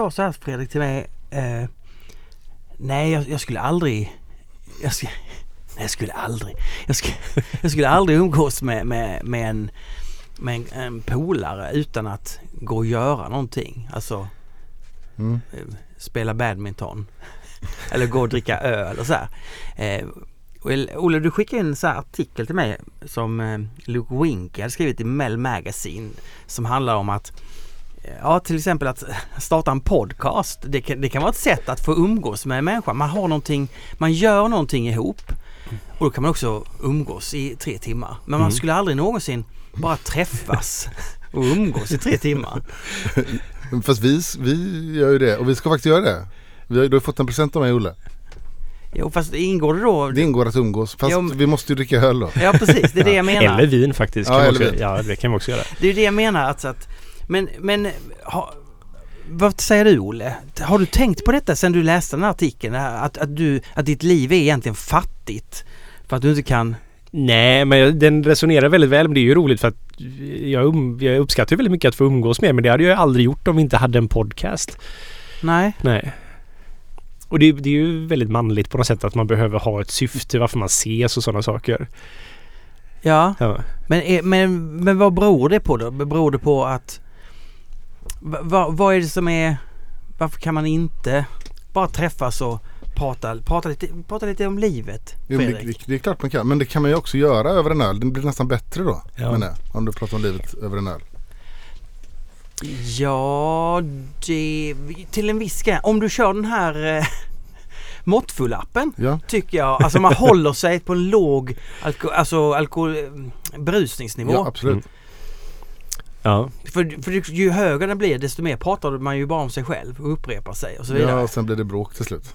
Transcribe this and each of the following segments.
sa så här Fredrik till mig. Eh, nej, jag, jag, skulle aldrig... Jag, nej, jag skulle aldrig... Jag skulle, jag skulle aldrig umgås med, med, med en med en, en polare utan att gå och göra någonting. Alltså Mm. eh, spela badminton. Eller gå och dricka öl och så här. Eh, Olle du skickade en så här artikel till mig som eh, Luke Winke hade skrivit i Mel Magazine som handlar om att Ja till exempel att starta en podcast. Det kan, det kan vara ett sätt att få umgås med en människa. Man har någonting, man gör någonting ihop. Och då kan man också umgås i tre timmar. Men man Mm. skulle aldrig någonsin bara träffas och umgås i tre timmar. Fast vi, vi gör ju det och vi ska faktiskt göra det. Vi har, du har fått en present av mig Olle. Jo fast ingår det då? Det ingår att umgås. Fast Jo, vi måste ju dricka öl då. Ja precis, det är det jag menar. Eller vin faktiskt. Ja, Kan vi eller också, vin. ja, det kan vi också göra. Det är det jag menar alltså att Men, men ha, vad säger du Olle? Har du tänkt på detta sen du läste den här artikeln? Att, att, du, att ditt liv är egentligen fattigt? För att du inte kan Nej, men jag- den resonerar väldigt väl. Men det är ju roligt för att jag, um, jag uppskattar väldigt mycket att få umgås med. Men det hade jag aldrig gjort om vi inte hade en podcast. Nej, Nej. Och det, det är ju väldigt manligt på något sätt att man behöver ha ett syfte varför man ses och sådana saker. ja Ja. men, är- men, men vad beror det på då? Beror det på att va, va, Vad är det som är Varför kan man inte bara träffas och prata, prata, lite, prata lite om livet? Jo, det, det, det är klart man kan. Men det kan man ju också göra över en öl. Det blir nästan bättre då. Ja. menar om du pratar om livet över en öl. Ja, det... Till en viss gräns. Om du kör den här eh, måttfullappen Ja. tycker jag. Alltså man håller sig på en låg alko, alltså alkohol, eh, berusningsnivå. ja, absolut. Mm. Ja. För, för ju högre den blir desto mer pratar man ju bara om sig själv och upprepar sig och så vidare. Ja, och sen blir det bråk till slut.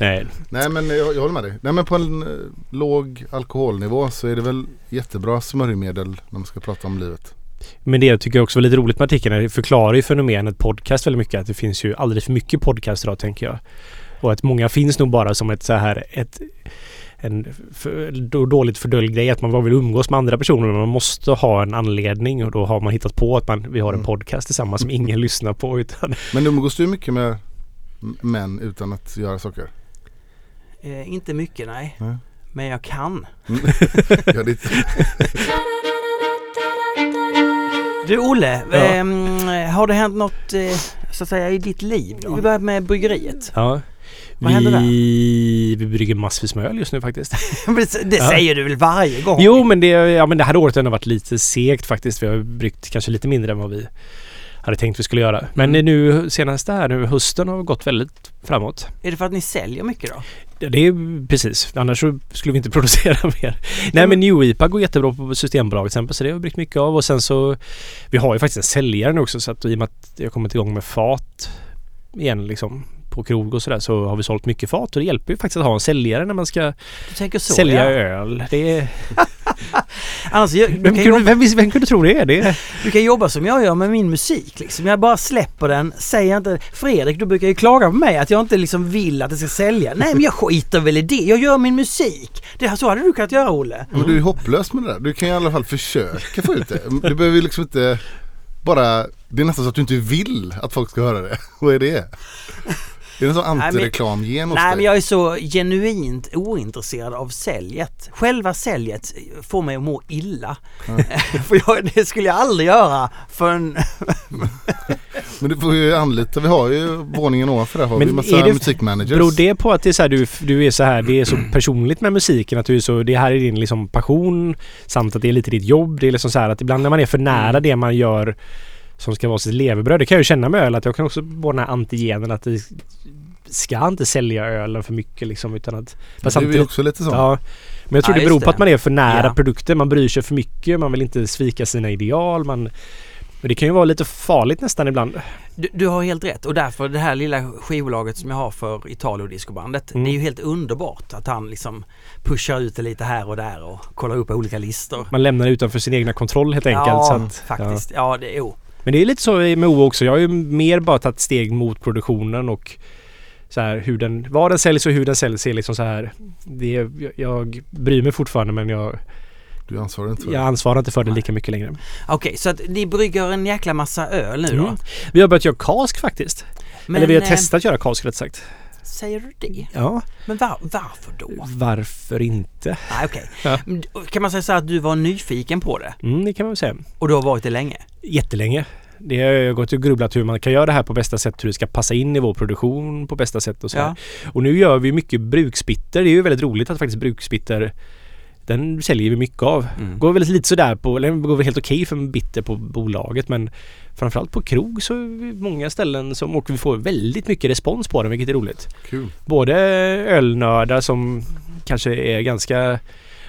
Nej. Nej men jag, jag håller med dig. Nej men på en eh, låg alkoholnivå så är det väl jättebra smörjmedel när man ska prata om livet. Men det jag tycker också var lite roligt med artikeln är det förklarar ju fenomenet podcast väldigt mycket. Att det finns ju alldeles för mycket podcast idag tänker jag. Och att många finns nog bara som ett så här ett en för, då- dåligt fördöljd grej att man bara vill umgås med andra personer men man måste ha en anledning och då har man hittat på att man, vi har en Mm. podcast tillsammans som ingen lyssnar på utan Men umgås du mycket med män utan att göra saker? Eh, inte mycket nej. Nej. Men jag kan. Ja, det, Du Olle, Ja. ehm, har det hänt något eh, så att säga i ditt liv? då? Vi börjar med bryggeriet. ja. Vad händer där? Vi, vi brygger massvis med öl just nu faktiskt. Det säger du väl varje gång? Jo men det, ja, men det här året har varit lite segt faktiskt. Vi har bryggt kanske lite mindre än vad vi hade tänkt vi skulle göra. Men Mm. nu senaste här nu hösten har gått väldigt framåt. Är det för att ni säljer mycket då? Ja, det är precis. Annars så skulle vi inte producera mer. Nej men New IPA går jättebra på Systembolaget till exempel så det har vi bryggt mycket av och sen så Vi har ju faktiskt en säljare nu också så att i och med att jag kommit igång med fat igen liksom på krog och sådär så har vi sålt mycket fat och det hjälper ju faktiskt att ha en säljare när man ska så sälja ja. öl. Det är, Annars, jag, du, vem, kan kunde, jobba, vem, vem kunde tro det? det är, du kan jobba som jag gör med min musik liksom. Jag bara släpper den, säger inte Fredrik, du brukar ju klaga på mig att jag inte liksom vill att det ska sälja. Nej men jag skiter väl i det. Jag gör min musik. Det, så hade du kunnat göra Olle. men du är hopplös med det där. Du kan ju i alla fall försöka få ut det. Du behöver ju liksom inte bara Det är nästan så att du inte vill att folk ska höra det. Vad är det? Är det men- antireklamgen hos Nej men jag är så genuint ointresserad av säljet. Själva säljet får mig att må illa. för jag, det skulle jag aldrig göra för en... Men du får ju anlita, vi har ju våningen ovanför där har vi Men massa är det- musikmanagers. beror det på att det är så här, du, du är så här, det är så personligt med musiken att du är så, det här är din liksom passion samt att det är lite ditt jobb. Det är liksom så här att ibland när man är för nära det man gör som ska vara sitt levebröd. Det kan jag ju känna med öl att jag kan också få den här antigenen att det ska inte sälja ölen för mycket liksom utan att... Men du är ju också lite så. Ja. Men jag tror Ja, det beror på det. att man är för nära Ja. produkten. Man bryr sig för mycket. Man vill inte svika sina ideal. Man, men det kan ju vara lite farligt nästan ibland. Du, du har helt rätt och därför det här lilla skivbolaget som jag har för Italio discobandet. Mm. Det är ju helt underbart att han liksom pushar ut det lite här och där och kollar upp olika listor. Man lämnar det utanför sin egna kontroll helt enkelt. ja, så att, faktiskt. Ja, det är jo. Men det är lite så med O också. Jag har ju mer bara tagit steg mot produktionen och så här hur den, vad den säljs och hur den säljs är liksom så här. Det är, jag, jag bryr mig fortfarande men jag Du ansvarar inte för Jag det. ansvarar inte för det lika mycket längre. Okej, så att ni brygger en jäkla massa öl nu då? Mm. Vi har börjat göra kask faktiskt. Men, Eller vi har eh, testat att göra kask rätt sagt. Säger du det? Ja, Men var, varför då? varför inte? Nej, okej. Ja. Kan man säga så att du var nyfiken på det? Mm, det kan man väl säga. Och du har varit det länge? Jättelänge. Det har jag gått och grubblat hur man kan göra det här på bästa sätt, hur det ska passa in i vår produktion på bästa sätt och så. Ja. Och nu gör vi mycket bruksbitter. Det är ju väldigt roligt att faktiskt bruksbitter den säljer vi mycket av. Mm. Går väl lite sådär på, eller det går väl helt okej för en bitter på bolaget men framförallt på krog så är det många ställen som, och vi får väldigt mycket respons på den vilket är roligt. Kul. Både ölnördar som kanske är ganska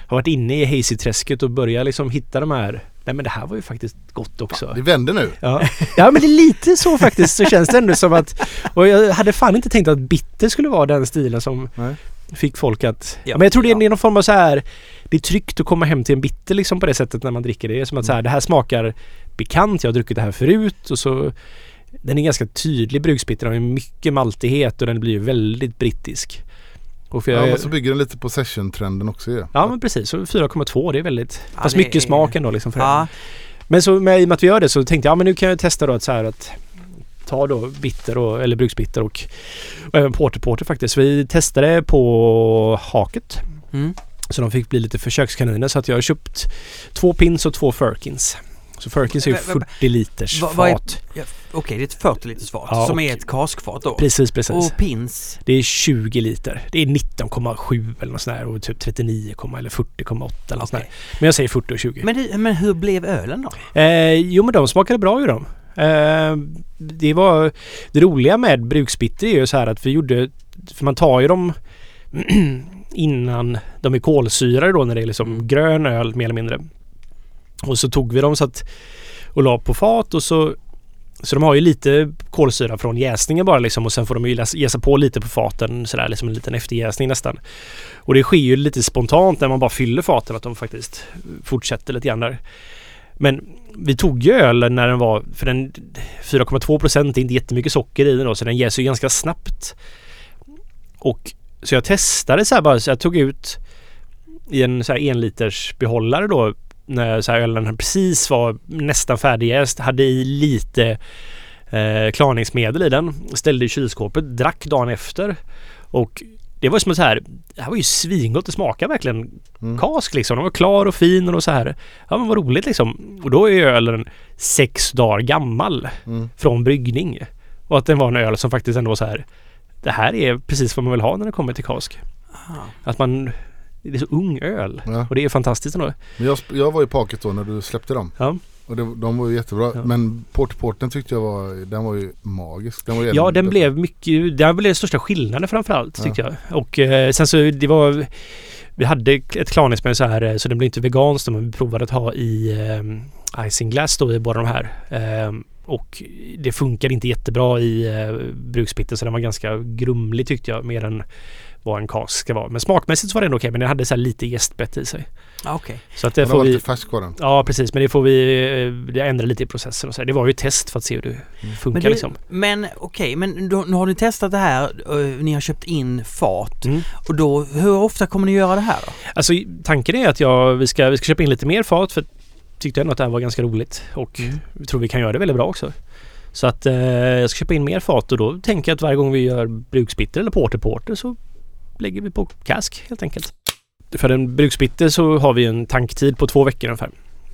har varit inne i hazy-träsket och börjar liksom hitta de här Nej men det här var ju faktiskt gott också. Det vänder nu. Ja. ja men det är lite så faktiskt så känns det ändå som att Och jag hade fan inte tänkt att bitter skulle vara den stilen som Nej. Fick folk att Ja. Men jag tror det är Ja. någon form av så här Det är tryggt att komma hem till en bitter liksom på det sättet när man dricker det. Det är som att så här, det här smakar bekant, jag har druckit det här förut och så Den är ganska tydlig bruksbitter, den har mycket maltighet och den blir väldigt brittisk. Och för Ja, jag, men så bygger den lite på session-trenden också ju. Ja men precis, så 4,2 det är väldigt Ja, Fast mycket är- smak ändå liksom för den. Ja, Men så med, i och med att vi gör det så tänkte jag, ja men nu kan jag testa då att så här att ta då bitter och, eller bruksbitter och, och även porter porter faktiskt. Vi testade på haket. mm. Så de fick bli lite försökskaniner så att jag har köpt två pins och två Firkins. Så Firkins är ju Va- va- 40 liters Va- är- fat. ja, okej det är ett 40 liters fat Ja, som och- är ett kaskfat då. Precis, precis. Och pins. Det är 20 liter. Det är 19,7 eller något sånt där och typ 39, eller 40,8 eller något sånt där. Men jag säger 40 och 20. Men, det, men hur blev ölen då? Eh, jo men de smakade bra ju de. Eh, det var det roliga med bruksbitter är ju så här att vi gjorde för man tar ju dem innan de är kolsyrade då när det är liksom grön öl mer eller mindre. Och så tog vi dem så att och la på fat och så så de har ju lite kolsyra från jäsningen bara liksom och sen får de ju jäsa på lite på faten sådär liksom en liten efterjäsning nästan. Och det sker ju lite spontant när man bara fyller faten att de faktiskt fortsätter lite grann där. Men vi tog ju ölen när den var, för den 4,2 procent är inte jättemycket socker i den då så den jäser ju ganska snabbt. Och så jag testade så här bara, så jag tog ut i en så här en liters behållare då när så här ölen precis var nästan färdigjäst, hade i lite eh, klarningsmedel i den, ställde i kylskåpet, drack dagen efter och det var som att så här, det här var ju svingott, det smakar verkligen Mm. kask liksom. Den var klar och fin och så här. Ja men vad roligt liksom. Och då är ölen sex dagar gammal Mm. från bryggning. Och att den var en öl som faktiskt ändå så här. Det här är precis vad man vill ha när det kommer till kask. Ah. Att man det är så ung öl. Ja. Och det är fantastiskt ändå. Men jag, jag var i paket då när du släppte dem. Ja. Och det, de var ju jättebra. Ja. Men Porterporten tyckte jag var, den var ju magisk. Den var ju Ja den blev mycket, det blev den största skillnaden framförallt Ja. tyckte jag. Och eh, sen så det var Vi hade ett klarningsmedel så här eh, så den blev inte veganskt men vi provade att ha i eh, isinglass då i båda de här. Eh, och det funkar inte jättebra i eh, bruksbitter så den var ganska grumlig tyckte jag mer än vad en kask ska vara. Men smakmässigt så var ändå okej men den hade så här lite jästbett i sig. Okej. Så att det Den får vi lite färsk var den. Ja precis men det får vi eh, det ändra lite i processen och så här. Det var ju ett test för att se hur det funkar Men, du, liksom. men okej, men då, nu har ni testat det här, eh, ni har köpt in fat Mm. och då, hur ofta kommer ni göra det här då? Alltså tanken är att jag, vi, ska, vi ska köpa in lite mer fat för jag tyckte ändå att det här var ganska roligt och Mm. vi tror vi kan göra det väldigt bra också. Så att eh, jag ska köpa in mer fat och då tänker jag att varje gång vi gör bruksbitter eller porter porter så lägger vi på kask helt enkelt. För en bruksbitter så har vi en tanktid på två veckor ungefär.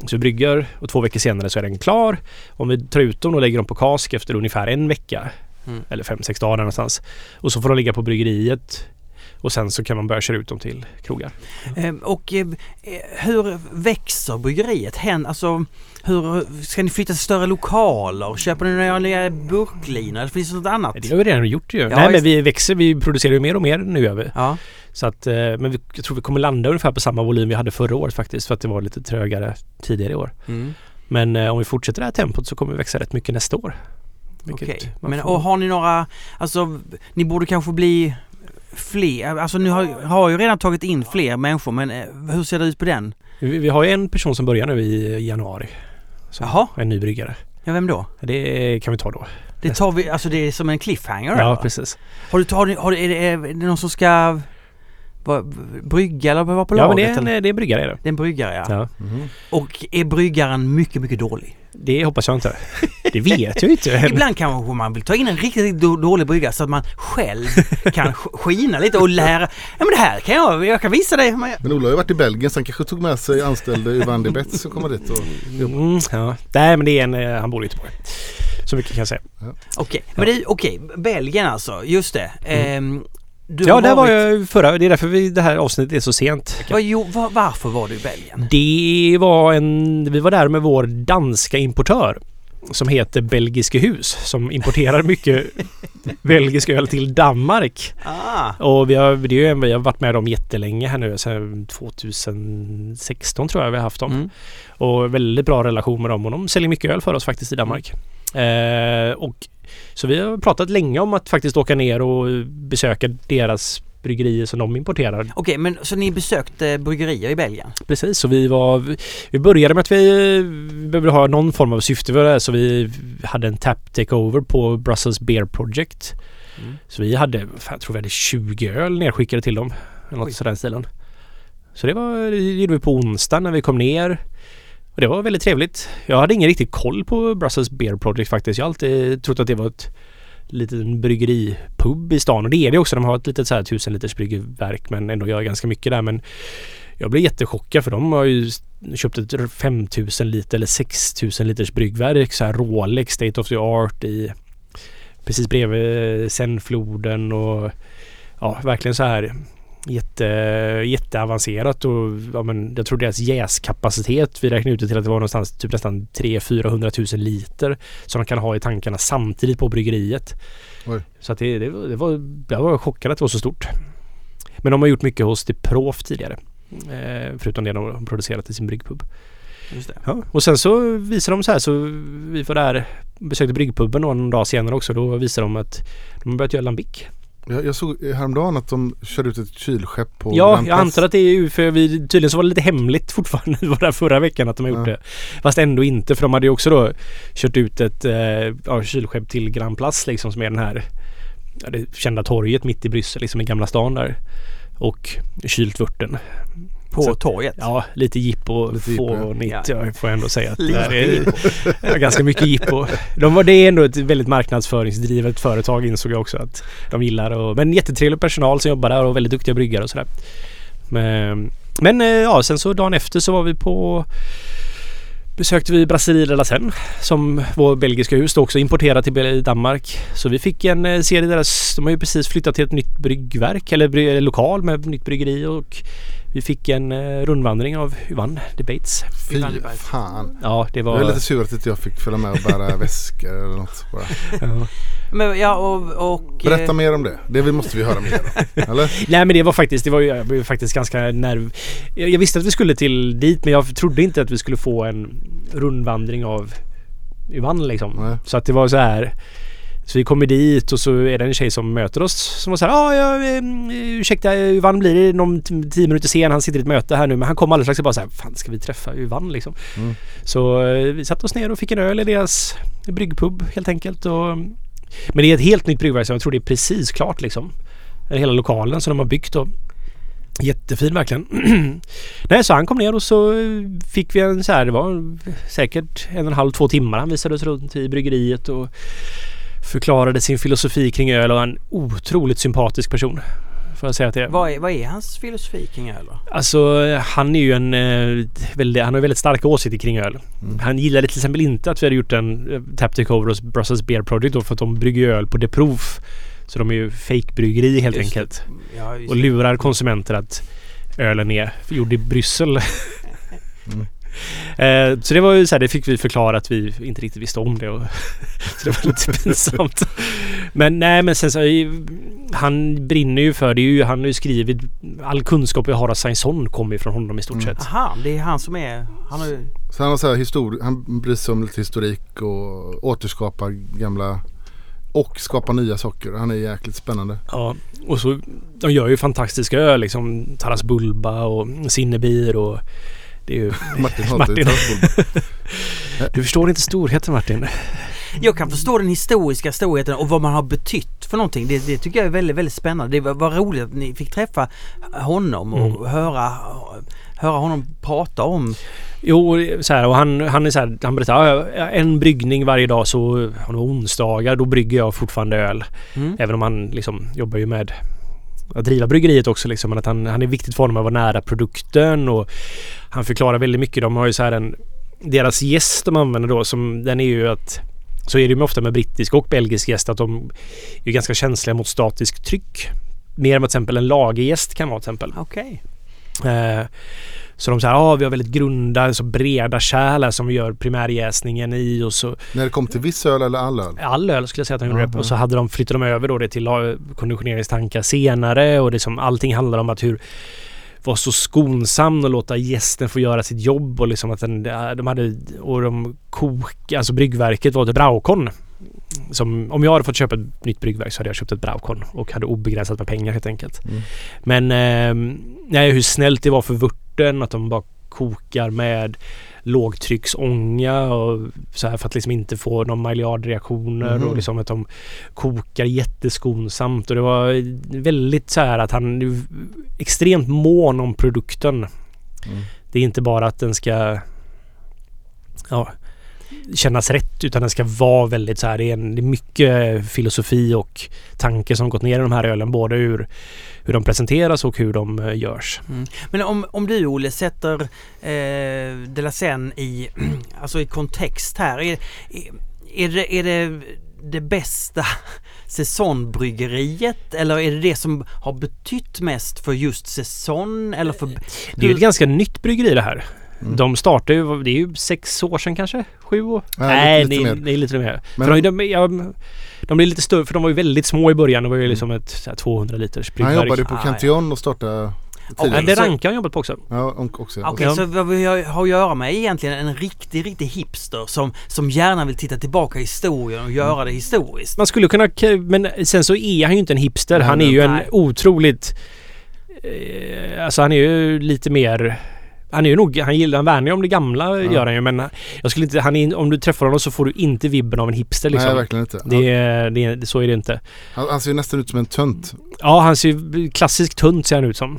Så vi brygger och två veckor senare så är den klar. Om vi tar ut dem och lägger dem på kask efter ungefär en vecka Mm. eller fem, sex dagar någonstans. Och så får de ligga på bryggeriet och sen så kan man börja köra ut dem till krogar. Eh, Och eh, hur växer bryggeriet? Hen, alltså, hur, ska ni flytta till större lokaler? Köper ni några nya burklinor? Eller finns det något annat? Det har vi redan gjort ju. Ja, Nej men vi växer, vi producerar ju mer och mer nu. Ja. Så att, eh, men vi, jag tror vi kommer landa ungefär på samma volym vi hade förra året faktiskt för att det var lite trögare tidigare i år. Mm. Men eh, om vi fortsätter det här tempot så kommer vi växa rätt mycket nästa år. Okej. man Men och har ni några, alltså ni borde kanske bli fler, alltså ni har, har ju redan tagit in fler människor men eh, hur ser det ut på den? vi, vi har ju en person som börjar nu i januari. Som Jaha. En ny bryggare. Ja vem då? Det kan vi ta då. Det tar vi, alltså det är som en cliffhanger Ja eller? precis. Har du, har har är, det, är det någon som ska brygga eller vad var på Ja men det är en, det är en bryggare är det. det är en bryggare ja. Ja. Mhm. Och är bryggaren mycket, mycket dålig? Det hoppas jag inte. Det vet jag inte. Ibland kanske man vill ta in en riktigt, riktigt då- dålig bryggare så att man själv kan sk- skina lite och lära. Ja men det här kan jag, jag kan visa dig. Men- Ola har ju varit i Belgien så han kanske tog med sig anställde Yvan Debets som kommer dit och Mm, ja. Nej men det är en, eh, han bor i Göteborg. Så mycket kan jag säga. Okej, men det, okej, Belgien alltså, just det. Ehm, du Mm. ja, där var jag förra. Det är därför vi, det här avsnittet är så sent. Vad, jo, var, varför var du i Belgien? Det var en... Vi var där med vår danska importör. Som heter Belgiske hus. Som importerar mycket belgisk öl till Danmark. Ah, Och vi har, det är vi har varit med dem jättelänge här nu. Sedan 2016 tror jag vi har haft dem. mm. Och väldigt bra relation med dem och de säljer mycket öl för oss faktiskt i Danmark. Eh, och, så vi har pratat länge om att faktiskt åka ner och besöka deras bryggerier som de importerar. Okej, men så ni besökte bryggerier i Belgien? Precis, så vi var... Vi började med att vi behövde ha någon form av syfte för det här, så vi hade en tap takeover på Brussels Beer Project. Mm. Så vi hade, jag tror vi hade 20 öl nedskickade till dem. Eller något Oj. sådär stilen. Så det var, det gjorde vi på onsdagen när vi kom ner. Och det var väldigt trevligt. Jag hade ingen riktig koll på Brussels Beer Project faktiskt. Jag har alltid trott att det var ett liten bryggeripub i stan och det är det också. De har ett litet så här tusen liters bryggverk men ändå gör ganska mycket där. Men jag blev jättechockad för de har ju köpt ett 5000 liter eller 6000 liters bryggverk. Så här Rolex State of the Art i precis bredvid Senfloden och ja, verkligen så här jätte, jätteavancerat och ja, men jag tror deras jäskapacitet, vi räknade ut det till att det var någonstans typ nästan 300-400 000 liter som de kan ha i tankarna samtidigt på bryggeriet. Oj. Så att det, det, var- det var, jag var chockad att det var så stort. Men de har gjort mycket hos Prof tidigare. Eh, förutom det de har producerat i sin bryggpub. Just det. Ja, och sen så visar de så här så vi var där besökte bryggpuben någon dag senare också. Då visar de att de har börjat göra lambic. Jag, jag såg häromdagen att de körde ut ett kylskepp på Ja, Grand jag antar att det är för vi, tydligen så var det lite hemligt fortfarande. Det var där förra veckan att de har gjort Ja. det. Fast ändå inte för de hade ju också då kört ut ett eh, ja, kylskepp till Grand Place liksom som är den här ja, det kända torget mitt i Bryssel liksom i Gamla stan där. Och kylt vörten. På Så- torget? Ja, lite jippo fånigt. Ja. Får jag ändå säga. Att det är, ja, ganska mycket jippo. De var, det är ändå ett väldigt marknadsföringsdrivet företag insåg jag också att de gillar. Och, men jättetrevlig personal som jobbar där och väldigt duktiga bryggare och sådär. Men, men eh, ja, sen så dagen efter så var vi på besökte vi Brasserie de la Seine som vår belgiska hus då också importerat till Danmark. Så vi fick en eh, serie deras, de har ju precis flyttat till ett nytt bryggverk eller bry, lokal med nytt bryggeri och vi fick en eh, rundvandring av Yvan Debates. Fy Yvan Debates. fan. Ja, det Jag var... är lite sur att inte jag fick följa med och bära väskor eller något. Bara. ja. Men ja, och... och Berätta eh, mer om det. Det måste vi höra mer om. Eller? Nej men det var faktiskt, det var ju, jag blev faktiskt ganska nerv... Jag, jag visste att vi skulle till dit men jag trodde inte att vi skulle få en rundvandring av Yvan liksom. Nej. Så att det var så här. Så vi kommer dit och så är det en tjej som möter oss som var så här, ah, ja, eh, ursäkta Yvan blir det någon tio minuter sen. Han sitter i ett möte här nu men han kom alldeles strax och bara så här, fan ska vi träffa Yvan liksom? Mm. Så eh, vi satte oss ner och fick en öl i deras bryggpub helt enkelt. Och, men det är ett helt nytt bryggverk så jag tror det är precis klart liksom. Hela lokalen som de har byggt och Jättefin verkligen. Nej, så han kom ner och så fick vi en så här, det var säkert en och en halv, två timmar. Han visade oss runt i bryggeriet och förklarade sin filosofi kring öl och en otroligt sympatisk person. Får jag säga att det är. Vad är, vad är hans filosofi kring öl då? Alltså han är ju en eh, väldigt, han har väldigt starka åsikter kring öl. Mm. Han gillade till exempel inte att vi hade gjort en eh, Tap Takeover hos Brussels Beer Project då för att de brygger öl på De Proof. Så de är ju fake-bryggeri helt Just enkelt. Ja, Och lurar konsumenter att ölen är gjord i Bryssel. Mm. Eh, så det var ju så här, det fick vi förklara att vi inte riktigt visste om det. Och så det var lite pinsamt. Men nej men sen så han brinner ju för det. Är ju, han har ju skrivit all kunskap vi har av Sainzon kommer ju från honom i stort Mm. sett. Aha, det är han som är... Han har ju... Så han, har så här histori- han bryr sig om lite historik och återskapa gamla och skapa nya saker. Han är jäkligt spännande. Ja, och så de gör ju fantastiska öl liksom. Taras Bulba och Sinnebir och det är ju... Martin Martin. Du förstår inte storheten Martin. jag kan förstå den historiska storheten och vad man har betytt för någonting. Det, det tycker jag är väldigt, väldigt spännande. Det var, var roligt att ni fick träffa honom och Mm. höra, höra honom prata om Jo, så här, och han, han är så här, han berättar "Ja, en bryggning varje dag så on onsdagar då brygger jag fortfarande öl. Mm. Även om han liksom jobbar ju med att driva bryggeriet också liksom. Men att han, han är viktigt för honom att vara nära produkten och han förklarar väldigt mycket. De har ju så här en deras gäst de använder då som den är ju att så är det ju ofta med brittisk och belgisk gäst att de är ganska känsliga mot statisk tryck. Mer än vad till exempel en lagergäst kan vara till exempel. Okej. Eh, så de säger att vi har väldigt grunda, så breda kärl som vi gör primärjäsningen i och så När det kom till viss öl eller all öl? all öl skulle jag säga att de gjorde på. Och så hade de, flyttade de över då det till konditioneringstankar senare och det som allting handlar om att hur vara så skonsam och låta gästen få göra sitt jobb och liksom att den, de hade och de kok, alltså bryggverket var ett Braukon. Som, om jag hade fått köpa ett nytt bryggverk så hade jag köpt ett Braukon och hade obegränsat med pengar helt enkelt. Mm. Men eh, nej, hur snällt det var för vörten att de bara kokar med lågtrycksånga och så här för att liksom inte få någon miljardreaktioner Mhm. och liksom att de kokar jätteskonsamt och det var väldigt så här att han är extremt mån om produkten. Mm. Det är inte bara att den ska ja, kännas rätt utan den ska vara väldigt så här. Det är, en, det är mycket filosofi och tanke som gått ner i de här ölen. Både ur hur de presenteras och hur de eh, görs. Men om, om du Olle sätter eh, De La Seine i, alltså i kontext här. Är, är, det, är det det bästa säsongbryggeriet eller är det det som har betytt mest för just säsong eller för... Det är ett ganska nytt bryggeri det här. Mm. De startade ju, det är ju sex år sedan kanske? Sju år? Ja, Nej, lite- lite det, mer. det är lite mer. Men- för de, de, ja, de blir lite större, för de var ju väldigt små i början. Det var ju liksom ett så här, 200 liters Han bryggverk. jobbade på Ah, Cantillon och startade Ja, Ja, tidigare. det så- Ranka har jobbat på också. Ja, och också. Okej, Ja. så vad vi har att göra med är egentligen en riktig, riktig hipster som, som gärna vill titta tillbaka i historien och göra det historiskt. Man skulle kunna... Men sen så är han ju inte en hipster. Nej, han är nej, ju en nej. otroligt... Eh, alltså han är ju lite mer... Han är ju nog... Han gillar... Han värnar ju om det gamla Ja. gör han ju men jag skulle inte... Han är, om du träffar honom så får du inte vibben av en hipster liksom. Nej, verkligen inte. det, är- det, är- så är det inte. Han, han ser ju nästan ut som en tönt. Ja, han ser ju klassiskt tunt ser han ut som.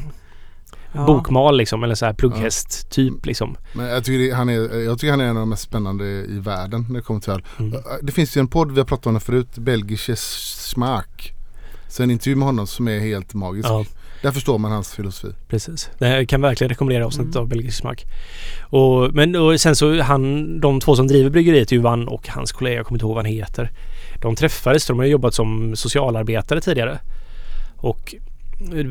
Ja. Bokmal liksom eller så här plugghäst typ liksom. Men jag tycker, det, han är, jag tycker han är en av de mest spännande i världen när det kommer till öl. Mm. Det finns ju en podd vi har pratat om det förut, Belgische Smaak. Så en intervju med honom som är helt magisk. Där förstår man hans filosofi. precis. Det här kan verkligen rekommendera avsnittet Mm. av Belgisk smak. Och, men och sen så han, de två som driver bryggeriet är ju Van och hans kollega, jag kommer inte ihåg vad han heter. De träffades, de har jobbat som socialarbetare tidigare. Och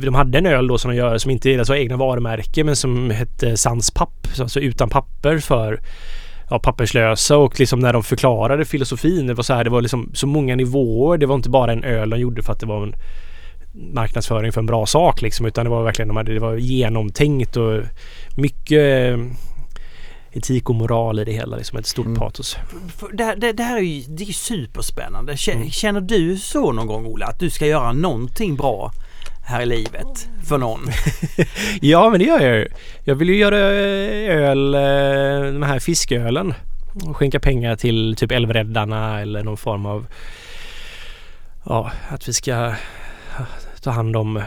de hade en öl då som de gör som inte är deras egna varumärke men som hette Sans Papp. Alltså utan papper för ja, papperslösa och liksom när de förklarade filosofin. Det var så här, det var liksom så många nivåer. Det var inte bara en öl de gjorde för att det var en marknadsföring för en bra sak liksom utan det var verkligen de hade, det var genomtänkt och mycket eh, etik och moral i det hela. Liksom ett stort Mm. patos. Det, här- det, det här är ju det är superspännande. Mm. Känner du så någon gång Ola? Att du ska göra någonting bra här i livet för någon? Ja men det gör jag ju. Jag vill ju göra öl, eh, den här fiskölen. Och skänka pengar till typ Älvräddarna eller någon form av Ja, att vi ska ta hand om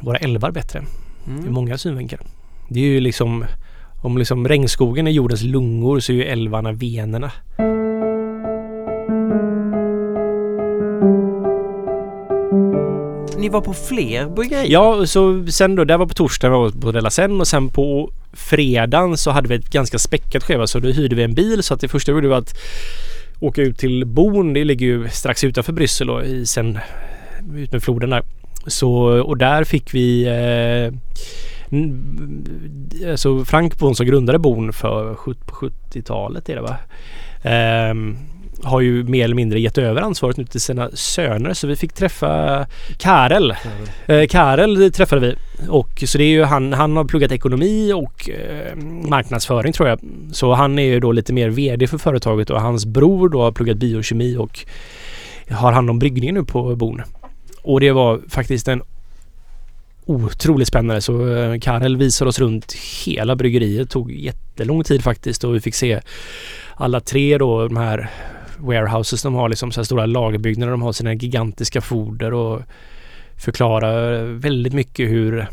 våra älvar bättre. Ur Mm. många synvinklar. Det är ju liksom om liksom regnskogen är jordens lungor så är ju älvarna venerna. Ni var på fler bryggerier? Ja, så sen då, det var på torsdagen var vi på Della Sen och sen på fredagen så hade vi ett ganska späckat schema så då hyrde vi en bil så att det första vi gjorde var att åka ut till Bon. Det ligger ju strax utanför Bryssel och i sen ut med floden där. Så, och där fick vi eh, alltså Frank Bon som grundade Bon för sjut- på 70-talet är det va? Ehm, har ju mer eller mindre gett över ansvaret nu till sina söner så vi fick träffa Karel. Eh, Karel träffade vi och så det är ju han, han har pluggat ekonomi och eh, marknadsföring tror jag. Så han är ju då lite mer VD för företaget och hans bror då har pluggat biokemi och har hand om bryggningen nu på Bon. Och det var faktiskt en otroligt spännande så eh, Karel visade oss runt hela bryggeriet. Det tog jättelång tid faktiskt och vi fick se alla tre då de här warehouses de har liksom så här stora lagerbyggnader. De har sina gigantiska foder och förklarar eh, väldigt mycket hur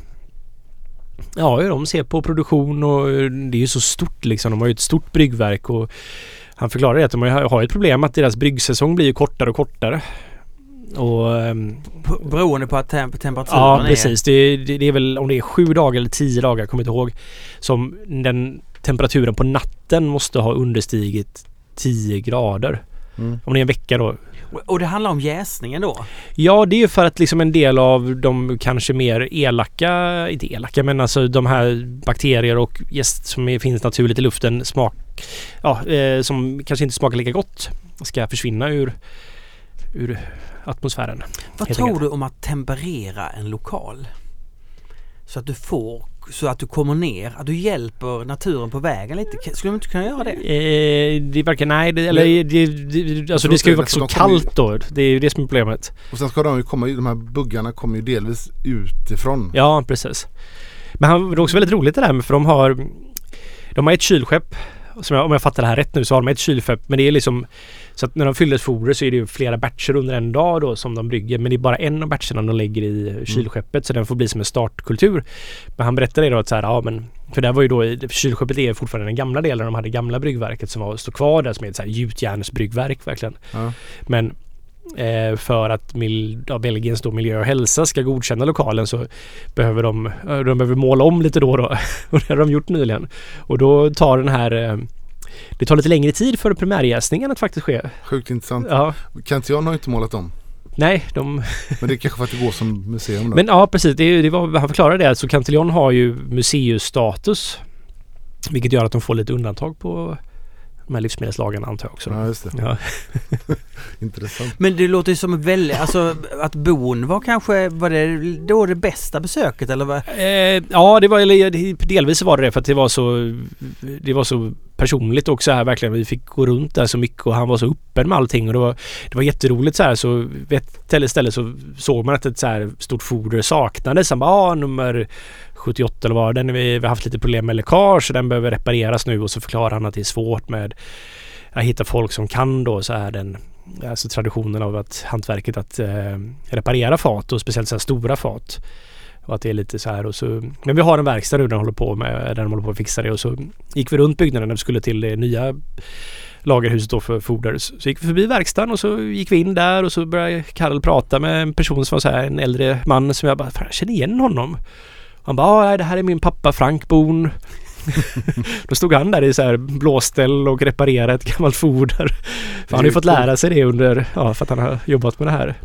Ja, hur de ser på produktion och eh, det är ju så stort liksom. De har ju ett stort bryggverk och han förklarar att de har ett problem att deras bryggsäsong blir ju kortare och kortare. Och, ehm, Beroende på att tem- temperaturen ja, är... precis. Det, det, det är väl om det är sju dagar eller tio dagar, jag kommer inte ihåg. Som den temperaturen på natten måste ha understigit 10 grader. Mm. Om det är en vecka då. Och- det handlar om jäsningen då? Ja, det är ju för att liksom en del av de kanske mer elaka, inte elaka, men alltså de här bakterier och gäst som är, finns naturligt i luften smak, ja, eh, som kanske inte smakar lika gott ska försvinna ur, ur atmosfären. Vad tror enkelt. du om att temperera en lokal? Så att du får, så att du kommer ner, att du hjälper naturen på vägen lite. Skulle du inte kunna göra det? Eh, det verkar, nej, det, eller Det- det, det, alltså det ska ju vara så kallt då. Det är ju det som är problemet. Och sen ska de ju komma, de här buggarna kommer ju delvis utifrån. Ja, precis. Men han, det är också väldigt roligt det där med för de har De har ett kylskepp som jag, om jag fattar det här rätt nu så har de ett kylskepp men det är liksom Så att när de fyller foder så är det ju flera batcher under en dag då som de brygger men det är bara en av batcherna de lägger i kylskeppet så den får bli som en startkultur. Men han berättade då att så här, ja men För det var ju då kylskeppet är fortfarande den gamla delen de hade gamla bryggverket som var, står kvar där som är ett så här gjutjärnsbryggverk verkligen. Ja. Men eh, för att mil, ja, Belgiens då miljö och hälsa ska godkänna lokalen så behöver de, eh, de behöver måla om lite då och då. Och det har de gjort nyligen. Och då tar den här eh, det tar lite längre tid för primärjäsningen att faktiskt ske. Sjukt intressant. Ja, Cantillon har ju inte målat om. nej, de... Men det är kanske för att det går som museum då. Men ja, precis. Det, det var, han förklarade det. Alltså Cantillon har ju museistatus. Vilket gör att de får lite undantag på de här livsmedelslagarna antar jag också. Ja just det. Ja. Intressant. Men det låter ju som väldigt, alltså att bon var kanske, var det då det bästa besöket eller vad? Eh, ja, det var, delvis var det det för att det var så Det var så personligt också här verkligen. Vi fick gå runt där så mycket och han var så öppen med allting och det var Det var jätteroligt så här så vid ett ställe så såg man att ett så här stort foder saknades. Han bara ah, nummer 78 eller vad den vi, vi har haft lite problem med läckage så den behöver repareras nu och så förklarar han att det är svårt med att hitta folk som kan då så här den Alltså traditionen av att hantverket att eh, reparera fat och speciellt så här stora fat. Och att det är lite så här och så Men vi har en verkstad nu den håller på med där de håller på att fixa det och så gick vi runt byggnaden när vi skulle till det nya lagerhuset då för foder. Så så gick vi förbi verkstaden och så gick vi in där och så började Karl prata med en person som var så här en äldre man som jag bara "Fan, jag känner igen honom. Han bara det här är min pappa Frank Born. Då stod han där i så här blåställ och reparerade ett gammalt foder. För han har ju fått lära sig det under, ja för att han har jobbat med det här.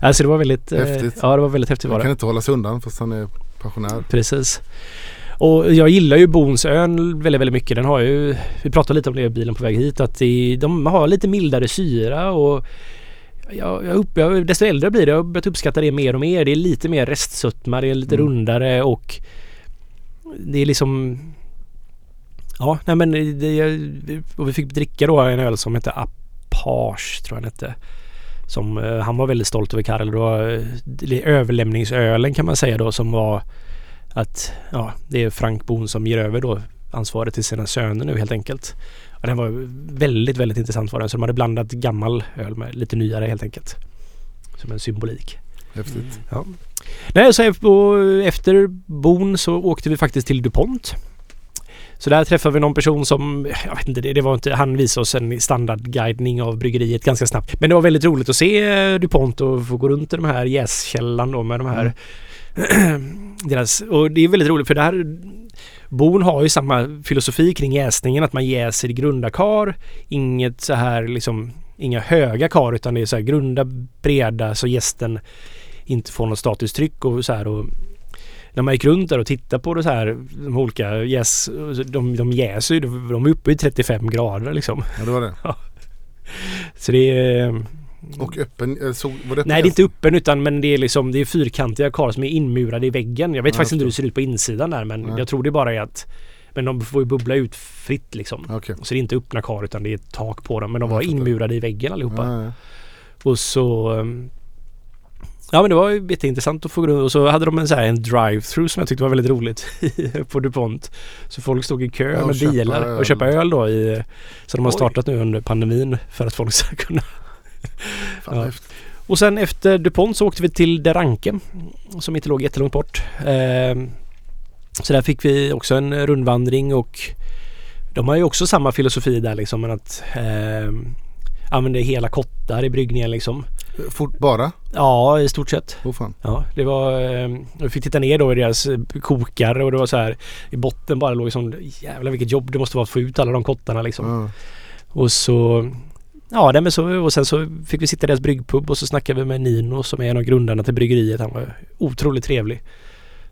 Alltså det var väldigt, eh, Häftigt. ja det var väldigt häftigt var Han kan inte hålla sig undan fast han är pensionär. Precis. Och jag gillar ju Bonsön väldigt, väldigt mycket. Den har ju, vi pratade lite om det i bilen på väg hit, att de har lite mildare syra och jag, jag, upp, jag, desto äldre jag blir jag har börjat uppskatta det mer och mer. Det är lite mer restsötma, det är lite Mm. rundare och det är liksom Ja, nej men det, och vi fick dricka då en öl som hette Apage tror jag den hette. Som eh, han var väldigt stolt över Karel. Det var eh, det är överlämningsölen kan man säga då som var att ja, det är Frank Boon som ger över då ansvaret till sina söner nu helt enkelt. Och den var väldigt, väldigt intressant var den. Så de hade blandat gammal öl med lite nyare helt enkelt. Som en symbolik. Häftigt. Ja. Nej, så efter, Bon så åkte vi faktiskt till DuPont. Så där träffade vi någon person som, jag vet inte, det, var inte, han visade oss en standardguidning av bryggeriet ganska snabbt. Men det var väldigt roligt att se eh, DuPont och få gå runt i de här jäskällan då med de här deras, och det är väldigt roligt för det här Bon har ju samma filosofi kring jäsningen att man jäser i grunda kar. Inget så här liksom Inga höga kar utan det är så här grunda breda så gästen inte får något statiskt tryck och så här och när man gick runt där och tittade på det så här de olika jäs, de, de jäser ju, de de är uppe i 35 grader liksom. Ja det var det. Så det är Och öppen, eh, så, var det öppen Nej det är inte öppen utan men det är liksom det är fyrkantiga kar som är inmurade i väggen. Jag vet Ja, faktiskt inte hur det ser ut på insidan där men Nej. jag tror det bara är att Men de får ju bubbla ut fritt liksom. Okej. Så det är inte öppna kar utan det är ett tak på dem. Men de Ja, var inmurade i väggen allihopa. Ja, ja. Och så ehm, Ja men det var ju jätteintressant att få gå runt och så hade de en, så här, en drive-through som jag tyckte var väldigt roligt på DuPont. Så folk stod i kö Ja, med bilar öl. och köpa öl då i, så de har startat nu under pandemin för att folk ska kunna. Ja. Och sen efter DuPont så åkte vi till Deranke som inte låg jättelångt bort. Eh, så där fick vi också en rundvandring och de har ju också samma filosofi där liksom men att eh, använda hela kottar i bryggningen liksom. Fort bara? Ja, i stort sett. Åh fan. Ja, det var... Eh, vi fick titta ner då i deras eh, kokare och det var så här i botten bara låg sån jävlar vilket jobb det måste vara att få ut alla de kottarna liksom. Ja. Och så... Ja, nej, men så, och sen så fick vi sitta i deras bryggpub och så snackade vi med Nino som är en av grundarna till bryggeriet. Han var otroligt trevlig.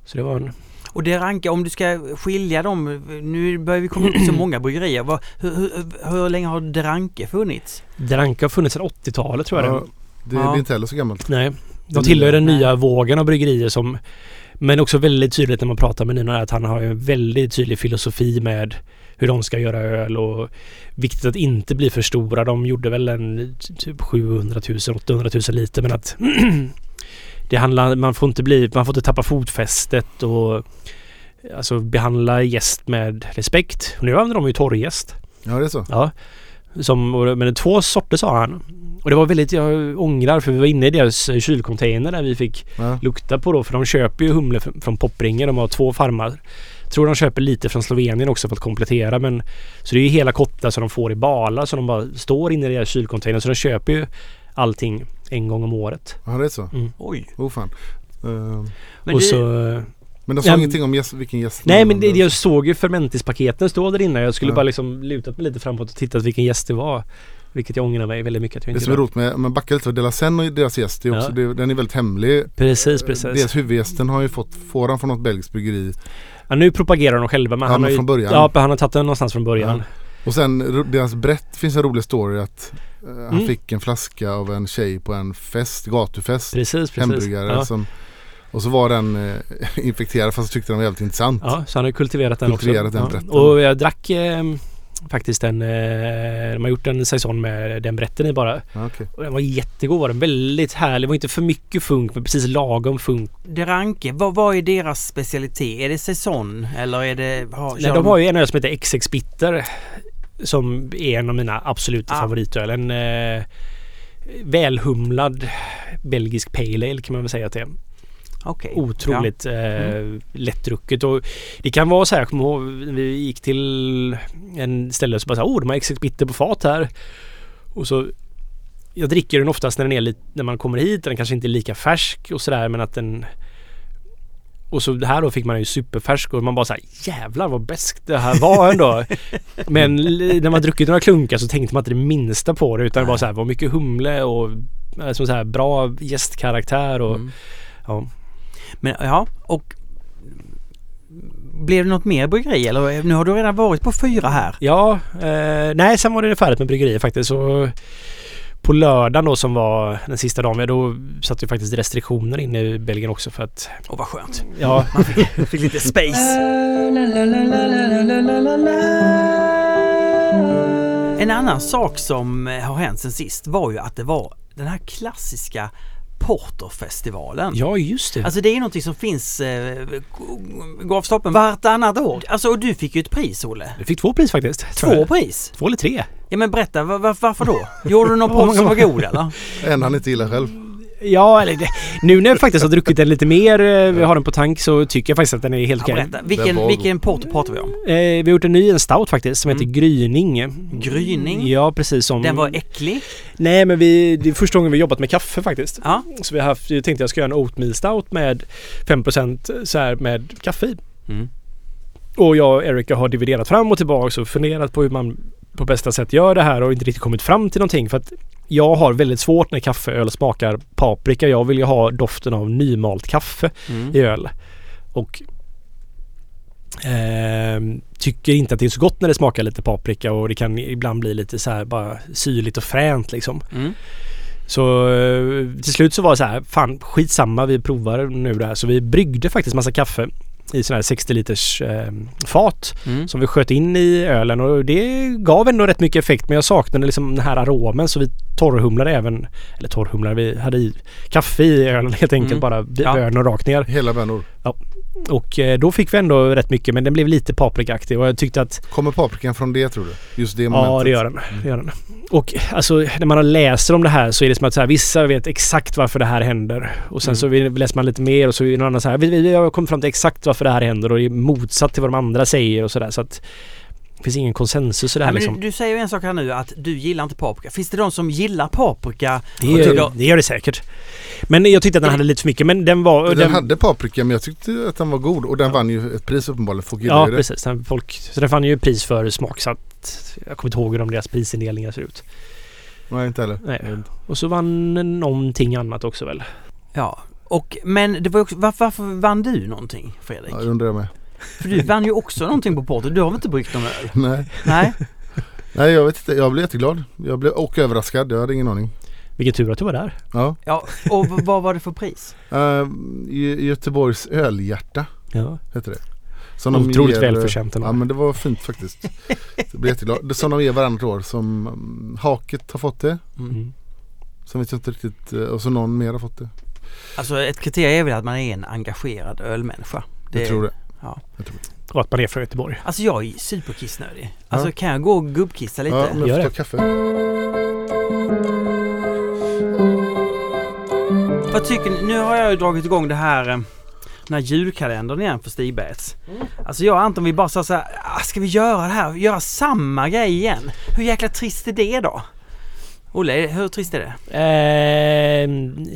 Så det var en... Och det ranka, om du ska skilja dem, nu börjar vi komma upp så många bryggerier. Hur, hur, hur länge har Deranke funnits? Dranka har funnits sedan 80-talet tror jag Ja, det. det, Ja. det är inte heller så gammalt. Nej. Det De tillhör den Nej. nya vågen av bryggerier som Men också väldigt tydligt när man pratar med Nino är att han har en väldigt tydlig filosofi med hur de ska göra öl och viktigt att inte bli för stora. De gjorde väl en typ 700 000, 800 000 liter men att det handlar, man får inte bli, man får inte tappa fotfästet och alltså behandla gäst med respekt. Nu använder de ju torrgäst. Ja det är så. Ja. Som, men två sorter sa han. Och det var väldigt, jag ångrar för vi var inne i deras kylcontainer där vi fick Ja. lukta på då. För de köper ju humle fr- från Poppringer. De har två farmar. Tror de köper lite från Slovenien också för att komplettera. Men, så det är ju hela kottar som de får i balar. Så de bara står inne i deras kylcontainer. Så de köper ju allting en gång om året. ja det är så. Oj. Åh fan. Eh, Men och det, så... men de sa Ja, ingenting om gäst, vilken gäst Nej men det, jag såg ju fermentispaketen stå där inne. Jag skulle Ja. bara liksom lutat mig lite framåt och tittat vilken gäst det var. Vilket jag ångrar mig väldigt mycket att jag Det inte som är roligt med, om man backar lite för Delasen och deras gäst, det är också, Ja. det, den är väldigt hemlig. Precis, precis. Deras huvudgästen har ju fått, får han från något belgiskt bryggeri. Ja, nu propagerar de själva men Ja, han har ju, från början. Ja, han har tagit den någonstans från början. Och sen deras brett finns en rolig story att eh, han Mm. fick en flaska av en tjej på en fest, gatufest. Precis, precis. Hembryggare Ja. som Och så var den eh, infekterad fast jag tyckte den var jävligt intressant. ja, så han har kultiverat den Kultiverat också. den ja. Och jag drack eh, faktiskt en, eh, de har gjort en säsong med den brätten i bara. Okej. Och den var jättegod var den. Väldigt härlig. Det var inte för mycket funk men precis lagom funk. Deranke, vad, vad är deras specialitet? Är det säsong eller är det... Har, Nej, de har ju en öl som heter XX Bitter. Som är en av mina absoluta Ah. favoritöl. En eh, välhumlad belgisk pale ale kan man väl säga att det är. Okej. Otroligt eh, lättdrucket och det kan vara så här, jag kommer ihåg vi gick till en ställe och så bara så här, oh de har XX Bitter på fat här. Och så jag dricker den oftast när den är lite, när man kommer hit, den kanske inte är lika färsk och sådär men att den och så här då fick man ju superfärsk och man bara såhär jävlar vad bäst det här var ändå. men när man druckit några klunkar så tänkte man inte det minsta på det utan det var så här, var mycket humle och alltså så här, bra gästkaraktär och Mm. ja. Men ja, och blev det något mer bryggeri eller nu har du redan varit på fyra här? Ja, eh, nej sen var det färdigt med bryggeriet faktiskt. Så på lördagen då som var den sista dagen, då satt ju faktiskt restriktioner inne i Belgien också för att Åh vad skönt. ja, Fick lite space. En annan sak som har hänt sen sist var ju att det var den här klassiska Porterfestivalen. ja just det. Alltså det är någonting som finns, eh, går av stapeln vartannat år. Alltså och du fick ju ett pris Olle. Du fick två pris faktiskt. Två jag. pris? Två eller tre. Ja men berätta, var, var, varför då? Gjorde du någon port som var god eller? En han inte gillar själv. Ja, eller det, nu när jag faktiskt har druckit den lite mer, eh, vi har den på tank, så tycker jag faktiskt att den är helt Ja, okej. Den vilken, vilken porter pratar vi om? Eh, vi har gjort en ny, en stout faktiskt, som Mm. heter Gryning. Gryning? Ja, precis som... Den var äcklig? Nej, men vi, det är första gången vi jobbat med kaffe faktiskt. Ja. Så vi har haft, jag tänkte jag ska göra en oatmeal stout med 5% så här med kaffe i. Mm. Och jag och Erika har dividerat fram och tillbaka och funderat på hur man på bästa sätt gör det här och inte riktigt kommit fram till någonting. För att jag har väldigt svårt när kaffeöl smakar paprika. Jag vill ju ha doften av nymalt kaffe Mm. i öl. Och ehm, tycker inte att det är så gott när det smakar lite paprika och det kan ibland bli lite så här bara syrligt och fränt liksom. Mm. Så eh, till slut så var det så här, fan skitsamma vi provar nu det här. Så vi bryggde faktiskt massa kaffe. I sådana här 60 liters eh, fat Mm. som vi sköt in i ölen och det gav ändå rätt mycket effekt men jag saknade liksom den här aromen så vi torrhumlade även, eller torrhumlade, vi hade i kaffe i ölen helt enkelt Mm. bara Ja. bönor rakt ner. Hela bönor. Och eh, då fick vi ändå rätt mycket men den blev lite paprikaaktig och jag tyckte att Kommer paprikan från det tror du? Just det momentet? Ja, det gör den. Det gör den. Och alltså när man läser om det här så är det som att så här, vissa vet exakt varför det här händer. Och sen Mm. så läser man lite mer och så är det någon annan så här. Vi, vi, vi har kommit fram till exakt varför det här händer och det är motsatt till vad de andra säger och sådär. Så att det finns ingen konsensus i det Ja, här men liksom. du, du säger ju en sak här nu att du gillar inte paprika. Finns det de som gillar paprika? Det gör, det gör det säkert. Men jag tyckte att den hade lite för mycket. Men den var... Den, Den, hade paprika men jag tyckte att den var god och den vann ju ett pris uppenbarligen. Folk gillar ja, ju det. precis. Den, folk, så den fann ju pris för smak. Så att jag kommer inte ihåg hur de deras prisindelningar ser ut. Nej, inte heller. Nej. Och så vann någonting annat också väl. Ja. Och, men det var ju också, varför, varför vann du någonting Fredrik? Ja, det undrar jag med. För du vann ju också någonting på porten. Du har väl inte bryggt någon öl? Nej. Nej? Nej, jag vet inte. Jag blev jätteglad. Jag blev och överraskad. Jag hade ingen aning. Vilken tur att du var där. Ja. Ja, och vad var det för pris? Uh, Göteborgs ölhjärta Ja. heter det. Som Otroligt ger- välförtjänt. Ja men det var fint faktiskt. Jag blev jätteglad. Det är som de ger varannat år. Som mm, Haket har fått det. Mm. Sen vet jag inte riktigt. eh, Och så någon mer har fått det. Alltså ett kriterium är väl att man är en engagerad ölmänniska. Jag tror det. Ja. Jag tror det. Och att man är från Göteborg. Alltså jag är superkissnödig. Alltså Ja. kan jag gå och gubbkissa lite? Ja, men jag får ta kaffe. Vad tycker ni? Nu har jag ju dragit igång det här eh, den här julkalendern igen för Stigbergs. Alltså jag och Anton vi bara sa så här, "Ah, ska vi göra det här? Göra samma grej igen? Hur jäkla trist är det då? Olle, hur trist är det? Ehm,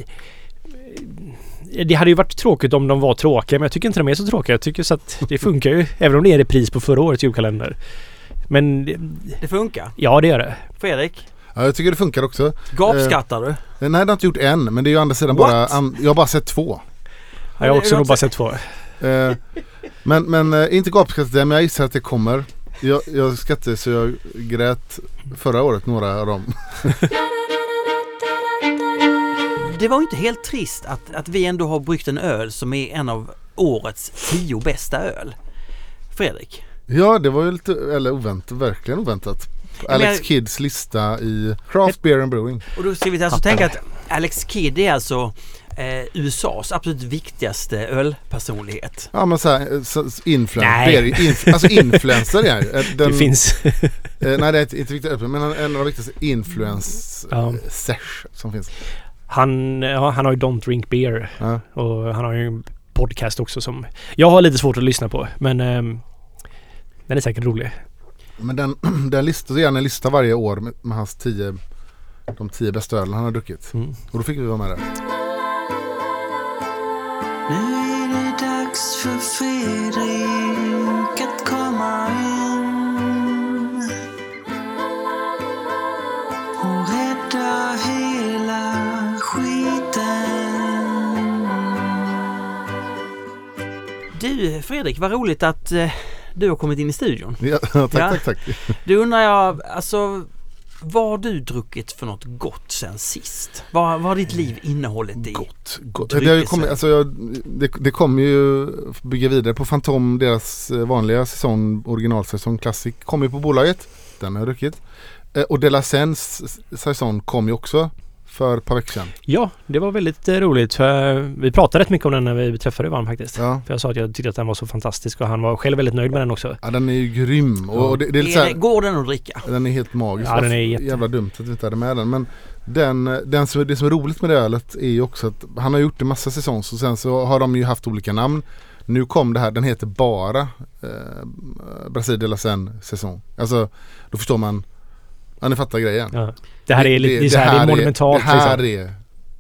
det hade ju varit tråkigt om de var tråkiga men jag tycker inte de är så tråkiga. Jag tycker så att det funkar ju. även om det är repris på förra årets julkalender. Men det- Det funkar. ja det gör det. Fredrik, Ja, jag tycker det funkar också. gapskattar du? Eh, Nej det har jag inte gjort än. Men det är ju andra sidan What? bara. An, jag har bara sett två. Jag har också nog bara sett två. Eh, men men eh, inte gapskattet än men jag gissar att det kommer. Jag, jag skrattade så jag grät förra året några av dem. Det var ju inte helt trist att, att vi ändå har bryggt en öl som är en av årets tio bästa öl. Fredrik? Ja det var ju lite, eller oväntat, verkligen oväntat. Alex jag- Kidds lista i Craft Beer and Brewing. Och då ska vi alltså tänka att Alex Kidd är alltså eh, USAs absolut viktigaste ölpersonlighet. Ja men såhär, så, influen- Nej. beer- inf- alltså influencer är ju. Eh, den- Det finns... eh, Nej det är inte, inte viktigt men han är en av de viktigaste influencers Ja. som finns. Han, ja, han har ju Don't Drink Beer Ja. och han har ju en podcast också som jag har lite svårt att lyssna på men ehm, den är säkert rolig. Men den, den lista, så gör han en lista varje år med, med hans tio de tio bästa ölen han har druckit. Mm. Och då fick vi vara med där. Nu är det dags för Fredrik att komma in och rädda hela Du Fredrik, vad roligt att eh, du har kommit in i studion. Ja, tack, Ja. tack, tack. Du undrar jag, alltså vad har du druckit för något gott sen sist? Vad, vad har ditt liv innehållit i? Gott, gott. Det, kommit, alltså jag, det, det kommer ju bygga vidare på Fantom, deras eh, vanliga säsong, originalsäsong, Classic, kommer ju på bolaget. Den har jag druckit. Eh, Och Delasens säsong kom ju också för ett par veckor sedan. Ja, det var väldigt eh, roligt. För vi pratade rätt mycket om den när vi träffade varandra faktiskt. Ja. För jag sa att jag tyckte att den var så fantastisk och han var själv väldigt nöjd med den också. ja, den är ju grym. Och, Ja. det, det är lite så Är det, här, går den att dricka? den är helt magisk. Ja, den är jätte- Jävla dumt att vi inte hade med den. Men den, den som, det som är roligt med det ölet är ju också att han har gjort en massa säsonger och sen så har de ju haft olika namn. Nu kom det här, den heter bara eh, Brasil de la Seine säsong. Alltså då förstår man, ja ni fattar grejen. Ja. Det här är, lite, det, är, så här, det är monumentalt. Det här liksom. är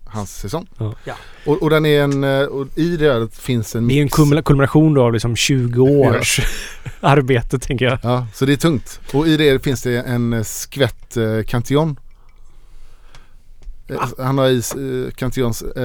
hans säsong. Ja. Ja. Och, och den är en, eh, och i det finns en Det är en mix. kumula- kulmination då av liksom 20 års arbete tänker jag. Ja, så det är tungt. Och i det finns det en eh, skvätt eh, Cantillon. Eh, Han har i eh, Cantillons, eh,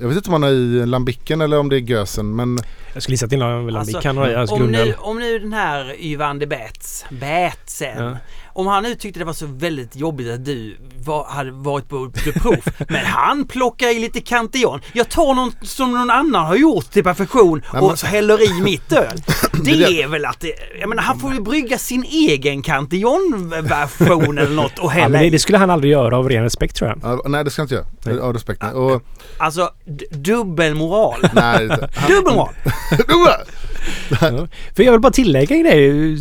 jag vet inte om han har i lambicken eller om det är gösen men Jag skulle gissa till en Alltså, kan ha i hans Om grundöl. nu, om nu den här Yvan de Betz, Betsen, Ja. Om han nu tyckte det var så väldigt jobbigt att du var, hade varit på prov. men han plockar i lite Cantillon. Jag tar någon som någon annan har gjort till perfektion Nej, och men- så häller i mitt öl. Det det- är väl att det, jag menar han får ju brygga sin egen Cantillon-version eller något och Ja, hälla men det, i. det skulle han aldrig göra av ren respekt tror jag. Ja, nej det ska jag inte Nej. göra. Av respekt. nej. Och, Alltså dubbelmoral. nej, inte. Dubbelmoral. Ja. För jag vill bara tillägga en grej.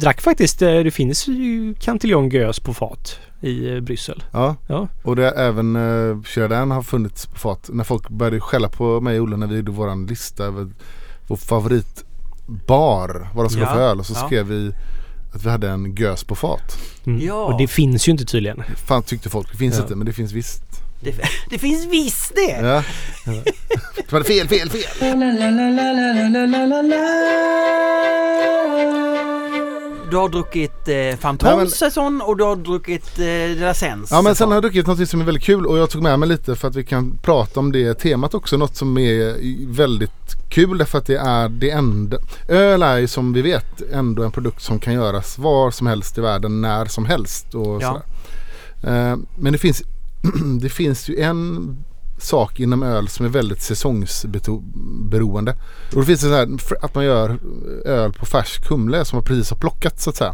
Drack faktiskt, eh, det finns ju Cantillon Gös på fat i eh, Bryssel. Ja, Ja. och det är även uh, Sheridan har funnits på fat. När folk började skälla på mig och Olle när vi gjorde våran lista över vår favoritbar, vad de skulle Ja, för öl. Och så ja. skrev vi att vi hade en gös på fat. Mm. Ja. Och det finns ju inte tydligen. Fan tyckte folk, det finns Ja. inte men det finns visst. Det, det finns visst det. Ja. det var fel, fel, fel. Du har druckit eh, Nej, Fantoms säsong och du har druckit eh, De La Sens Ja men sen har jag druckit något som är väldigt kul och jag tog med mig lite för att vi kan prata om det temat också. Något som är väldigt kul därför att det är det enda. Öl är ju som vi vet ändå en produkt som kan göras var som helst i världen när som helst. Och Ja. sådär. Eh, Men det finns, det finns ju en sak inom öl som är väldigt säsongsberoende. Och det finns det så här att man gör öl på färsk humle som man precis har plockat så att säga.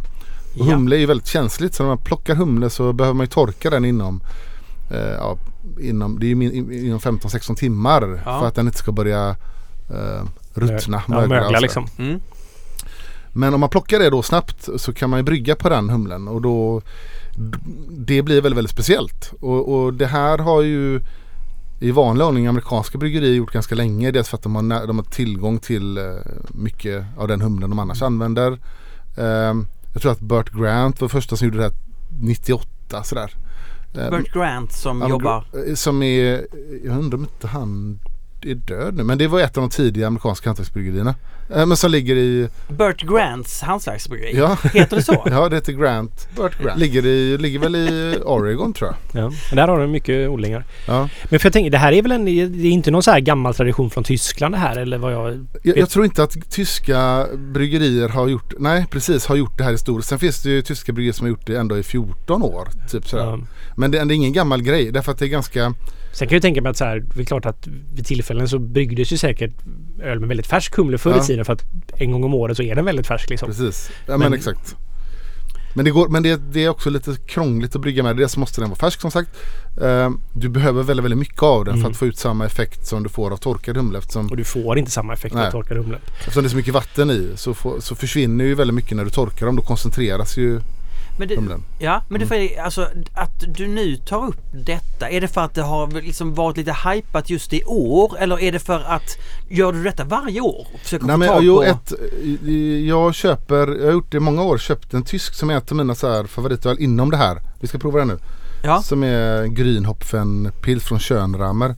Och Ja. humle är ju väldigt känsligt så när man plockar humle så behöver man ju torka den inom eh, ja, inom, det är min, inom 15-16 timmar Ja. för att den inte ska börja eh, ruttna. Ja, mögla mögla sådär. liksom. Mm. Men om man plockar det då snabbt så kan man ju brygga på den humlen och då det blir väldigt, väldigt speciellt. Och, och det här har ju i vanlig ordning amerikanska bryggerier gjort ganska länge. Dels för att de har, de har tillgång till eh, mycket av den humlen de annars använder. Ehm, jag tror att Burt Grant var första som gjorde det här 98 sådär. Ehm, Burt Grant som jobbar. eh, Som är, jag undrar om inte han är död nu. Men det var ett av de tidiga amerikanska hantverksbryggerierna. Eh, Men som ligger i, Burt Grants hantverksbryggeri. ja, Heter det så? ja det heter Grant. Burt Grant. Ligger, i, ligger väl i Oregon tror jag. Ja. Där har de mycket odlingar. Ja. Men för jag tänker, det här är väl en, det är inte någon så här gammal tradition från Tyskland det här eller vad jag... Jag, jag tror inte att tyska bryggerier har gjort, nej precis, har gjort det här historiskt. Sen finns det ju tyska bryggerier som har gjort det ändå i 14 år. Typ sådär. Ja. Men det, det är ingen gammal grej därför att det är ganska, Sen kan jag tänka mig att så här, det är klart att vid tillfällen så bryggdes ju säkert öl med väldigt färsk humle förr i Ja. tiden för att en gång om året så är den väldigt färsk liksom. precis. Ja men, Men- exakt. Men, det, går, men det, det är också lite krångligt att brygga med. Dels måste den vara färsk som sagt. Ehm, du behöver väldigt, väldigt mycket av den för Mm. att få ut samma effekt som du får av torkad humle. Eftersom, Och du får inte samma effekt Nej. av torkad humle. eftersom det är så mycket vatten i så, får, så försvinner ju väldigt mycket när du torkar dem. Då koncentreras ju Men, det, humlen. ja, men det Mm. för, alltså, att du nu tar upp detta, är det för att det har liksom varit lite hypat just i år eller är det för att gör du detta varje år? Försöker Nej men jo, på... ett, jag köper, jag har gjort det i många år, köpt en tysk som är ett av mina så här favoritöl inom det här. Vi ska prova den nu. ja. Som är Grünhopfen Pils från Schönrammer.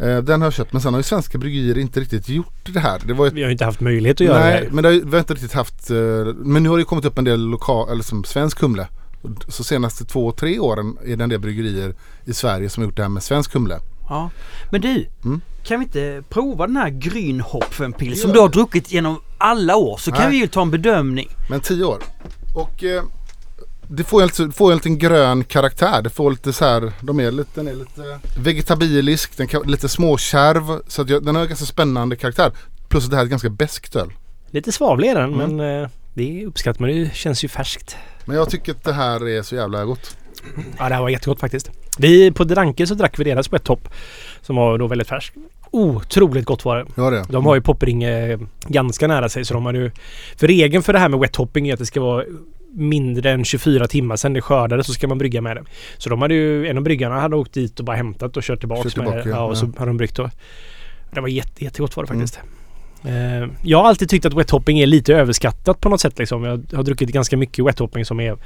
Eh, den har jag köpt men sen har ju svenska bryggerier inte riktigt gjort det här. Det var ett, Vi har ju inte haft möjlighet att göra nej, det. men det har, vi har inte riktigt haft, eh, men nu har det kommit upp en del lokal, eller som svensk humle. Så senaste två, tre åren är det en del bryggerier i Sverige som har gjort det här med svensk humle. ja. Men du, Mm. kan vi inte prova den här Grünhopfenpils som du har druckit genom alla år så kan Nej. vi ju ta en bedömning. Men 10 år. Och eh, det får en, lite- får en liten grön karaktär. Det får lite så här, de är lite, den är lite vegetabilisk, den kan, lite småkärv. Så att jag, den har en ganska spännande karaktär. Plus att det här är ett ganska beskt öl. Lite svavlig är den Mm. men eh, det är uppskattat men det känns ju färskt. Men jag tycker att det här är så jävla gott. Ja det här var jättegott faktiskt. Vi på Dranke så drack vi deras Wet Top. Som var då väldigt färsk. Otroligt gott var det. Ja det. De har ju Poppring eh, ganska nära sig så de har ju... För regeln för det här med wet hopping är att det ska vara mindre än 24 timmar sedan det skördades så ska man brygga med det. Så de hade ju, en av bryggarna hade åkt dit och bara hämtat och kört tillbaks Kört tillbaka, med det. ja. Och så Ja. hade de bryggt då. Det var jätte, jättegott var det Mm. faktiskt. Eh, jag har alltid tyckt att wet hopping är lite överskattat på något sätt liksom. Jag har druckit ganska mycket wet hopping som är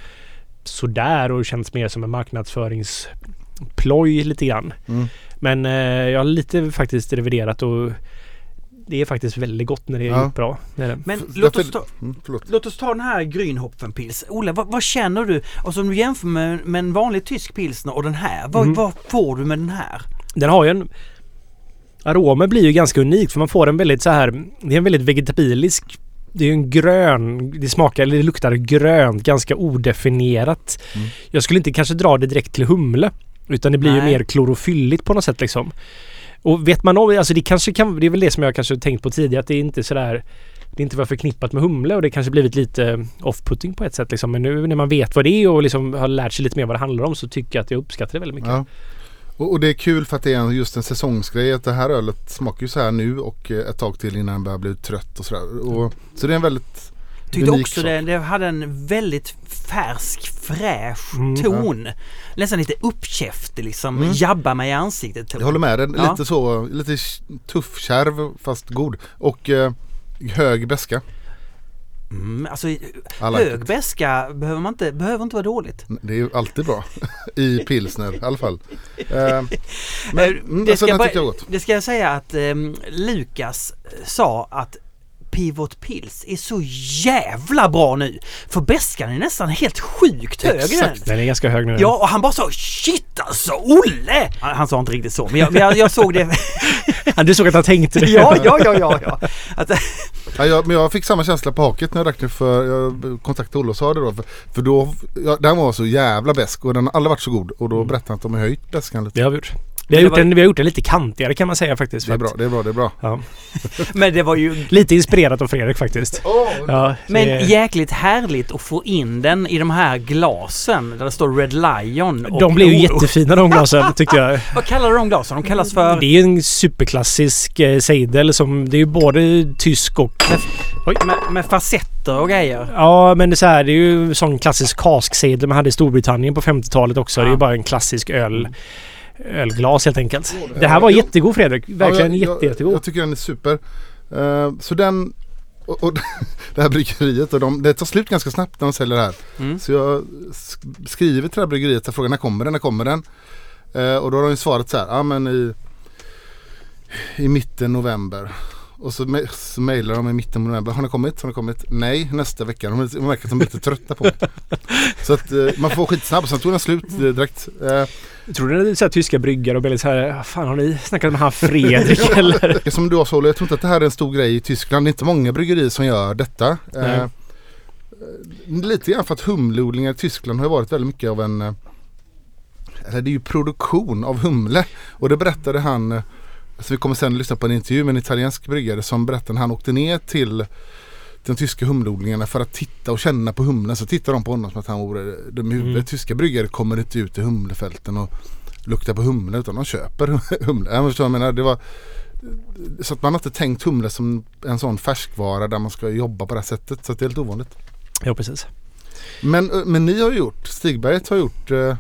sådär och känns mer som en marknadsföringsploj lite grann. Mm. Men eh, jag har lite faktiskt reviderat och det är faktiskt väldigt gott när det är Ja. bra. Det är det. Men låt oss, ta, Mm, låt oss ta den här Grünhopfenpils. Olle, vad, vad känner du? Och som du jämför med, med en vanlig tysk pilsner och den här. Vad, Mhm. vad får du med den här? Den har ju en... Aromen blir ju ganska unik för man får en väldigt så här... Det är en väldigt vegetabilisk det är ju en grön, det smakar, eller det luktar grönt, ganska odefinierat. Mm. Jag skulle inte kanske dra det direkt till humle. Utan det blir ju Nej. mer klorofylligt på något sätt liksom. Och vet man om, alltså det kanske kan, det är väl det som jag kanske tänkt på tidigare att det är inte sådär det inte var förknippat med humle och det kanske blivit lite off-putting på ett sätt liksom. Men nu när man vet vad det är och liksom har lärt sig lite mer vad det handlar om så tycker jag att jag uppskattar det väldigt mycket. Ja. Och, och det är kul för att det är just en säsongsgrej att det här ölet smakar ju så här nu och ett tag till innan den börjar bli trött och sådär. Och, så det är en väldigt Tyckte unik också det, det hade en väldigt färsk, fräsch Mm, ton. Nästan lite uppkäftig liksom. Mm. Jabba mig i ansiktet. Jag håller med dig. Ja. Lite så, lite tuff kärv fast god. Och eh, hög beska. Mm, alltså like hög beska behöver, man inte, behöver inte vara dåligt. Det är ju alltid bra. I pilsner i alla fall. Eh, men, Eh, mm, det, alltså, ska bara, jag gott. det ska jag säga att ehm, Lukas sa att Pivot Pils är så jävla bra nu. För beskan är nästan helt sjukt hög. Exakt. Den är ganska hög nu. Ja, och han bara sa shit alltså Olle! Han, han sa inte riktigt så, men jag, men jag, jag såg det. Du såg att han tänkte det. ja, ja, ja, ja, ja. Att, Ja, jag, men jag fick samma känsla på haket när jag drack för jag kontaktade Olle och sa det då. För, för då, ja, den var så jävla besk och den har aldrig varit så god. Och då berättade han att de har höjt beskan lite. Det har vi gjort. Vi har, gjort var- den, vi har gjort den lite kantigare kan man säga faktiskt. Det är bra, det är bra, det är bra. Ja. men det var ju Lite inspirerat av Fredrik faktiskt. Ja, men det- jäkligt härligt att få in den i de här glasen där det står Red Lion. och- de blev ju och- jättefina de glasen tyckte jag. Vad kallar du de glasen? De kallas för... Det är en superklassisk eh, sejdel som det är ju både tysk och... Oj. Med, med facetter och grejer. Ja men det är, så här, det är ju en sån klassisk kasksejdel man hade i Storbritannien på 50-talet också. Det är ju Ja. bara en klassisk öl. Ölglas helt enkelt. Det här var jättegod Fredrik. Verkligen Ja, jag, jätte, jättegod. Jag, tycker den är super. Eh, så den och, och det här bryggeriet och de, det tar slut ganska snabbt när de säljer det här. Mm. Så jag sk- skriver till det här bryggeriet och frågar när kommer den, när kommer den? Eh, och då har de ju svarat så här, ja men i, i mitten november. Och så, me- så mejlar de i mitten av november, har den kommit? Har den kommit? Nej, nästa vecka. De, de märker att de är lite trötta på mig. Så att eh, man får skitsnabb, sen tog den slut eh, direkt. Eh, Tror du det här tyska bryggare och lite så här, "Ah, fan har ni snackat med han Fredrik eller? Som du har jag tror inte att det här är en stor grej i Tyskland. Det är inte många bryggerier som gör detta. Eh, lite grann för att humleodlingar i Tyskland har ju varit väldigt mycket av en eh, eller det är ju produktion av humle. Och det berättade han, eh, så vi kommer sen lyssna på en intervju med en italiensk bryggare som berättade när han åkte ner till de tyska humleodlingarna för att titta och känna på humlen. Så tittade de på honom som att han vore dum i huvudet. Mm. Tyska bryggare kommer inte ut i humlefälten och luktar på humle utan de köper humle. Jag förstår vad jag menar. Det var, så att man har inte tänkt humle som en sån färskvara där man ska jobba på det här sättet. Så det är lite ovanligt. Ja precis. Men, men ni har gjort, Stigberget har gjort eh,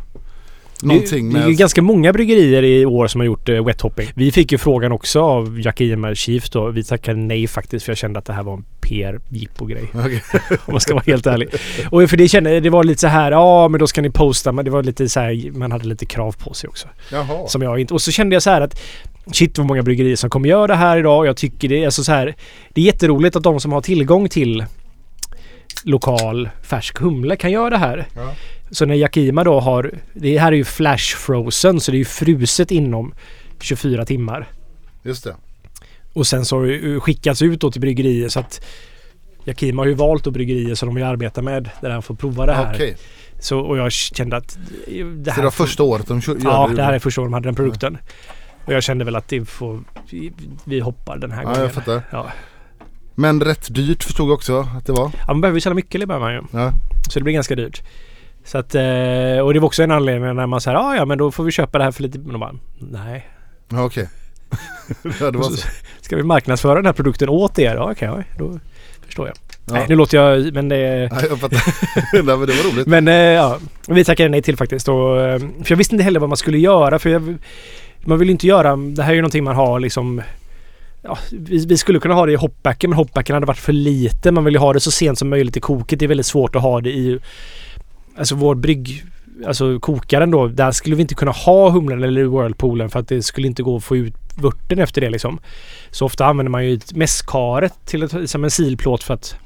någonting det, det är ju ganska många bryggerier i år som har gjort uh, wet hopping. Vi fick ju frågan också av Jack Iemar Chief då. Vi tackade nej faktiskt för jag kände att det här var en PR-jippo-grej. Okej. om man ska vara helt ärlig. Och för det kände det var lite så här, ja men då ska ni posta. Men det var lite så här, man hade lite krav på sig också. Jaha. Som jag inte... Och så kände jag så här att shit vad många bryggerier som kommer göra det här idag. Jag tycker det är alltså så här. Det är jätteroligt att de som har tillgång till lokal färsk humle kan göra det här. Ja. Så när Yakima då har... Det här är ju flash frozen så det är ju fruset inom 24 timmar. Just det. Och sen så har det skickats ut då till bryggerier så att Yakima har ju valt då bryggerier som de vill arbeta med där han får prova det här. Okej. Så, och jag kände att det Så här det var första året de kör, Ja, det här är första gången de hade den produkten. Och jag kände väl att det får, vi, hoppar den här Ja, gången. jag fattar. Ja. Men rätt dyrt förstod jag också att det var. ja, man behöver ju sälja mycket i början man ju. Ja. Så det blir ganska dyrt. Så att, eh, och det var också en anledning när man säger ah, ja men då får vi köpa det här för lite... Men de bara, nej. Ja, okej. ja, det var så. Ska vi marknadsföra den här produkten åt er? Ja, okej, ja, då förstår jag. Ja. Nej, nu låter jag... Men det... Nej, jag fattar. Nej, men det var roligt. Men eh, ja, vi tackade nej till faktiskt. Och, eh, för jag visste inte heller vad man skulle göra. För jag, man vill ju inte göra... Det här är ju någonting man har liksom... Ja, vi, vi skulle kunna ha det i hopbacken men hopbacken hade varit för lite. Man vill ju ha det så sent som möjligt i koket. Det är väldigt svårt att ha det i... Alltså vår brygg... Alltså kokaren då. Där skulle vi inte kunna ha humlen eller whirlpoolen för att det skulle inte gå att få ut vörten efter det liksom. Så ofta använder man ju ett mässkaret till ett, som en silplåt för att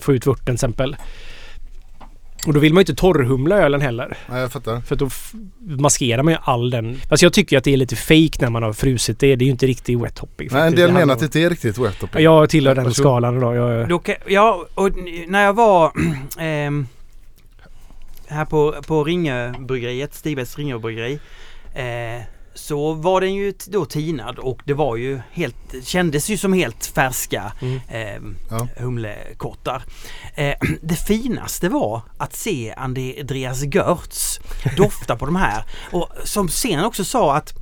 få ut vörten till exempel. Och då vill man ju inte torrhumla ölen heller. Nej, jag fattar. För då maskerar man ju all den. Fast jag tycker att det är lite fake när man har frusit det. Det är ju inte riktigt wet hopping. Nej, en del Det menar att det inte är riktigt wet hopping. Jag tillhör den Varsågod. skalan då. Jag, ja, och när jag var ehm, här på, på Ringöbryggeriet, Stigbäcks Ringöbryggeri, eh, så var den ju då tinad och det var ju helt, kändes ju som helt färska Mm. eh, Ja. humlekottar. Eh, det finaste var att se Andreas Görtz dofta på de här och som sen också sa att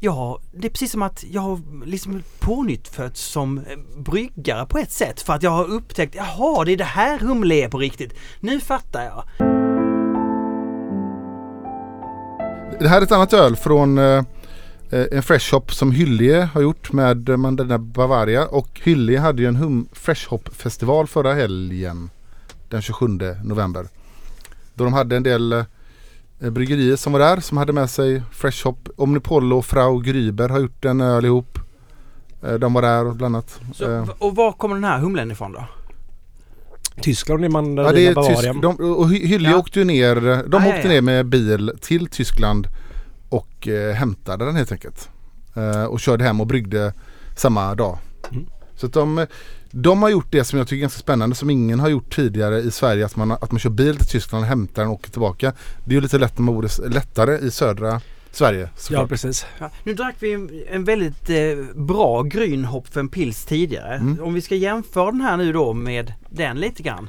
Ja, det är precis som att jag har liksom pånyttfötts som eh, bryggare på ett sätt för att jag har upptäckt, jaha det är det här humle är på riktigt. Nu fattar jag. Det här är ett annat öl från eh, eh, en fresh hop som Hyllie har gjort med Mandarina Bavaria. Och Hyllie hade ju en hum fresh hop festival förra helgen. Den 27 november. Då de hade en del eh, bryggerier som var där som hade med sig fresh hop. Omnipollo och Frau Gryber har gjort en öl ihop. De var där bland annat. Så, och var kommer den här humlen ifrån då? Tyskland är man Ja, det är Bavaria. tysk, de, och Hy- Hyllie Ja. åkte ju ner, de Ja, ja, åkte ja. ner med bil till Tyskland och eh, hämtade den helt enkelt. Eh, och körde hem och bryggde samma dag. Mm. Så att de, de har gjort det som jag tycker är ganska spännande som ingen har gjort tidigare i Sverige. Att man, att man kör bil till Tyskland, hämtar den och åker tillbaka. Det är ju lite lätt, lättare i södra Sverige. Ja, såklart. precis. Ja, nu drack vi en- en väldigt eh, bra Grünhopfen Pils tidigare. Mm. Om vi ska jämföra den här nu då med den lite grann.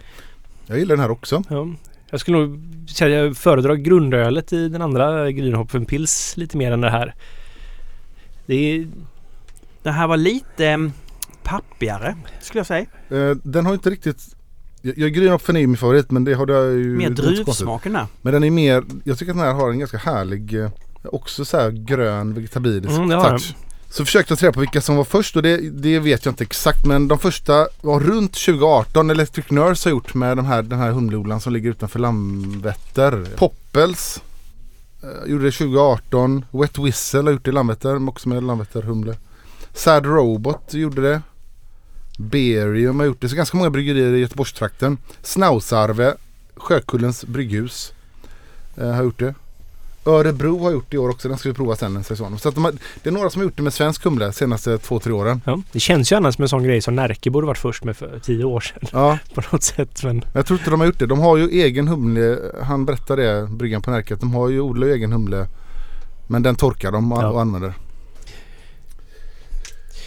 Jag gillar den här också. Ja. Jag skulle nog säga att jag föredrar grundölet i den andra Grünhopfen Pils lite mer än det här. Det är... Den här var lite eh, pappigare skulle jag säga. Eh, den har inte riktigt jag, jag Grünhopfen är ju min favorit men det har det ju Mer det druvsmaken där. Men den är mer, jag tycker att den här har en ganska härlig, eh, också så här grön vegetabilisk Mm, touch. Så försökte jag ta reda på vilka som var först och det, det vet jag inte exakt men de första var runt 2018 Electric Nurse har gjort med de här, den här humleodlaren som ligger utanför Landvetter. Poppels eh, gjorde det 2018. Wet Whistle har gjort det i Landvetter, också med Landvetter humle. Sad Robot gjorde det. Berium har gjort det. Så ganska många bryggerier i Göteborgstrakten. Snausarve, Sjökullens brygghus eh, har gjort det. Örebro har gjort det i år också. Den ska vi prova sen en säsong. Så att de har, det är några som har gjort det med svensk humle de senaste två, tre åren. Ja, det känns ju annars som en sån grej som Närke borde varit först med för tio år sedan Ja, på något sätt. Men jag tror inte de har gjort det. De har ju egen humle. Han berättade det, bryggan på Närke, att de har ju odlar ju egen humle. Men den torkar de och, Ja. och använder.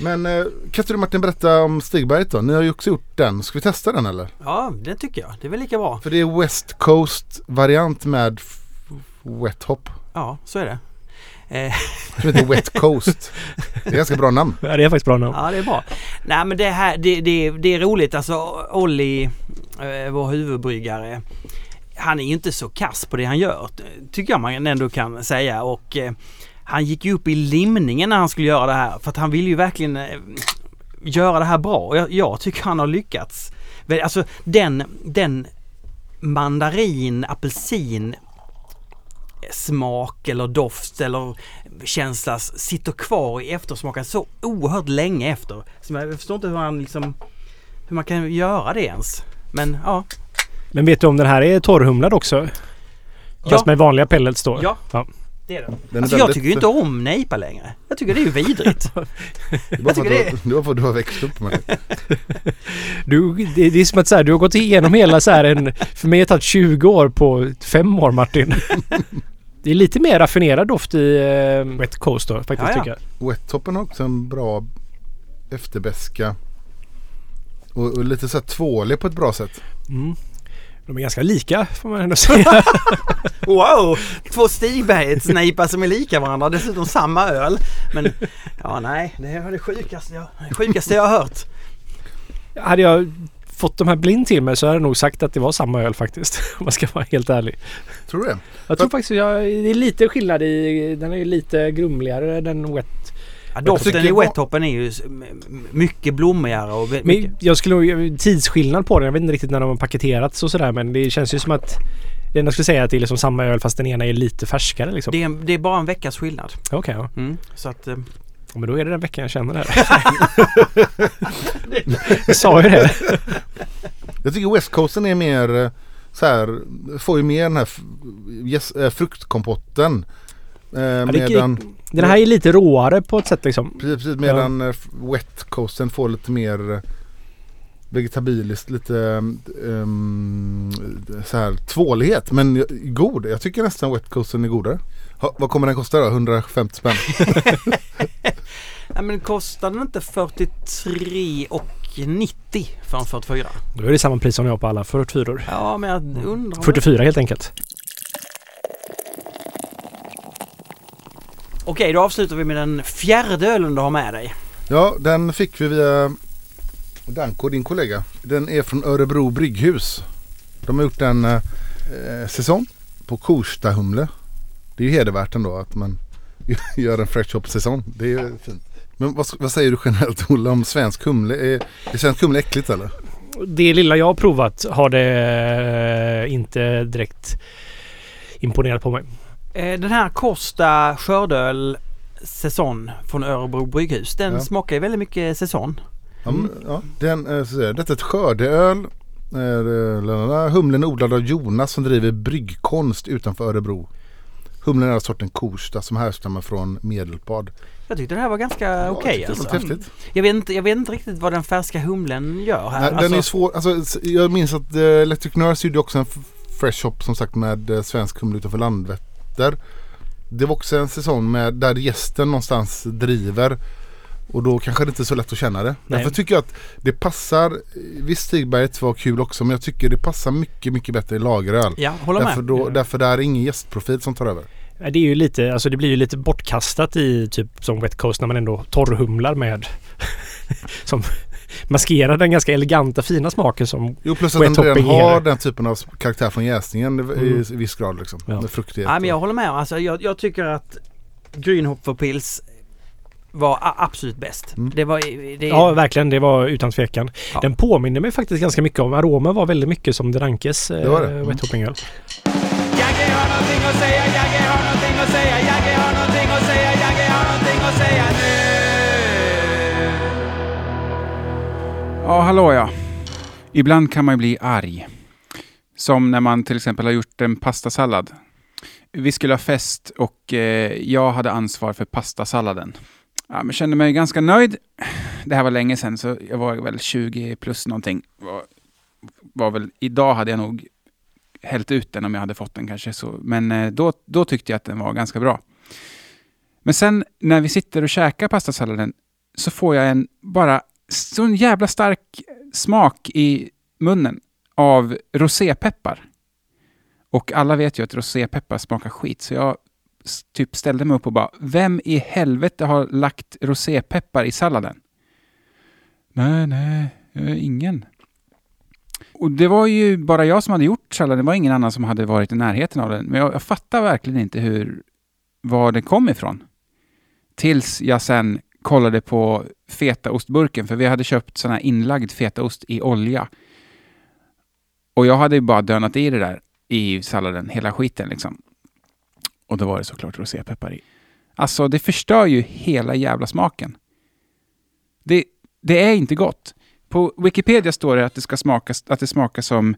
Men eh, kan inte du Martin berätta om Stigberget då? Ni har ju också gjort den. Ska vi testa den eller? Ja, det tycker jag. Det är väl lika bra. För det är West Coast variant med Wet Hop. Ja, så är det. Eh, Som heter Wet Coast. Det är ganska bra namn. ja, det är faktiskt bra namn. ja, det är bra. Nej, men det här, det, det, det är roligt. Alltså Olli, eh, vår huvudbryggare, han är ju inte så kass på det han gör. Tycker jag man ändå kan säga. Och eh, han gick ju upp i limningen när han skulle göra det här. För att han vill ju verkligen eh, göra det här bra. Och jag, jag tycker han har lyckats. Alltså den, den mandarin, apelsin smak eller doft eller känsla sitter kvar i eftersmaken så oerhört länge efter. Så jag förstår inte hur man liksom hur man kan göra det ens. Men ja. Men vet du om den här är torrhumlad också? Ja. Fast med vanliga pellets då? Ja. ja. Det är det. Den är Alltså jag tycker ju inte om nejpa längre. Jag tycker det är ju vidrigt. Det Jag för tycker att du, det var för att du har växt upp med det. Du, det, det är som att så här, du har gått igenom hela så här en... För mig har det tagit 20 år på fem år Martin. Det är lite mer raffinerad doft i eh, Wet Coast då faktiskt Ja, ja. tycker jag. Wet-toppen har också en bra efterbeska. Och, och lite så här tvålig på ett bra sätt. Mm. De är ganska lika får man ändå säga. Wow! Två Stigbergets-nejpar som är lika varandra. Dessutom samma öl. Men ja, nej. Det var det sjukaste jag, det sjukaste jag har hört. Hade jag fått de här blind till mig så hade jag nog sagt att det var samma öl faktiskt. Om man ska vara helt ärlig. Tror du det? Jag tror faktiskt jag, det är lite skillnad i... Den är ju lite grumligare den Wet. Ja, doften i wettoppen är ju mycket blommigare och mycket... Men jag skulle nog... Tidsskillnad på den. Jag vet inte riktigt när de har paketerats och sådär men det känns ju som att... Det enda jag skulle säga är att det är liksom samma öl fast den ena är lite färskare liksom. Det är, det är bara en veckas skillnad. Okej, ja. Mm. Så att... eh, Ja, Men då är det den veckan jag känner det här. jag sa ju det. Jag tycker West Coasten är mer, eh, så här, får ju mer den här yes, eh, fruktkompotten. Eh, det- medan, Den här är lite råare på ett sätt liksom. precis, precis, medan eh, wet coasten får lite mer eh, vegetabiliskt, lite um, så här tvålighet. Men god. Jag tycker nästan wet coasten är godare. Ha, vad kommer den kosta då? 150 spänn? Nej men kostar den inte 43 och 90 för en 44? Då är det samma pris som jag har på alla 44 Ja men jag undrar om 44 helt enkelt. Okej då avslutar vi med den fjärde ölen du har med dig. Ja, den fick vi via Danko, din kollega. Den är från Örebro brygghus. De har gjort en eh, säsong på Korstahumle. Det är ju hedervärt ändå att man gör en fresh hop säsong. Det är ju fint. Men vad, vad säger du generellt Olle om svensk humle? Är, är svensk humle äckligt eller? Det lilla jag har provat har det eh, inte direkt imponerat på mig. Eh, Den här Costa skördeöl säsong från Örebro brygghus. Den Ja. smakar ju väldigt mycket säsong. Ja, men, ja, den, eh, så säger jag, detta är ett skördeöl. Humlen är odlad av Jonas som driver bryggkonst utanför Örebro. Humlen är av sorten Korsta som härstammar från Medelpad. Jag tyckte det här var ganska okej jag tyckte det alltså. häftigt. Jag vet, inte, jag vet inte riktigt vad den färska humlen gör här. Nej, den alltså, är svår. Alltså, jag minns att uh, Electric Nurse gjorde också en fresh hop som sagt med uh, svensk humle utanför Landvetter. Det var också en säsong med där gästen någonstans driver. Och då kanske det inte är så lätt att känna det. Nej. Därför tycker jag att det passar. Visst Stigberget var kul också men jag tycker det passar mycket mycket bättre i lageröl. Ja, håller med. Därför, då, därför där är ingen gästprofil som tar över. Ja, Det är ju lite, alltså det blir ju lite bortkastat i typ som Wet Coast när man ändå torrhumlar med som maskerar den ganska eleganta fina smaken som Jo plus att den redan har den typen av karaktär från jäsningen i, Mm. i viss grad liksom. Ja. Med fruktighet. Nej, men jag håller med. Alltså, jag, jag tycker att Grünhopferpils var absolut bäst. Mm. Det var... Det, Ja, verkligen. Det var utan tvekan. Ja. Den påminner mig faktiskt ganska mycket om. Aromen var väldigt mycket som Drankes Det det. Mm. Wet Hopping Öl. Jagge har någonting att säga, Jagge Ja, hallå ja. Ibland kan man ju bli arg. Som när man till exempel har gjort en pastasallad. Vi skulle ha fest och eh, jag hade ansvar för pastasalladen. Ja, men kände mig ganska nöjd. Det här var länge sedan, så jag var väl 20 plus någonting. Var, var väl, idag hade jag nog hällt ut den om jag hade fått den kanske. Så, men eh, då, då tyckte jag att den var ganska bra. Men sen när vi sitter och käkar pastasalladen så får jag en bara sån jävla stark smak i munnen av rosépeppar. Och alla vet ju att rosépeppar smakar skit, så jag typ ställde mig upp och bara, vem i helvete har lagt rosépeppar i salladen? Nej, nej, eh, ingen. Och det var ju bara jag som hade gjort salladen, det var ingen annan som hade varit i närheten av den. Men jag, jag fattar verkligen inte hur, var den kom ifrån. Tills jag sen kollade på fetaostburken, för vi hade köpt sån här inlagd fetaost i olja. Och jag hade ju bara dönat i det där i salladen, hela skiten liksom. Och då var det såklart rosépeppar i. Alltså, det förstör ju hela jävla smaken. Det, det är inte gott. På Wikipedia står det att det ska smaka, att det smakar som...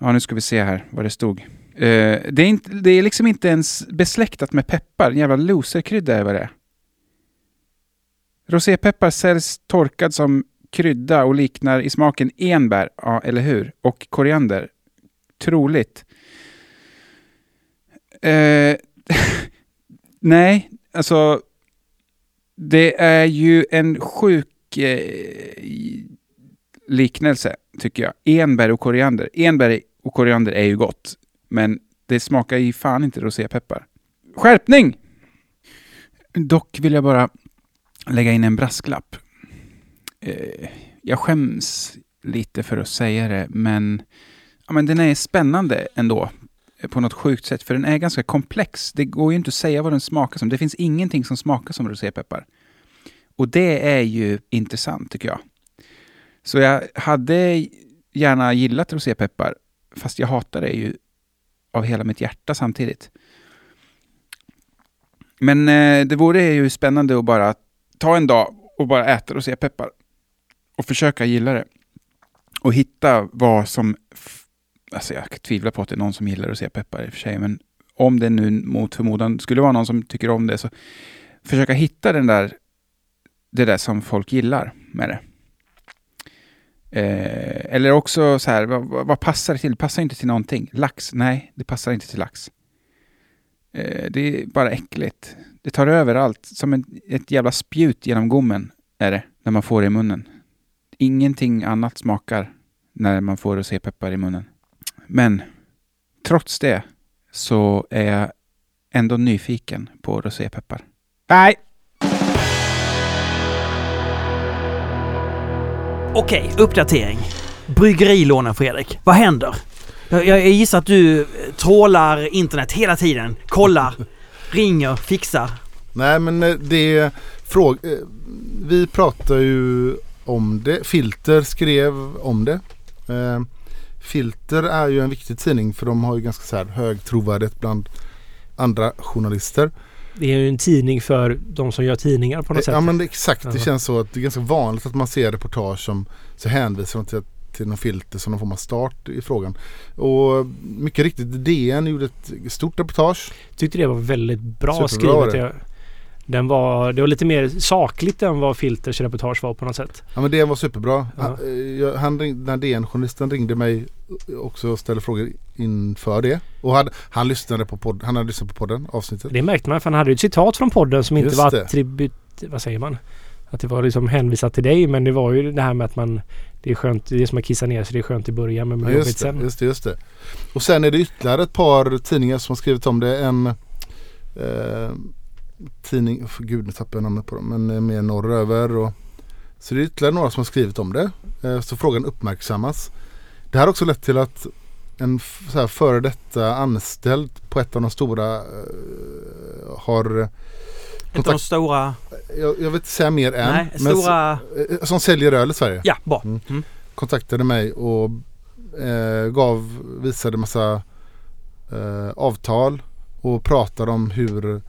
Ja, nu ska vi se här vad det stod. Uh, det, är inte, det är liksom inte ens besläktat med peppar. En jävla loserkrydda är vad det är. Rosépeppar säljs torkad som krydda och liknar i smaken enbär, ja, eller hur? Och koriander. Troligt. Eh, nej, alltså det är ju en sjuk eh, liknelse, tycker jag. Enbär och koriander. Enbär och koriander är ju gott, men det smakar ju fan inte rosépeppar. Skärpning! Dock vill jag bara lägga in en brasklapp. Eh, jag skäms lite för att säga det, men, ja, men den är spännande ändå eh, på något sjukt sätt, för den är ganska komplex. Det går ju inte att säga vad den smakar som. Det finns ingenting som smakar som rosépeppar. Och det är ju intressant, tycker jag. Så jag hade gärna gillat rosépeppar, fast jag hatar det ju av hela mitt hjärta samtidigt. Men eh, det vore ju spännande att bara ta en dag och bara äta rosépeppar och försöka gilla det. Och hitta vad som Alltså jag tvivlar på att det är någon som gillar rosépeppar i och för sig, men om det nu mot förmodan skulle vara någon som tycker om det, så försöka hitta den där, det där som folk gillar med det. Eh, eller också så här, vad, vad- vad passar det till? Det passar inte till någonting. Lax? Nej, det passar inte till lax. Eh, det är bara äckligt. Det tar över allt. Som en, ett jävla spjut genom gommen är det, när man får det i munnen. Ingenting annat smakar när man får rosépeppar i munnen. Men trots det så är jag ändå nyfiken på rosépeppar. Nej, Okej, uppdatering. Bryggerilånen Fredrik. Vad händer? Jag, jag gissar att du trålar internet hela tiden. Kollar, ringer, fixar. Nej men eh, det fråg, eh, Vi pratar ju om det. Filter skrev om det. Eh, Filter är ju en viktig tidning för de har ju ganska så här hög trovärdighet bland andra journalister. Det är ju en tidning för de som gör tidningar på något sätt. Ja men det, exakt, det känns så att det är ganska vanligt att man ser reportage som så hänvisar de till, till någon filter som någon form av start i frågan. Och mycket riktigt, DN gjorde ett stort reportage. tyckte det var väldigt bra Superbra skrivet. Den var, det var lite mer sakligt än vad Filters reportage var på något sätt. Ja men DN var superbra. Ja. Han, eh, jag- han ring, den DN-journalisten ringde mig också och ställde frågor inför det. Och hade, han lyssnade på podd, han hade lyssnat på podden, avsnittet. Det märkte man för han hade ju ett citat från podden som inte Just var det. attribut... Vad säger man? Att det var liksom hänvisat till dig men det var ju det här med att man... Det är skönt, det är som att kissa ner sig. Det är skönt i början men Ja, jobbigt sen. just det, just det. Och sen är det ytterligare ett par tidningar som har skrivit om det. En eh, tidning, för gud nu tappar jag namnet på dem, men eh, mer norröver. Och, så det är ytterligare några som har skrivit om det. Eh, så frågan uppmärksammas. Det här har också lett till att en så här, före detta anställd på ett av de stora eh, har Ett av de stora... jag, jag vill inte säga mer än. Nej, men stora... s- eh, som säljer öl i Sverige Ja, bra. Mm. Mm. kontaktade mig och eh, gav, visade massa eh, avtal och pratade om hur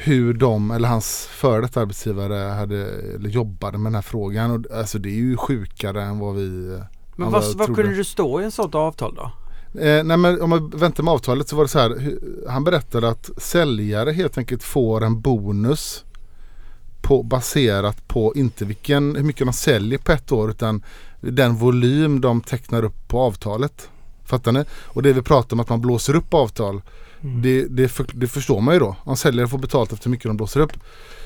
hur de eller hans före detta arbetsgivare hade, eller jobbade med den här frågan. Och, alltså det är ju sjukare än vad vi Men vad, vad kunde du stå i en sånt avtal då? Eh, nej men om man väntar med avtalet så var det så här. Han berättade att säljare helt enkelt får en bonus på, baserat på inte vilken, hur mycket de säljer på ett år utan den volym de tecknar upp på avtalet. Fattar ni? Och det vi pratar om att man blåser upp avtal. Mm. Det, det, för, det förstår man ju då. Om säljare får betalt efter hur mycket de blåser upp.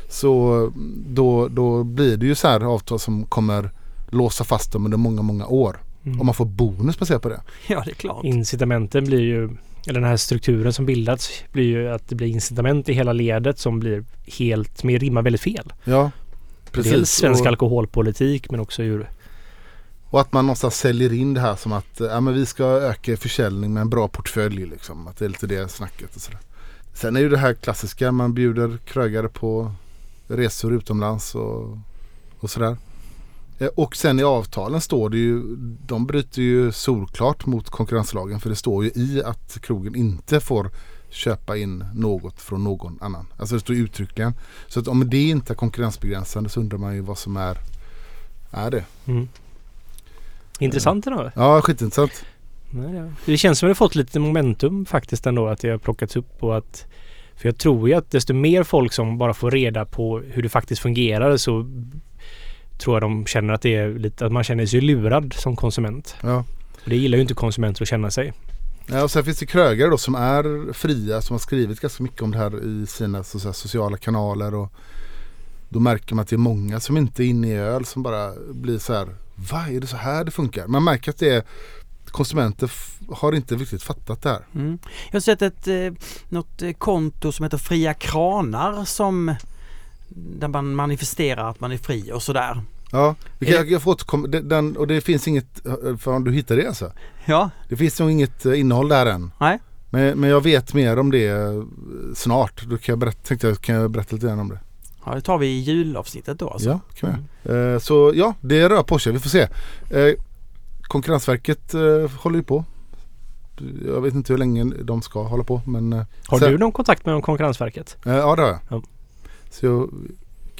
Så då, då blir det ju så här avtal som kommer låsa fast dem under många, många år. Mm. Om man får bonus baserat på det. Ja, det är klart. Incitamenten blir ju, eller den här strukturen som bildats blir ju att det blir incitament i hela ledet som blir helt, som rimmar väldigt fel. Ja, Dels svensk och, alkoholpolitik men också ur och att man någonstans säljer in det här som att ja, men vi ska öka försäljning med en bra portfölj. Liksom. Att det är lite det snacket. Och sådär. Sen är ju det här klassiska. Man bjuder krögare på resor utomlands och, och sådär. Eh, Och sen i avtalen står det ju, de bryter ju solklart mot konkurrenslagen för det står ju i att krogen inte får köpa in något från någon annan. Alltså det står uttryckligen. Så att om det inte är konkurrensbegränsande så undrar man ju vad som är, är det. Mm. Intressant ändå. Ja, skitintressant. Det känns som att det fått lite momentum faktiskt ändå att det har plockats upp och att för jag tror ju att desto mer folk som bara får reda på hur det faktiskt fungerar så tror jag de känner att det är lite att man känner sig lurad som konsument. Ja. Och det gillar ju inte konsumenter att känna sig. Ja, och sen finns det krögare då som är fria som har skrivit ganska mycket om det här i sina så att säga, sociala kanaler. Och då märker man att det är många som inte är inne i öl som bara blir så här. Vad är det så här det funkar? Man märker att det är konsumenter har inte riktigt fattat det här. Mm. Jag har sett ett, eh, något eh, konto som heter Fria Kranar som där man manifesterar att man är fri och sådär. Ja, vi kan, jag, får återkomma. Den, och det finns inget, eh, för om du hittar det alltså. Ja, Det finns nog inget eh, innehåll där än. Nej. Men, men jag vet mer om det eh, snart. Då kan jag berätta, tänkte jag kan jag berätta lite grann om det. ja det tar vi i julavsnittet då alltså. Ja, kan vi. Eh, Så ja, det rör på sig. Vi får se. Eh, Konkurrensverket eh, håller ju på. Jag vet inte hur länge de ska hålla på men Har Sen- du någon kontakt med Konkurrensverket? ja det har jag. Ja. Så jag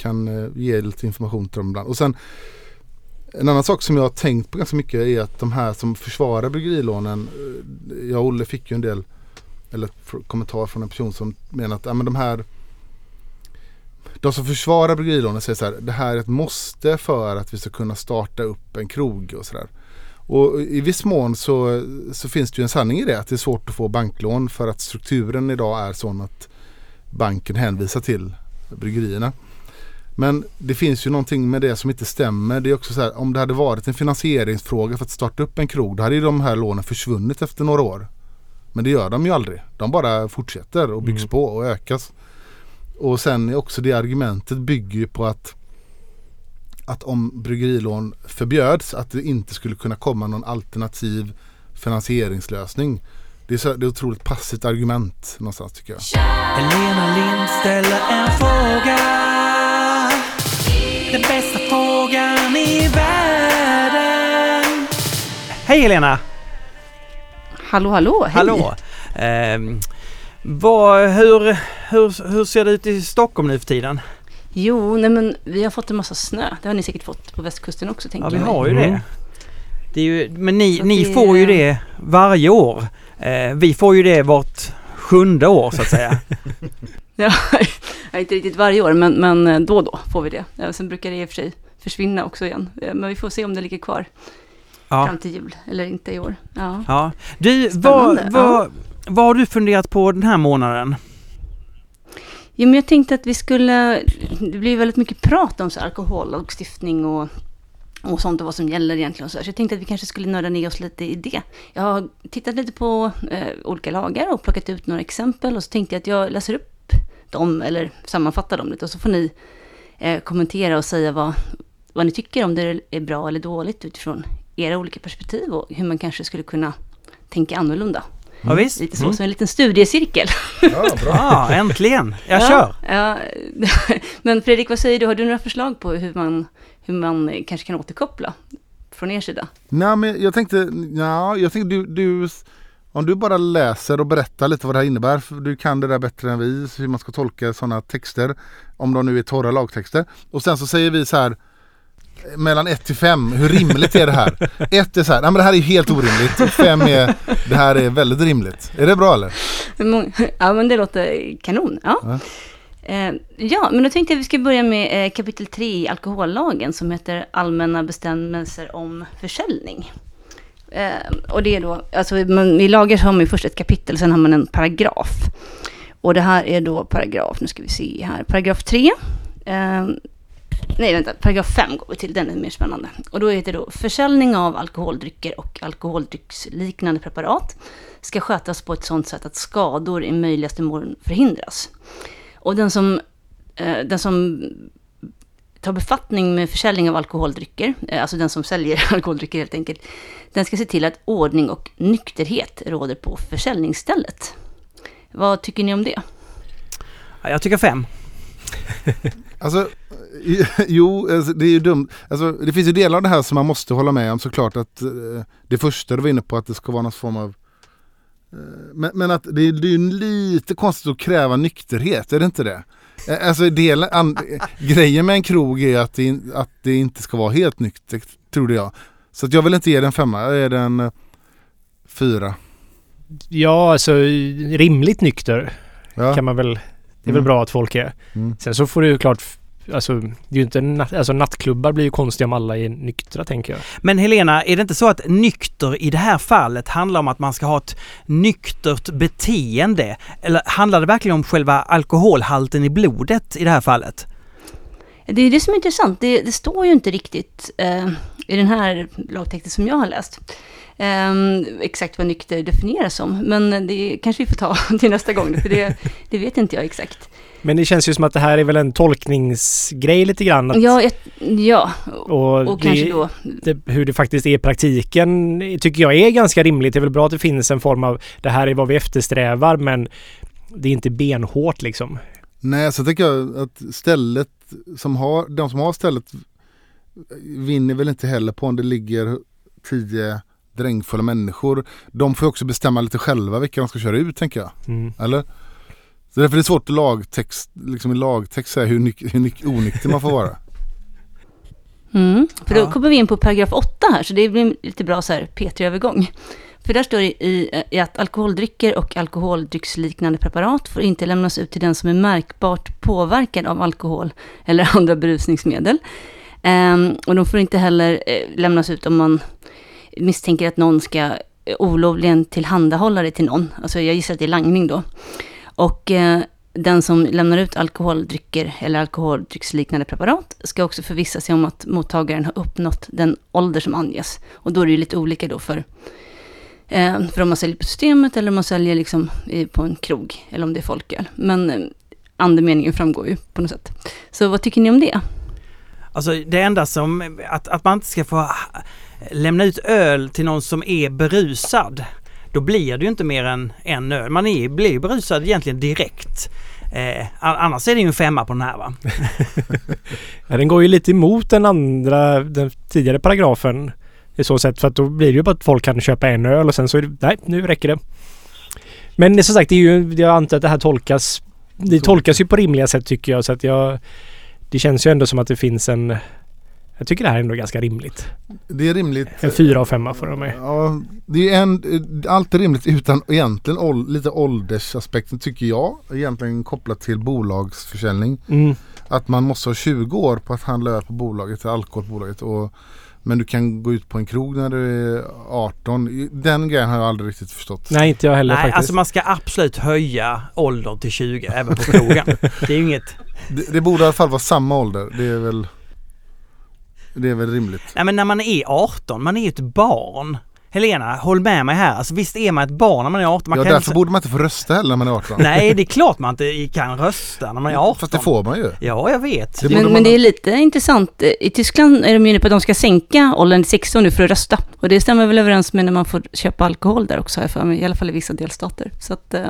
kan eh, ge lite information till dem ibland. Och sen En annan sak som jag har tänkt på ganska mycket är att de här som försvarar bryggerilånen, eh, jag och Olle fick ju en del eller kommentar från en person som menar att ja, men de här de som försvarar bryggerilånen säger så här, det här är ett måste för att vi ska kunna starta upp en krog och sådär. Och i viss mån så, så finns det ju en sanning i det att det är svårt att få banklån för att strukturen idag är sån att banken hänvisar till bryggerierna. Men det finns ju någonting med det som inte stämmer. Det är också så här, om det hade varit en finansieringsfråga för att starta upp en krog, då hade ju de här lånen försvunnit efter några år. Men det gör de ju aldrig. De bara fortsätter och byggs Mm. på och ökas. Och sen är också det argumentet bygger ju på att att om bryggerilån förbjöds att det inte skulle kunna komma någon alternativ finansieringslösning. Det är, så, det är ett otroligt passivt argument någonstans tycker jag. Helena Lind ställer en fråga Den bästa frågan i världen Hej Helena! Hallå, hallå, hej. Hallå! Ehm, vad, hur, hur, hur ser det ut i Stockholm nu för tiden? Jo, nej men vi har fått en massa snö. Det har ni säkert fått på västkusten också tänker Ja, vi jag har ju Mm. det. det är ju, men ni, Så ni det- får ju det varje år. Eh, vi får ju det vart sjunde år så att säga. Ja, inte riktigt varje år, men, men då och då får vi det. Sen brukar det i och för sig försvinna också igen. Eh, Men vi får se om det ligger kvar Ja. fram till jul eller inte i år. Ja. ja. Du, vad, vad, vad har du funderat på den här månaden? Jo, men jag tänkte att vi skulle... Det blir väldigt mycket prat om så alkohollagstiftning och, och sånt och vad som gäller egentligen. Så, så jag tänkte att vi kanske skulle nörda ner oss lite i det. Jag har tittat lite på eh, olika lagar och plockat ut några exempel och så tänkte jag att jag läser upp dem eller sammanfattar dem lite och så får ni eh, kommentera och säga vad, vad ni tycker om det är bra eller dåligt utifrån era olika perspektiv och hur man kanske skulle kunna tänka annorlunda. Ja, visst? Lite så, som en liten studiecirkel. Ja, bra. Ja, äntligen! Jag ja, kör! Ja. Men Fredrik, vad säger du? Har du några förslag på hur man, hur man kanske kan återkoppla från er sida? Nej men jag tänkte, ja, jag tänkte du, du, om du bara läser och berättar lite vad det här innebär. För du kan det där bättre än vi, hur man ska tolka sådana texter. Om de nu är torra lagtexter. Och sen så säger vi så här mellan 1 till 5, hur rimligt är det här? 1 är så här, nej men det här är helt orimligt. 5 är, det här är väldigt rimligt. Är det bra eller? Ja, men det låter kanon. Ja. Ja. Eh, ja, men då tänkte jag att vi ska börja med eh, kapitel 3 i alkohollagen som heter Allmänna bestämmelser om försäljning. Eh, och det är då, alltså man, i lagar så har man ju först ett kapitel, sen har man en paragraf. Och det här är då paragraf, nu ska vi se här, paragraf 3. Eh, nej, vänta, paragraf 5 går vi till, den är mer spännande. Och då heter det då försäljning av alkoholdrycker och alkoholdrycksliknande preparat ska skötas på ett sådant sätt att skador i möjligaste mån förhindras. Och den som, eh, den som tar befattning med försäljning av alkoholdrycker, eh, alltså den som säljer alkoholdrycker helt enkelt, den ska se till att ordning och nykterhet råder på försäljningsstället. Vad tycker ni om det? Ja, jag tycker fem. Alltså, jo, alltså, det är ju dumt. Alltså, det finns ju delar av det här som man måste hålla med om såklart. Att, eh, det första du var inne på att det ska vara någon form av eh, men, men att det, är- det är ju lite konstigt att kräva nykterhet, är det inte det? Eh, Alltså del, an, grejen med en krog är att det, att det inte ska vara helt nyktert, trodde jag. Så att jag vill inte ge den femma, jag ger den eh, fyra. Ja, alltså rimligt nykter Ja. kan man väl... Det är väl Mm. bra att folk är. Mm. Sen så får du ju klart... Alltså, det är ju inte natt, alltså nattklubbar blir ju konstiga om alla är nyktra tänker jag. Men Helena, är det inte så att nykter i det här fallet handlar om att man ska ha ett nyktert beteende? Eller handlar det verkligen om själva alkoholhalten i blodet i det här fallet? Det är det som är intressant. Det, det står ju inte riktigt eh, i den här lagtexten som jag har läst. eh, exakt vad nykter definieras som. Men det kanske vi får ta till nästa gång, för det, det vet inte jag exakt. Men det känns ju som att det här är väl en tolkningsgrej lite grann. Att, Ja, jag, ja och och det, kanske då... det, hur det faktiskt är i praktiken tycker jag är ganska rimligt. Det är väl bra att det finns en form av det här är vad vi eftersträvar men det är inte benhårt liksom. Nej, så tänker jag att stället som har, de som har stället vinner väl inte heller på om det ligger tio drängfulla människor. De får också bestämma lite själva vilka de ska köra ut tänker jag. Mm. Eller? Så därför är det svårt att lagtext, liksom i lagtext säga hur, nyk, hur nyk, onykter man får vara. Mm. För då Ja. kommer vi in på paragraf 8 här, så det blir lite bra så här P3-övergång. För där står det i, i att alkoholdrycker och alkoholdrycksliknande preparat får inte lämnas ut till den som är märkbart påverkad av alkohol eller andra berusningsmedel. Ehm, och de får inte heller eh, lämnas ut om man misstänker att någon ska eh, olovligen tillhandahålla det till någon. Alltså jag gissar att det är langning då. Och eh, den som lämnar ut alkoholdrycker eller alkoholdrycksliknande preparat ska också förvissa sig om att mottagaren har uppnått den ålder som anges. Och då är det ju lite olika då för, eh, för om man säljer på systemet eller om man säljer liksom eh, på en krog eller om det är folköl. Men eh, andemeningen framgår ju på något sätt. Så vad tycker ni om det? Alltså det enda som, att, att man inte ska få lämna ut öl till någon som är berusad. Då blir det ju inte mer än en öl. Man är, blir ju berusad egentligen direkt. Eh, annars är det ju en femma på den här va? Ja, den går ju lite emot den andra, den tidigare paragrafen. I så sätt för att då blir det ju bara att folk kan köpa en öl och sen så är det, nej nu räcker det. Men som sagt, det är ju, jag antar att det här tolkas, det tolkas ju på rimliga sätt tycker jag så att jag, det känns ju ändå som att det finns en, jag tycker det här är ändå ganska rimligt. Det är rimligt. En fyra och femma får de med. Ja, det är en, allt är rimligt utan egentligen ål, lite åldersaspekten tycker jag. Egentligen kopplat till bolagsförsäljning. Mm. Att man måste ha 20 år på att handla öl på bolaget, alkohol på bolaget. Och, men du kan gå ut på en krog när du är 18. Den grejen har jag aldrig riktigt förstått. Nej, inte jag heller Nej, faktiskt. alltså man ska absolut höja åldern till 20 även på krogen. det är ju inget... Det, det borde i alla fall vara samma ålder. Det är väl, det är väl rimligt. Nej men när man är 18, man är ju ett barn. Helena, håll med mig här. Alltså visst är man ett barn när man är 18. Man ja, kan därför inte... borde man inte få rösta heller när man är 18. Nej, det är klart man inte kan rösta när man är 18. Fast det får man ju. Ja, jag vet. Det Men, man- men det är lite intressant. I Tyskland är de ju inne på att de ska sänka åldern till 16 nu för att rösta. Och det stämmer väl överens med när man får köpa alkohol där också, för mig. I alla fall i vissa delstater. Så att, eh,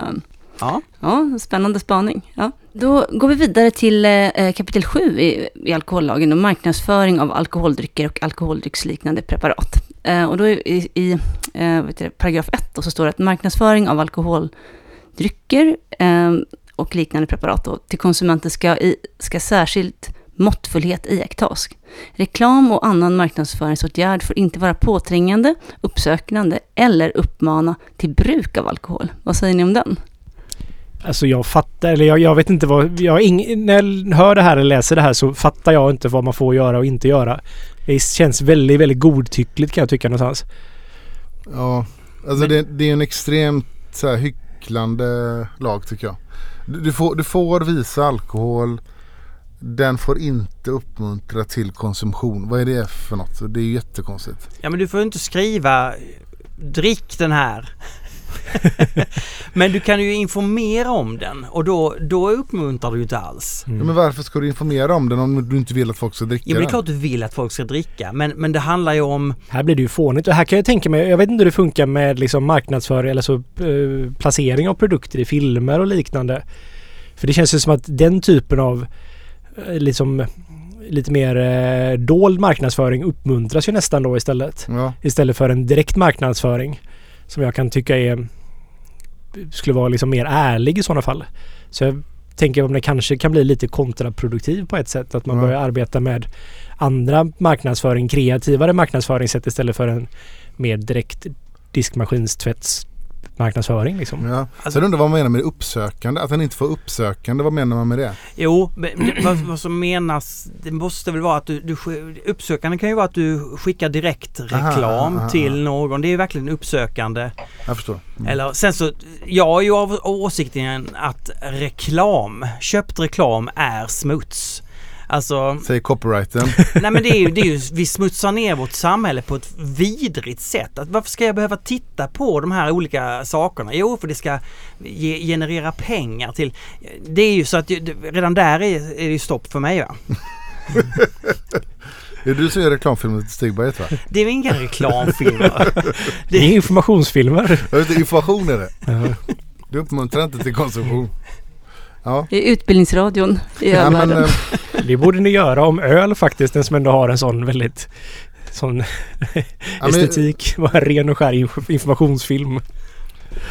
Ja. ja, spännande spaning. Ja. Då går vi vidare till eh, eh kapitel 7 i, i alkohollagen, och marknadsföring av alkoholdrycker och alkoholdrycksliknande preparat. Eh, och då i, i, eh, vet du, paragraf 1 då, så står det att marknadsföring av alkoholdrycker eh, och liknande preparat då, till konsumenter ska, i, ska särskilt måttfullhet iakttas. Reklam och annan marknadsföringsåtgärd får inte vara påträngande, uppsökande eller uppmana till bruk av alkohol. Vad säger ni om den? Alltså jag fattar, eller jag, jag vet inte vad... Jag ing, när jag hör det här eller läser det här så fattar jag inte vad man får göra och inte göra. Det känns väldigt, väldigt godtyckligt kan jag tycka någonstans. Ja, alltså det, det är en extremt så här, hycklande lag tycker jag. Du, du, får, du får visa alkohol. Den får inte uppmuntra till konsumtion. Vad är det för något? Det är ju jättekonstigt. Ja men du får ju inte skriva drick den här. men du kan ju informera om den och då, då uppmuntrar du ju inte alls. Ja, men varför ska du informera om den om du inte vill att folk ska dricka Ja men det är klart du vill att folk ska dricka men, men det handlar ju om Här blir det ju fånigt och här kan jag tänka mig, jag vet inte hur det funkar med liksom marknadsföring eller så eh, placering av produkter i filmer och liknande. För det känns ju som att den typen av eh, liksom lite mer eh, dold marknadsföring uppmuntras ju nästan då istället. Ja, Istället för en direkt marknadsföring som jag kan tycka är skulle vara liksom mer ärlig i sådana fall. Så jag tänker om det kanske kan bli lite kontraproduktiv på ett sätt. Att man Ja. börjar arbeta med andra marknadsföring, kreativare marknadsföringssätt istället för en mer direkt diskmaskinstvätts marknadsföring liksom. ja. Alltså- Sen undrar vad man menar med uppsökande. Att den inte får uppsökande. Vad menar man med det? Jo, vad, vad som menas, det måste väl vara att du, du uppsökande kan ju vara att du skickar direkt reklam aha, aha. till någon. Det är ju verkligen uppsökande. Jag förstår. Mm. Eller sen så, jag är ju av åsikten att reklam, köpt reklam är smuts. Alltså, Säg copyrighten. nej men det är ju, det är ju, vi smutsar ner vårt samhälle på ett vidrigt sätt. Att varför ska jag behöva titta på de här olika sakerna? Jo, för det ska ge, generera pengar till... Det är ju så att redan där är, är det ju stopp för mig va? Är du som gör reklamfilmen till Stigberget va? Det är inga reklamfilmer? Det är informationsfilmer. Inte, information är det. Du uppmuntrar inte till konsumtion. Ja. Det är Utbildningsradion i Ja, men, eh, Det borde ni göra om öl faktiskt. Den som ändå har en sån väldigt sån ja, men- estetik. Bara en ren och skär inf- informationsfilm.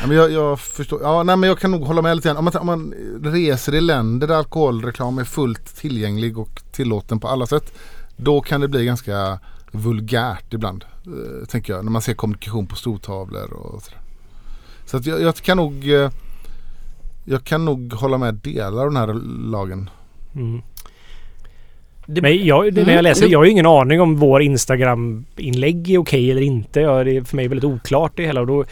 Ja, men jag, jag förstår. Ja, nej, men jag kan nog hålla med lite grann. Om man, om man reser i länder där alkoholreklam är fullt tillgänglig och tillåten på alla sätt. Då kan det bli ganska vulgärt ibland. Eh, tänker jag. När man ser kommunikation på stortavlor och sådär. Så att jag, jag kan nog eh, Jag kan nog hålla med delar av den här lagen. Mm. Det- Men jag, det, när jag läser, jag har ju ingen aning om vår Instagram-inlägg är okej eller inte. Ja, det är för mig väldigt oklart det hela och då,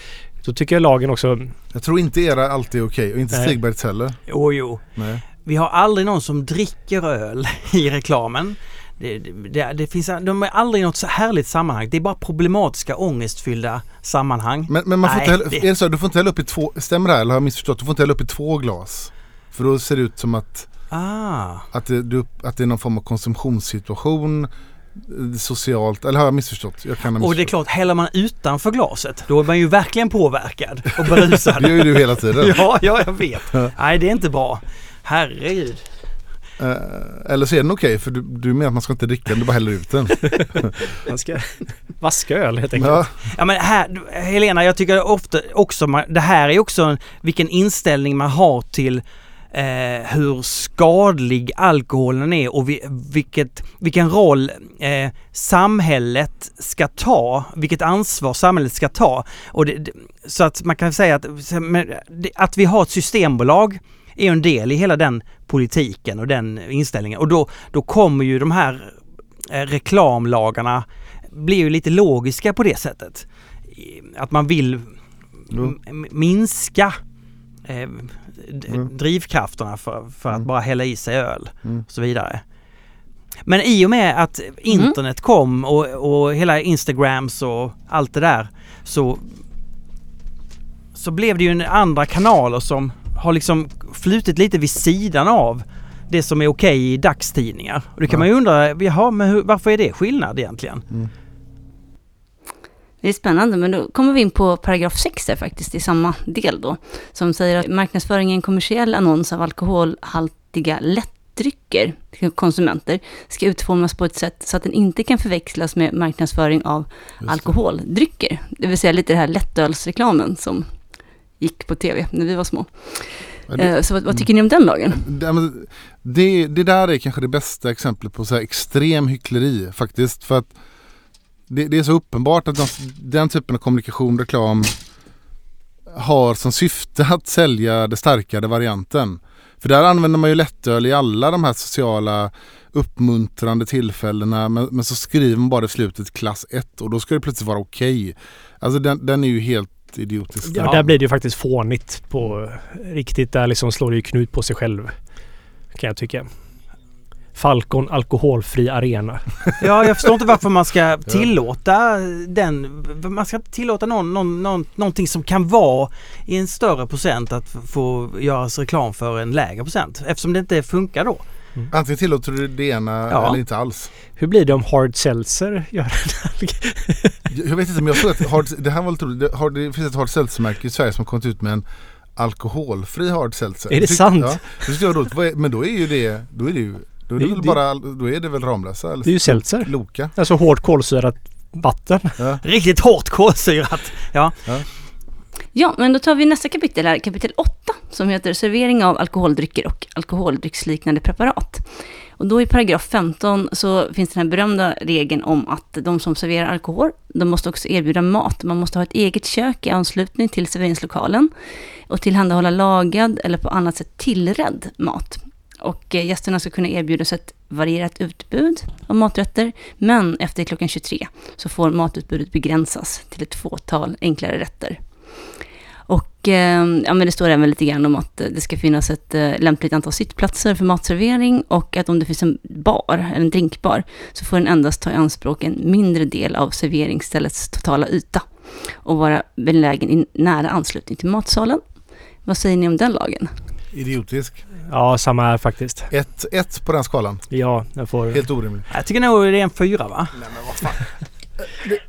då tycker jag lagen också... Jag tror inte era alltid är okej och inte Nej. Stigbergs heller. Jo, jo. Nej. Vi har aldrig någon som dricker öl i reklamen. Det, det, det finns, de är aldrig i något så härligt sammanhang. Det är bara problematiska ångestfyllda sammanhang. Men, men man får Nej, inte hälla, det- är det så, du får inte hälla upp i två, stämmer det här eller har jag missförstått? Du får inte hälla upp i två glas. För då ser det ut som att, Ah, att, det, du, att det är någon form av konsumtionssituation eh, socialt, eller har jag missförstått? Jag kan ha och det är missförstått. klart, häller man utanför glaset, då är man ju verkligen påverkad och berusad. Det gör ju du hela tiden. ja, ja, jag vet. Nej, det är inte bra. Herregud. Eh, eller så är den okej för du, du menar att man ska inte dricka den, du bara häller ut den. Man ska vaska öl helt enkelt. ja, Ja men här, Helena, jag tycker ofta också, man, det här är också en, vilken inställning man har till eh, hur skadlig alkoholen är och vi, vilket, vilken roll eh, samhället ska ta, vilket ansvar samhället ska ta. Och det, det, så att man kan säga att, att vi har ett systembolag är en del i hela den politiken och den inställningen. Och då, då kommer ju de här eh, reklamlagarna blir ju lite logiska på det sättet. Att man vill Jo. m- minska eh, Mm. drivkrafterna för, för att Mm. bara hälla i sig öl Mm. och så vidare. Men i och med att internet kom och, och hela Instagrams och allt det där så så blev det ju en andra kanaler som har liksom flutit lite vid sidan av det som är okej i dagstidningar. Och då kan Ja. man ju undra, jaha, men hur, varför är det skillnad egentligen? Det är spännande, men då kommer vi in på paragraf 6 där faktiskt, i samma del då, som säger att marknadsföring i en kommersiell annons av alkoholhaltiga lättdrycker till konsumenter ska utformas på ett sätt så att den inte kan förväxlas med marknadsföring av det. alkoholdrycker. Det vill säga lite det här lättölsreklamen som gick på tv när vi var små. Det- Eh, Så vad, vad tycker ni om den lagen? Det, det, där är kanske det bästa exemplet på så här extrem hyckleri faktiskt. För att det, det är så uppenbart att de, den typen av kommunikation, reklam har som syfte att sälja det starkare varianten. För där använder man ju lättöl i alla de här sociala uppmuntrande tillfällena men, men så skriver man bara i slutet klass 1 och då ska det plötsligt vara okej. Alltså den, den är ju helt idiotisk. Ja, där blir det ju faktiskt fånigt på riktigt. Där liksom slår det ju knut på sig själv. Kan jag tycka. Falcon alkoholfri arena. Ja, jag förstår inte varför man ska tillåta den. Man ska tillåta någon, någon, någon, någonting som kan vara i en större procent att få göras reklam för en lägre procent. Eftersom det inte funkar då. Antingen tillåter du det ena Ja. eller inte alls. Hur blir det om Hard Seltzer gör det? Jag vet inte men jag tror att hard, det här var lite roligt. Det, det finns ett hard seltzer-märke i Sverige som har kommit ut med en alkoholfri hard seltzer. Är det Tyck- sant? Ja, det tyckte jag var roligt. Men då är ju det, då är det ju, då är det, Det- väl bara, då är det väl Ramlösa eller Det är ju seltzer. Loka. Alltså hårt kolsyrat vatten. Ja. Riktigt hårt kolsyrat. Ja. Ja, Ja, men då tar vi nästa kapitel här, kapitel 8, som heter servering av alkoholdrycker och alkoholdrycksliknande preparat. Och då i paragraf 15 så finns den här berömda regeln om att de som serverar alkohol, de måste också erbjuda mat. Man måste ha ett eget kök i anslutning till serveringslokalen och tillhandahålla lagad eller på annat sätt tillredd mat. Och eh, gästerna ska kunna erbjudas ett varierat utbud av maträtter, men efter klockan 23 så får matutbudet begränsas till ett fåtal enklare rätter. Och eh, ja, men det står även lite grann om att det ska finnas ett eh, lämpligt antal sittplatser för matservering och att om det finns en bar, en drinkbar, så får den endast ta i anspråk en mindre del av serveringsställets totala yta och vara belägen i nära anslutning till matsalen. Vad säger ni om den lagen? Idiotisk. Ja, samma här faktiskt. Ett, ett på den skalan. Ja, jag får... Helt orimligt. Jag tycker nog det är en fyra va? Det,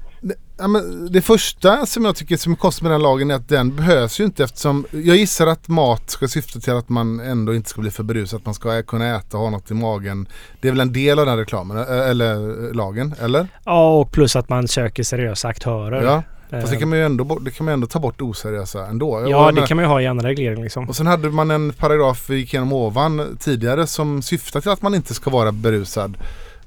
ja, men det första som jag tycker som är konstigt med den lagen är att den behövs ju inte eftersom jag gissar att mat ska syfta till att man ändå inte ska bli för berusad. Att man ska kunna äta och ha något i magen. Det är väl en del av den reklamen eller lagen, eller? Ja, och plus att man söker seriösa aktörer. Ja, Eh, fast det kan man ju ändå, det kan man ju ändå ta bort oseriösa ändå. Ja, det menar- kan man ju ha i andra regleringar liksom. Och sen hade man en paragraf vi gick igenom ovan tidigare som syftar till att man inte ska vara berusad.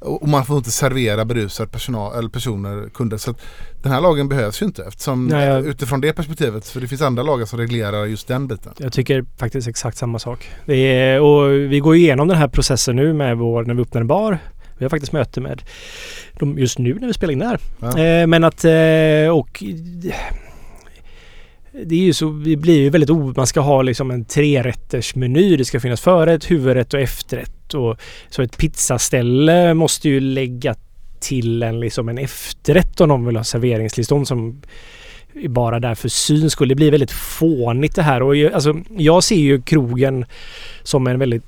Och man får inte servera berusad personal, eller personer, kunder. Så att den här lagen behövs ju inte eftersom Nej, jag- utifrån det perspektivet. För det finns andra lagar som reglerar just den biten. Jag tycker faktiskt exakt samma sak. Är, och vi går igenom den här processen nu med vår, när vi öppnar en bar. Vi har faktiskt möte med dem just nu när vi spelar in det här. Ja. Eh, men att eh, och det är ju så, det blir ju väldigt o, man ska ha liksom en trerättersmeny. Det ska finnas förrätt, huvudrätt och efterrätt. Och så ett pizzaställe måste ju lägga till en liksom en efterrätt om de vill ha serveringstillstånd som bara där för syns skull. Det blir väldigt fånigt det här och jag, alltså, jag ser ju krogen som en väldigt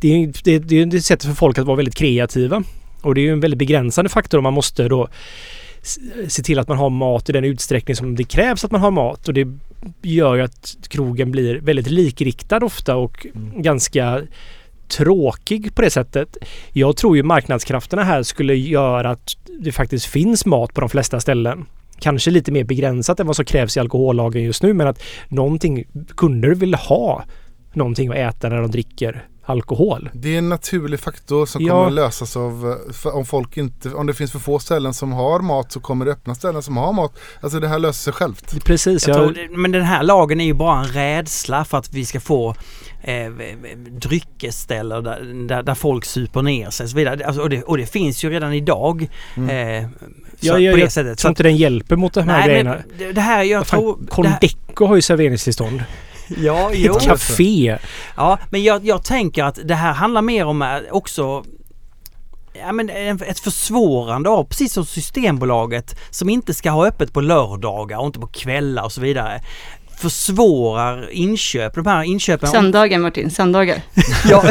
det är, det, det är ett sätt för folk att vara väldigt kreativa. Och det är ju en väldigt begränsande faktor om man måste då se till att man har mat i den utsträckning som det krävs att man har mat. Och det gör ju att krogen blir väldigt likriktad ofta och ganska tråkig på det sättet. Jag tror ju marknadskrafterna här skulle göra att det faktiskt finns mat på de flesta ställen. Kanske lite mer begränsat än vad som krävs i alkohollagen just nu men att någonting kunder vill ha någonting att äta när de dricker alkohol. Det är en naturlig faktor som Ja. kommer lösas av om folk inte, om det finns för få ställen som har mat så kommer det öppna ställen som har mat. Alltså det här löser sig självt. Precis. Jag Jag, tror, men den här lagen är ju bara en rädsla för att vi ska få eh, dryckesställen där, där, där folk super ner sig och så vidare. Alltså, och, det, och det finns ju redan idag. Eh, så Mm. jag, på det jag sättet. Tror inte den hjälper mot de här nej, grejerna. men det, här, jag fan, tror... Condeco har ju serveringstillstånd. ja, Ett jo. café. Ja, men jag, jag tänker att det här handlar mer om eh, också Ja, men en- ett försvårande av, precis som Systembolaget som inte ska ha öppet på lördagar och inte på kvällar och så vidare försvårar inköp. De här inköpen... Söndagar Martin, söndagar. Ja,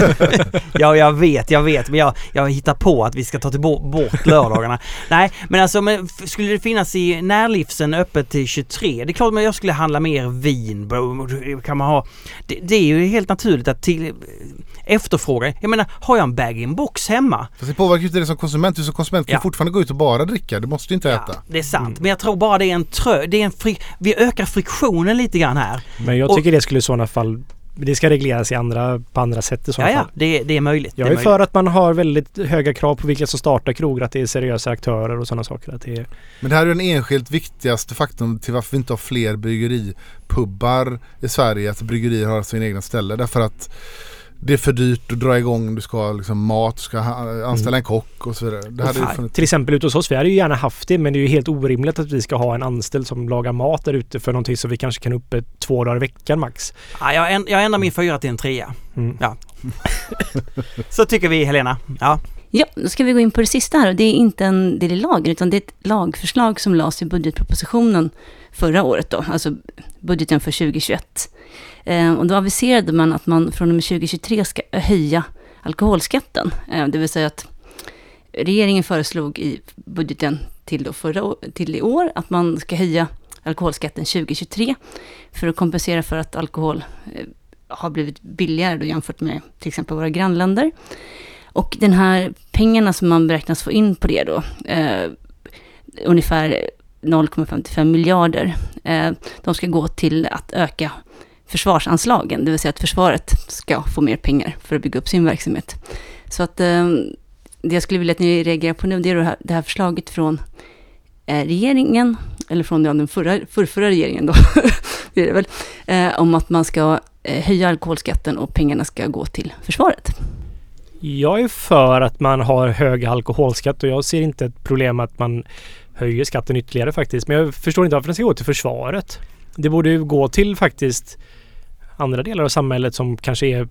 ja, jag vet, jag vet. Men jag, jag hittar på att vi ska ta till bo- bort lördagarna. Nej, men alltså men skulle det finnas i närlivsen öppet till 23? Det är klart att jag skulle handla mer vin. Kan man ha, det, det är ju helt naturligt att till efterfrågan. Jag menar, har jag en bag-in-box hemma? Fast det påverkar ju inte det som konsument. Du som konsument kan Ja. fortfarande gå ut och bara dricka. Du måste ju inte äta. Ja, det är sant. Men jag tror bara det är en trö... Det är en fri, vi ökar friktionen lite grann här. Men jag Och- tycker det skulle i sådana fall det ska regleras i andra, på andra sätt i sådana Ja, ja, fall. det, det är möjligt. Jag det är möjligt. för att man har väldigt höga krav på vilka som startar krogar, att det är seriösa aktörer och sådana saker. Att det är, Men det här är den enskilt viktigaste faktorn till varför vi inte har fler bryggeripubbar i Sverige. Att bryggerier har sin egna ställe. Därför att det är för dyrt att dra igång. Du ska ha liksom mat, du ska anställa en kock och så vidare. Det hade funnits. till exempel ute hos oss, vi hade ju gärna haft det men det är ju helt orimligt att vi ska ha en anställd som lagar mat där ute för någonting som vi kanske kan uppe två dagar i veckan max. Ja, jag, änd- jag ändrar min fyra till en trea. Mm. Ja. Så tycker vi Helena. Ja. Ja, då ska vi gå in på det sista här och det är inte en del i lagen utan det är ett lagförslag som lades i budgetpropositionen förra året då, alltså budgeten för 2021. Eh, och då aviserade man att man från och med 2023 ska höja alkoholskatten, eh, det vill säga att regeringen föreslog i budgeten till, då förra, till i år att man ska höja alkoholskatten 2023 för att kompensera för att alkohol eh, har blivit billigare då jämfört med till exempel våra grannländer. Och den här pengarna som man beräknas få in på det då, eh, ungefär 0,55 miljarder, eh, de ska gå till att öka försvarsanslagen, det vill säga att försvaret ska få mer pengar för att bygga upp sin verksamhet. Så att eh, det jag skulle vilja att ni reagerar på nu, det är det här, det här förslaget från eh, regeringen, eller från ja, den förra, förrförra regeringen då, det är det väl, eh, om att man ska eh, höja alkoholskatten och pengarna ska gå till försvaret. Jag är för att man har hög alkoholskatt och jag ser inte ett problem att man höjer skatten ytterligare faktiskt. Men jag förstår inte varför den ska gå till försvaret. Det borde ju gå till faktiskt andra delar av samhället som kanske är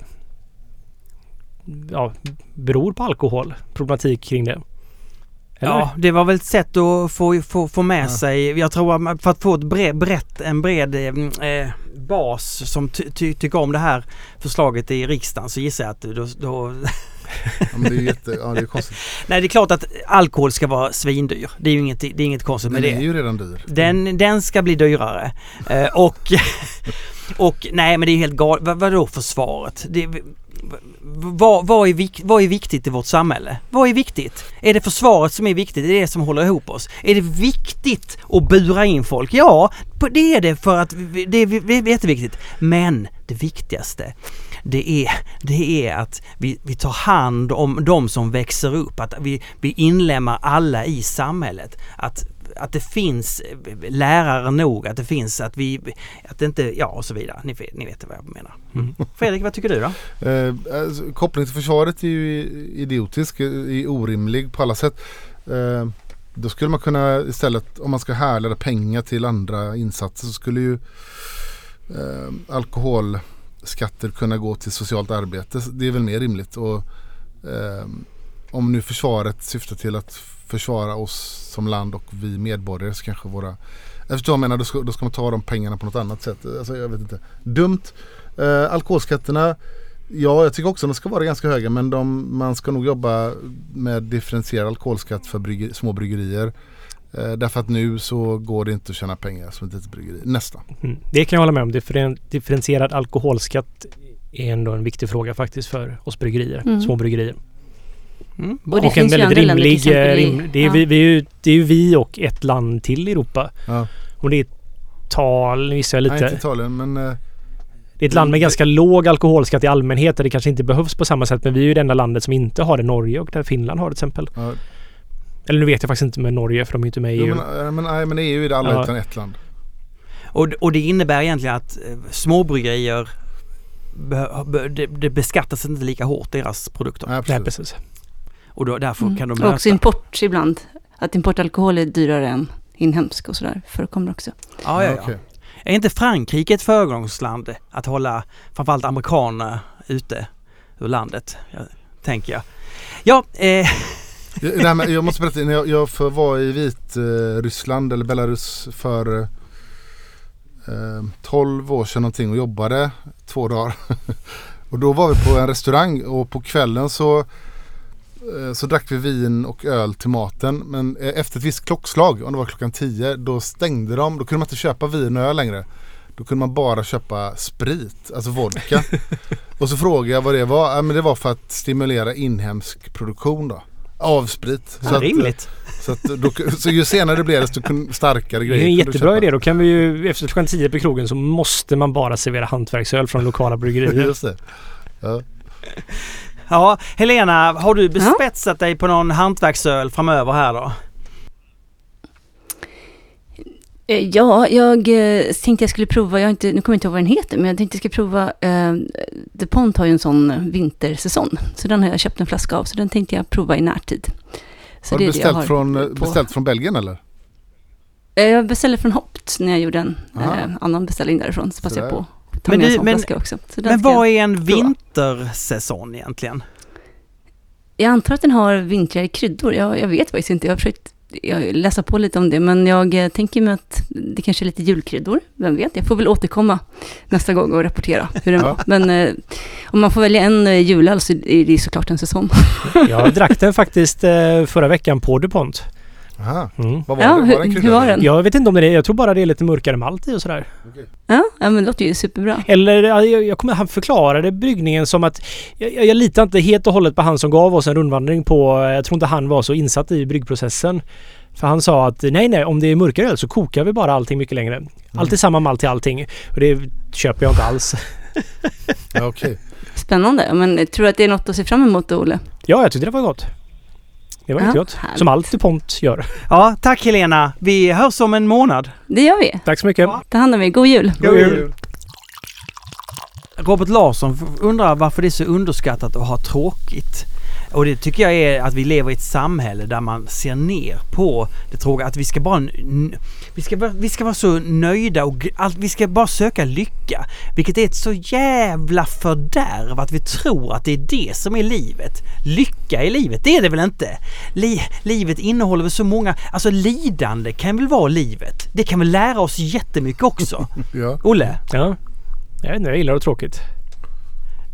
ja, beror på alkohol. Problematik kring det. Eller? ja, det var väl ett sätt att få, få, få med Ja. sig, jag tror att för att få ett bred, brett, en bred eh, bas som ty, ty, tycker om det här förslaget i riksdagen så gissar jag att då, då Ja, men det är jätte, ja, det är konstigt. Nej det är klart att alkohol ska vara svindyr. Det är ju inget, det är inget konstigt med Den det. är ju redan dyr. Den, den ska bli dyrare. Eh, och, och nej men det är helt galet. Vad, vadå försvaret? Det, vad, vad, är vik, vad är viktigt i vårt samhälle? Vad är viktigt? Är det försvaret som är viktigt? Är det det som håller ihop oss? Är det viktigt att bura in folk? Ja, det är det för att det är, det är jätteviktigt. Men det viktigaste det är, det är att vi, vi tar hand om de som växer upp, att vi, vi inlämnar alla i samhället. Att, att det finns lärare nog, att det finns att vi, att det inte, ja och så vidare. Ni, vet- ni vet vad jag menar. Mm. Fredrik, vad tycker du då? Eh, alltså, kopplingen till försvaret är ju idiotisk, eh, är orimlig på alla sätt. Eh, då skulle man kunna istället, om man ska härleda pengar till andra insatser så skulle ju eh, alkoholskatter kunna gå till socialt arbete. Det är väl mer rimligt. Och, eh, om nu försvaret syftar till att försvara oss som land och vi medborgare så kanske våra jag förstår vad jag menar, då ska, då ska man ta de pengarna på något annat sätt. Alltså, jag vet inte. Dumt. Eh, alkoholskatterna, ja jag tycker också de ska vara ganska höga men de, man ska nog jobba med differentierad alkoholskatt för brygger, små bryggerier. Eh, därför att nu så går det inte att tjäna pengar som ett litet bryggeri. Nästan. Mm. Det kan jag hålla med om. Differen- differentierad alkoholskatt är ändå en viktig fråga faktiskt för oss bryggerier, Mm. små bryggerier. Mm. Och det och en ju väldigt länder, rimlig... exempel i- eh, rim, det, är ja. vi, vi är ju, det är ju vi och ett land till i Europa. Ja. Och det är tal, gissar jag Nej, inte lite. Italien men eh, Det är ett land med ganska låg alkoholskatt i allmänhet där det kanske inte behövs på samma sätt. Men vi är ju det enda landet som inte har det. Norge och där Finland har det till exempel. ja, Eller nu vet jag faktiskt inte med Norge för de är inte med i jo, EU. men, eh, men, nej, men EU är det alla Ja. utan ett land. Och, och det innebär egentligen att småbryggerier be, be, det, beskattas inte lika hårt deras produkter. Nej, Nej, absolut. precis. Och då, därför Mm. kan de Och också import ibland. Att importalkohol är dyrare än inhemsk och sådär. Förekommer också. Ja, ja, ja. okej. Är inte Frankrike ett föregångsland att hålla framförallt amerikaner ute ur landet? Jag, tänker jag. Ja, eh, Jag, nej, men jag måste berätta, när jag, jag för, var i Vitryssland Ryssland eller Belarus för eh, 12 år sedan någonting och jobbade två dagar. och då var vi på en restaurang och på kvällen så eh, så drack vi vin och öl till maten men eh, efter ett visst klockslag, om det var klockan 10, då stängde de. Då kunde man inte köpa vin och öl längre. Då kunde man bara köpa sprit, alltså vodka. och så frågade jag vad det var. Ja, men det var för att stimulera inhemsk produktion då. Av sprit. ja, att, eh, rimligt. så, att då, så ju senare det blev desto starkare Det grejer. är en jättebra idé. Då kan vi ju efter klockan 10 på krogen så måste man bara servera hantverksöl från lokala bryggerier. Just det. Ja. Ja, Helena, har du bespetsat dig på någon hantverksöl framöver här då? Eh, Ja, jag eh, tänkte jag skulle prova, jag har inte, nu kommer jag inte ihåg vad den heter, men jag tänkte jag ska prova, eh, DuPont har ju en sån vintersäsong, så den har jag köpt en flaska av, så den tänkte jag prova i närtid. Så Har det du är det jag beställt, från, eh, på. beställt från Belgien eller? Jag beställde från Hopt när jag gjorde en eh, annan beställning därifrån, så passade jag på ta Men med en du- sån men- också. Men vad är en vintersäsong egentligen? jag antar att den har vintrigare kryddor, jag, jag vet faktiskt inte, jag har försökt jag läsa på lite om det, men jag eh, tänker mig att det kanske är lite julkryddor, vem vet, jag får väl återkomma nästa gång och rapportera hur den var. Men eh, om man får välja en eh, julöl så är det såklart en säsong. Jag drack den faktiskt eh, förra veckan på DuPont. Aha. Mm. Vad var Ja, det? Var hur- det en hur var den? Jag vet inte om det är Jag tror bara det är lite mörkare malt i och sådär. Ja, ja men det låter ju superbra. Eller ja, jag, jag kommer han förklarade bryggningen som att jag, jag, jag litar inte helt och hållet på han som gav oss en rundvandring på... Jag tror inte han var så insatt i bryggprocessen. För han sa att nej, nej, om det är mörkare öl så kokar vi bara allting mycket längre. Alltid samma malt till allting. Och det köper jag inte alls. Ja, okej. Spännande, men jag tror att det är något att se fram emot då, Olle? Ja, jag tyckte det var gott. Det var Ja, jättegott. härligt. Som allt DuPont gör. Ja, tack Helena. Vi hörs om en månad. Det gör vi. Tack så mycket. Ta hand om er, god jul! God jul. Robert Larsson undrar varför det är så underskattat att ha tråkigt. Och det tycker jag är att vi lever i ett samhälle där man ser ner på det tråkiga. Att vi ska bara... Vi ska, bara- vi ska vara så nöjda och allt, vi ska bara söka lycka. Vilket är ett så jävla fördärv att vi tror att det är det som är livet. Lycka i livet, det är det väl inte? Li, livet innehåller väl så många... Alltså lidande kan väl vara livet? Det kan väl lära oss jättemycket också? Ja. Olle, Ja. Jag vet inte, jag gillar det tråkigt.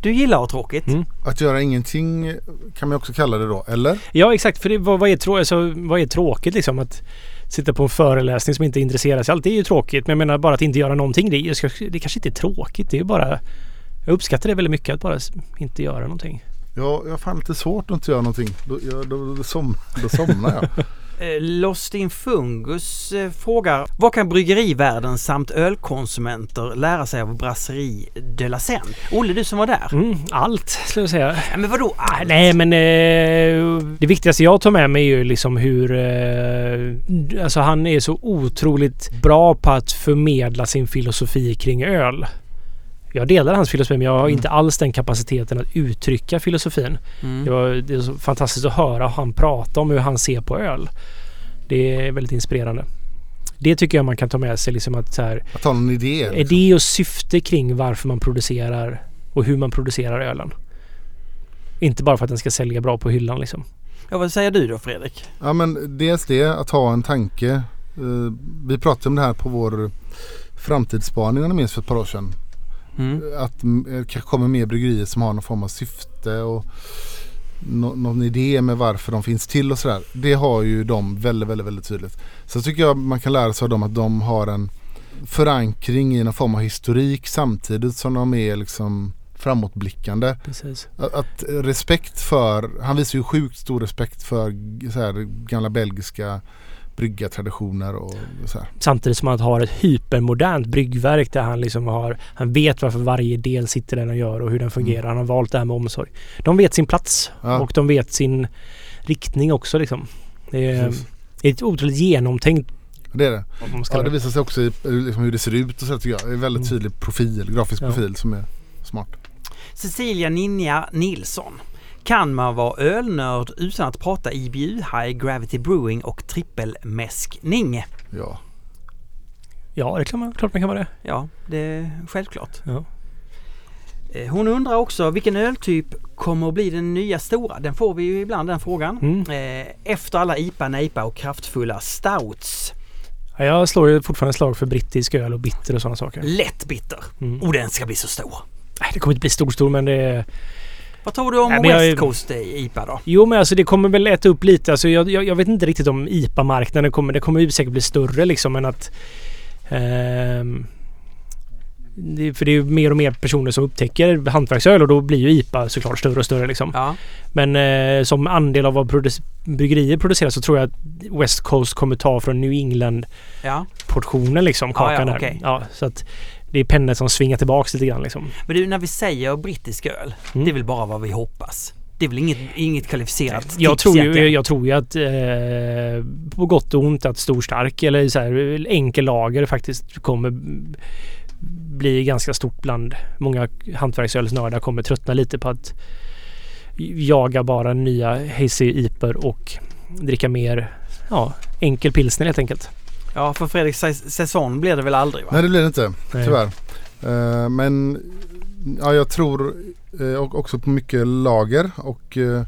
du gillar att ha tråkigt. Mm. Att göra ingenting kan man också kalla det då, eller? Ja exakt, för det, vad, vad, är trå- alltså, vad är tråkigt liksom? Att sitta på en föreläsning som inte intresserar sig. Allt är ju tråkigt. Men jag menar bara att inte göra någonting. Det, är, det kanske inte är tråkigt. Det är bara... Jag uppskattar det väldigt mycket att bara inte göra någonting. Ja, jag har fan lite svårt att inte göra någonting. Då, jag, då, då, som, då somnar jag. Eh, Lost in Fungus eh, frågar Vad kan bryggerivärlden samt ölkonsumenter lära sig av Brasserie de la Seine? Olle, du som var där. Mm, allt skulle jag säga. Ja, men vadå allt? Nej men eh, det viktigaste jag tar med mig är ju liksom hur... Eh, alltså han är så otroligt bra på att förmedla sin filosofi kring öl. Jag delar hans filosofi men jag har inte alls den kapaciteten att uttrycka filosofin. Mm. Det, var, det är så fantastiskt att höra han prata om hur han ser på öl. Det är väldigt inspirerande. Det tycker jag man kan ta med sig liksom att så här, Att ha någon idé. liksom. idé och syfte kring varför man producerar och hur man producerar ölen. Inte bara för att den ska sälja bra på hyllan liksom. Ja, vad säger du då Fredrik? Ja men dels det att ha en tanke. Eh, vi pratade om det här på vår framtidsspaning om ni minns för ett par år sedan. Mm. Att det kanske kommer mer bryggerier som har någon form av syfte och nå- någon idé med varför de finns till och sådär. Det har ju de väldigt, väldigt, väldigt tydligt. Så tycker jag man kan lära sig av dem att de har en förankring i någon form av historik samtidigt som de är liksom framåtblickande. Precis. Att, att respekt för, han visar ju sjukt stor respekt för så här, gamla belgiska bryggartraditioner och så här. Samtidigt som han har ett hypermodernt bryggverk där han liksom har... Han vet varför varje del sitter där den gör och hur den fungerar. Han har valt det här med omsorg. De vet sin plats Ja. och de vet sin riktning också liksom. Det är, Precis. det är ett otroligt genomtänkt Det är det. Ja, det visar sig också i liksom, hur det ser ut och så tycker jag. Det är en väldigt Mm. tydlig profil, grafisk Ja. profil som är smart. Cecilia Ninja Nilsson. Kan man vara ölnörd utan att prata IBU, High Gravity Brewing och trippelmäskning? Ja. Ja, det är klart man, klart man kan vara det. Ja, det är självklart. Ja. Eh, Hon undrar också vilken öltyp kommer att bli den nya stora? Den får vi ju ibland den frågan. Mm. Eh, Efter alla IPA, NEIPA och kraftfulla stouts. Ja, jag slår ju fortfarande slag för brittisk öl och bitter och sådana saker. Lätt bitter. Mm. Och den ska bli så stor. Nej, det kommer inte bli stor, stor men det är... Vad tror du om Nej, jag West är- Coast IPA då? Jo men alltså det kommer väl äta upp lite. Alltså jag, jag, jag vet inte riktigt om IPA-marknaden kommer... Det kommer ju säkert bli större liksom men att... ehm, det, för det är ju mer och mer personer som upptäcker hantverksöl och då blir ju IPA såklart större och större liksom. Ja. Men eh, som andel av vad produc- bryggerier producerar så tror jag att West Coast kommer ta från New England-portionen ja. liksom, kakan Ja, ja, där. okej. Ja, så att det är pennor som svingar tillbaks lite grann liksom. Men du, när vi säger brittisk öl, Mm. det är väl bara vad vi hoppas. Det är väl inget, inget kvalificerat Jag tips tror, ju, egentligen. jag tror ju att eh, på gott och ont att stor stark eller så här, enkel lager faktiskt kommer bli ganska stort bland många hantverksölsnördar kommer tröttna lite på att jaga bara nya hazy iper och dricka mer ja, enkel pilsner helt enkelt. Ja, för Fredriks säs- säsong blir det väl aldrig va? Nej det blir det inte, Nej. tyvärr. Eh, men ja, jag tror och också på mycket lager och eh,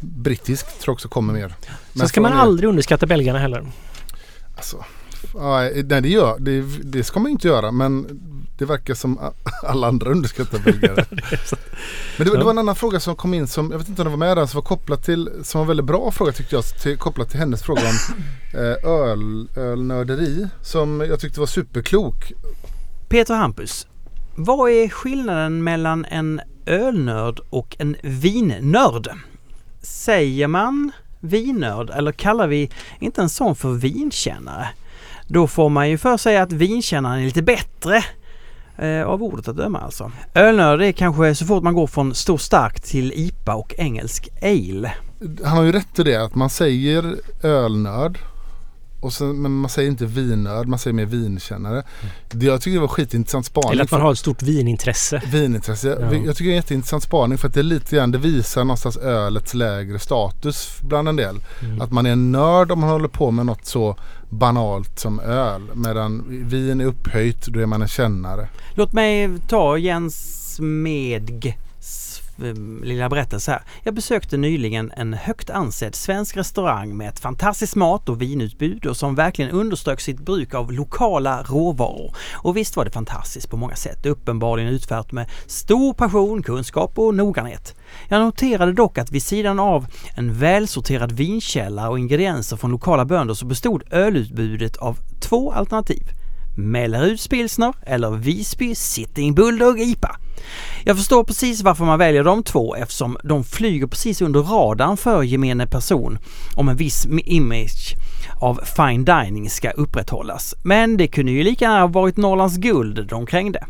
brittisk tror jag också kommer mer. Sen ska man aldrig underskatta belgarna heller. Alltså, ja, nej det gör det, det ska man inte göra men det verkar som alla andra underskattar belgare. men det, var- det var en annan fråga som kom in som, jag vet inte om det var med där, som var kopplat till, som var en väldigt bra fråga tyckte jag, till, kopplat till hennes fråga om eh, öl, ölnörderi. Som jag tyckte var superklok. Peter Hampus, vad är skillnaden mellan en ölnörd och en vinnörd? Säger man vinnörd eller kallar vi inte en sån för vinkännare? Då får man ju för sig att vinkännaren är lite bättre. Eh, av ordet att döma alltså. Ölnörd är kanske så fort man går från stor stark till IPA och engelsk ale. Han har ju rätt i det att man säger ölnörd. Och sen, men man säger inte vinnörd, man säger mer vinkännare. Det, jag tycker det var skitintressant spaning. Eller att man har ett stort vinintresse. Vinintresse. Ja. Jag tycker det är en jätteintressant spaning för att det är lite grann, det visar någonstans ölets lägre status bland en del. Mm. Att man är en nörd om man håller på med något så banalt som öl. Medan vin är upphöjt, då är man en kännare. Låt mig ta Jens Medg Eh, lilla berättelse här. Jag besökte nyligen en högt ansedd svensk restaurang med ett fantastiskt mat och vinutbud och som verkligen underströk sitt bruk av lokala råvaror. Och visst var det fantastiskt på många sätt. Uppenbarligen utfört med stor passion, kunskap och noggrannhet. Jag noterade dock att vid sidan av en välsorterad vinkälla och ingredienser från lokala bönder så bestod ölutbudet av två alternativ. Melleruds pilsner eller Visby Sitting Bulldog IPA. Jag förstår precis varför man väljer de två eftersom de flyger precis under radarn för gemene person om en viss image av fine dining ska upprätthållas. Men det kunde ju lika gärna ha varit Norrlands guld de krängde.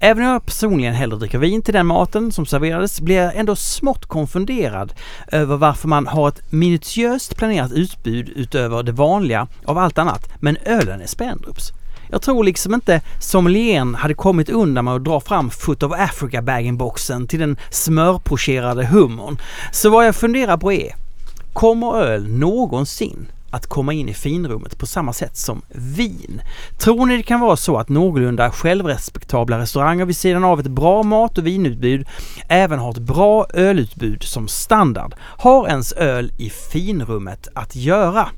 Även om jag personligen hellre dricker vin till den maten som serverades blir jag ändå smått konfunderad över varför man har ett minutiöst planerat utbud utöver det vanliga av allt annat, men ölen är Spendrups. Jag tror liksom inte sommelieren hade kommit undan med att dra fram Foot of Africa bag-in-boxen till den smörpocherade hummern. Så vad jag funderar på är, kommer öl någonsin att komma in i finrummet på samma sätt som vin. Tror ni det kan vara så att någorlunda självrespektabla restauranger vid sidan av ett bra mat och vinutbud även har ett bra ölutbud som standard? Har ens öl i finrummet att göra?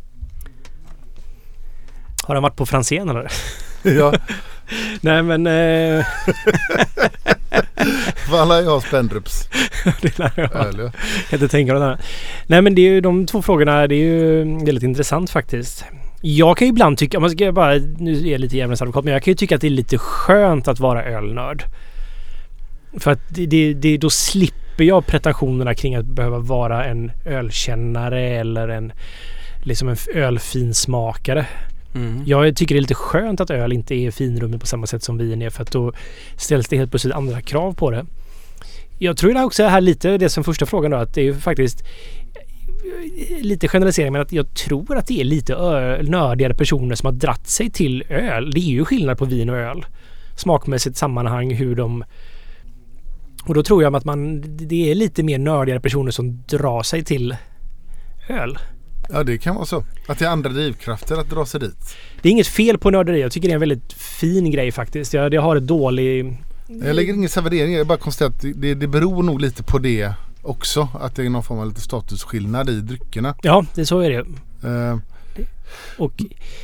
Har den varit på Franzén eller? Ja, Nej men... Eh, för alla jag har Spendrups det lär jag ha. inte tänka mig det. här. Nej men det är ju de två frågorna. Det är ju väldigt intressant faktiskt. Jag kan ju ibland tycka, om man ska bara, nu är jag lite djävulens advokat, men jag kan ju tycka att det är lite skönt att vara ölnörd. För att det, det, det, då slipper jag pretensionerna kring att behöva vara en ölkännare eller en liksom en ölfinsmakare. Mm. Jag tycker det är lite skönt att öl inte är finrummet på samma sätt som vin är för att då ställs det helt plötsligt andra krav på det. Jag tror det också är här lite det som första frågan då att det är ju faktiskt eh, lite generalisering men att jag tror att det är lite nördigare personer som har dratt sig till öl. Det är ju skillnad på vin och öl. Smakmässigt sammanhang, hur de... Och då tror jag att man... Det är lite mer nördigare personer som drar sig till öl ja, det kan vara så. Att det är andra drivkrafter att dra sig dit. Det är inget fel på nörderi. Jag tycker det är en väldigt fin grej faktiskt. Jag, jag har ett dålig... Jag lägger ingen värdering jag bara konstaterar att det, det beror nog lite på det också. Att det är någon form av lite statusskillnad i dryckerna. Ja, det så är det. Eh, Och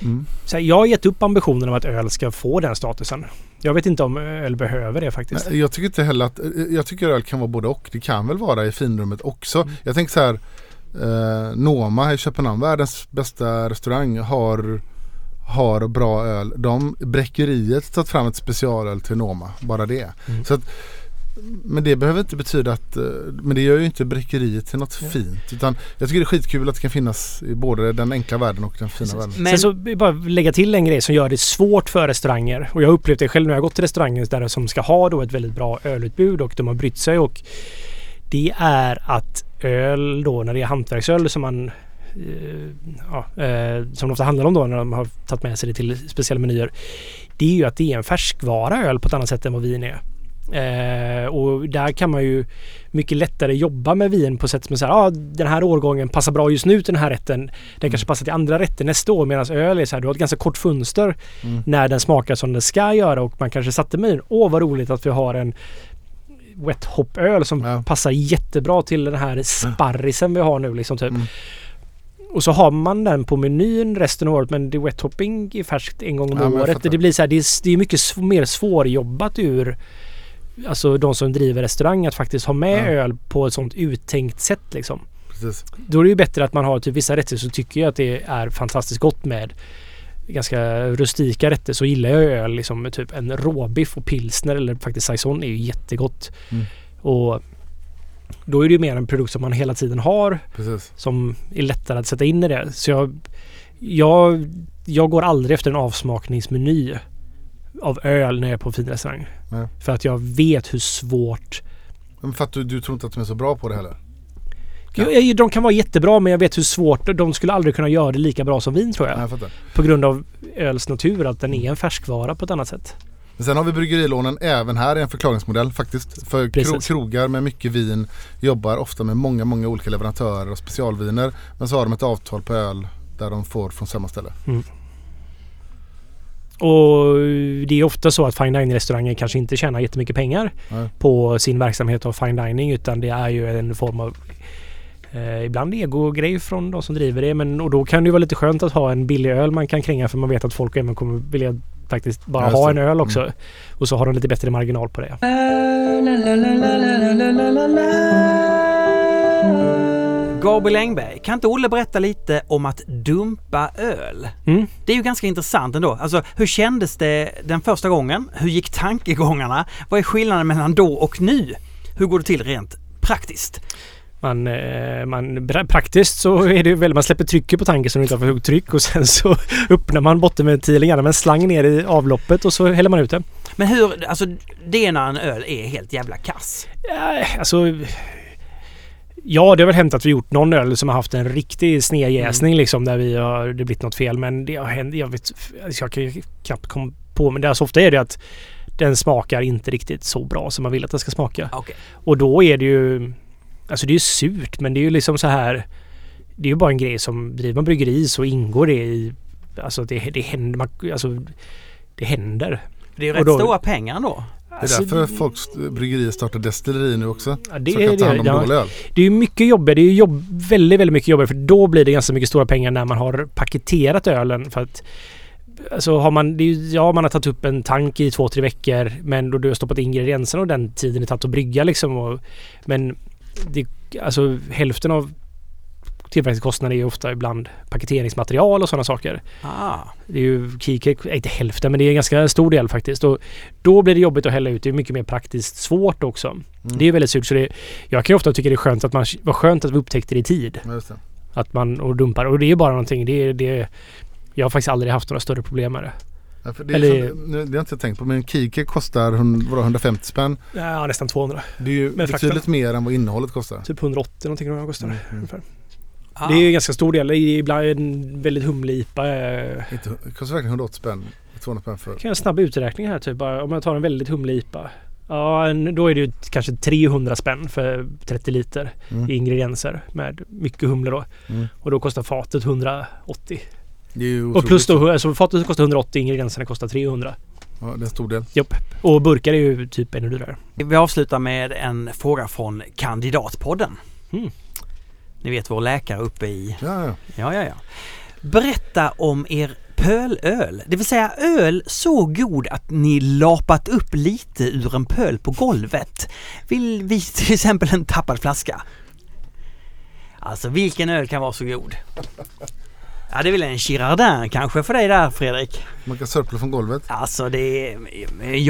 mm. så här, jag har gett upp ambitionen om att öl ska få den statusen. Jag vet inte om öl behöver det faktiskt. Nej, Jag tycker inte heller att, eh, jag tycker öl kan vara både och. Det kan väl vara i finrummet också. Jag tänker så här, eh, Noma i Köpenhamn, världens bästa restaurang, har, har bra öl. De, bräckeriet tagit fram ett specialöl till Noma, bara det. Mm. Så att, men det behöver inte betyda att, eh, men det gör ju inte bräckeriet till något fint. Utan jag tycker det är skitkul att det kan finnas i både den enkla världen och den fina världen. Men, Sen så bara lägga till en grej som gör det svårt för restauranger. Och jag har upplevt det själv när jag har gått till restauranger där som ska ha då ett väldigt bra ölutbud och de har brytt sig och det är att öl då när det är hantverksöl som man eh, ja, eh, som det ofta handlar om då när de har tagit med sig det till speciella menyer. Det är ju att det är en färskvara öl på ett annat sätt än vad vin är. Eh, och där kan man ju mycket lättare jobba med vin på sätt som är så här, ah, den här årgången passar bra just nu till den här rätten. Den kanske passar till andra rätter nästa år medan öl är så här, du har ett ganska kort fönster Mm. när den smakar som den ska göra och man kanske satte menyn. Åh vad roligt att vi har en wet hop öl som Ja. passar jättebra till den här sparrisen vi har nu liksom typ. Mm. Och så har man den på menyn resten av året men det wet hopping är färskt en gång om Ja, året. Det blir så här, det är, det är mycket sv- mer svårjobbat ur Alltså de som driver restaurang att faktiskt ha med öl på ett sånt uttänkt sätt liksom. Precis. Då är det ju bättre att man har typ vissa rätter så tycker jag att det är fantastiskt gott med ganska rustika rätter så gillar jag öl liksom typ en råbiff och pilsner eller faktiskt saison är ju jättegott. Mm. Och då är det ju mer en produkt som man hela tiden har Precis. som är lättare att sätta in i det. Så jag, jag, jag går aldrig efter en avsmakningsmeny av öl när jag är på en fin restaurang. För att jag vet hur svårt Men för att du, du tror inte att de är så bra på det heller? Ja. Jag, de kan vara jättebra men jag vet hur svårt de skulle aldrig kunna göra det lika bra som vin tror jag. Jag fattar. På grund av öls natur att den är en färskvara på ett annat sätt. Men sen har vi bryggerilånen även här är en förklaringsmodell faktiskt. För kro- krogar med mycket vin jobbar ofta med många, många olika leverantörer och specialviner. Men så har de ett avtal på öl där de får från samma ställe. Och det är ofta så att fine dining restauranger kanske inte tjänar jättemycket pengar Nej. på sin verksamhet av fine dining utan det är ju en form av eh, ibland ego-grej från de som driver det. Men, och då kan det ju vara lite skönt att ha en billig öl man kan kränga för man vet att folk även kommer vilja faktiskt bara ha en öl också. Och så har de lite bättre marginal på det. Gabriel Engberg, kan inte Olle berätta lite om att dumpa öl? Mm. Det är ju ganska intressant ändå. Alltså hur kändes det den första gången? Hur gick tankegångarna? Vad är skillnaden mellan då och nu? Hur går det till rent praktiskt? Man, eh, man, pra- praktiskt så är det väl man släpper trycket på tanken så den inte har för högt tryck och sen så öppnar man bottenventilen gärna med en slang ner i avloppet och så häller man ut det. Men hur, alltså det är när en öl är helt jävla kass. Eh, Alltså... Ja, det har väl hänt att vi gjort någon öl som har haft en riktig snedjäsning liksom där vi har, det blivit något fel. Men det har hänt, jag vet, alltså, jag kan knappt komma på men det, alltså, ofta är det att den smakar inte riktigt så bra som man vill att den ska smaka. Okej. Och då är det ju... Alltså det är ju surt men det är ju liksom så här... Det är ju bara en grej som driver man bryggeri så ingår det i... Alltså det, det händer... Man, alltså, det händer. Det är ju rätt då- stora pengar ändå. Det är Alltså, därför folks bryggerier startar destilleri nu också. ja, det så är kan ta hand om Ja, dålig öl. det är ju mycket jobbigare. Det är ju jobb, väldigt, väldigt mycket jobbigare för då blir det ganska mycket stora pengar när man har paketerat ölen. För att Alltså har man, det är ju, ja man har tagit upp en tank i två, tre veckor men då du har stoppat ingredienserna och den tiden det tagit att brygga liksom. Och, men det, alltså hälften av tillverkningskostnaden är ju ofta ibland paketeringsmaterial och sådana saker. Ah. Det är ju keycake, inte hälften men det är en ganska stor del faktiskt. Och då blir det jobbigt att hälla ut. Det är mycket mer praktiskt svårt också. Det är väldigt surt. Så det, jag kan ju ofta tycka det är skönt att man var skönt att vi upptäckte det i tid. Att man och dumpar. Och det är bara någonting. Det, det, jag har faktiskt aldrig haft några större problem med det. Ja, för det, är Eller- som, nu, det har jag inte tänkt på men Kike kostar hund- vadå, 150 spänn. Ja, nästan 200. Det är ju Med frakten. betydligt mer än vad innehållet kostar. Typ 180 någonting jag kostar det. Ungefär. Ah. Det är ju en ganska stor del. Det är Ibland en väldigt humlig IPA. eh, Inte, det kostar verkligen 180 spänn. 200 spänn för. kan jag en snabb uträkning här typ. Bara, Om jag tar en väldigt humlig IPA. Ja, då är det ju kanske 300 spänn för 30 liter Mm. i ingredienser med mycket humle då. Mm. Och då kostar fatet 180. Det är ju Och plus då, alltså fatet kostar 180, ingredienserna kostar 300. Ja, det är en stor del. Och burkar är ju typ ännu dyrare. Vi avslutar med en fråga från Kandidatpodden. Mm. Ni vet vår läkare uppe i... Ja, ja. Ja, ja, ja. Berätta om er pölöl. Det vill säga öl så god att ni lapat upp lite ur en pöl på golvet. Vill vi till exempel en tappad flaska? Alltså vilken öl kan vara så god? Ja det är väl en Girardin kanske för dig där Fredrik? Man kan sörpla från golvet. Alltså det är...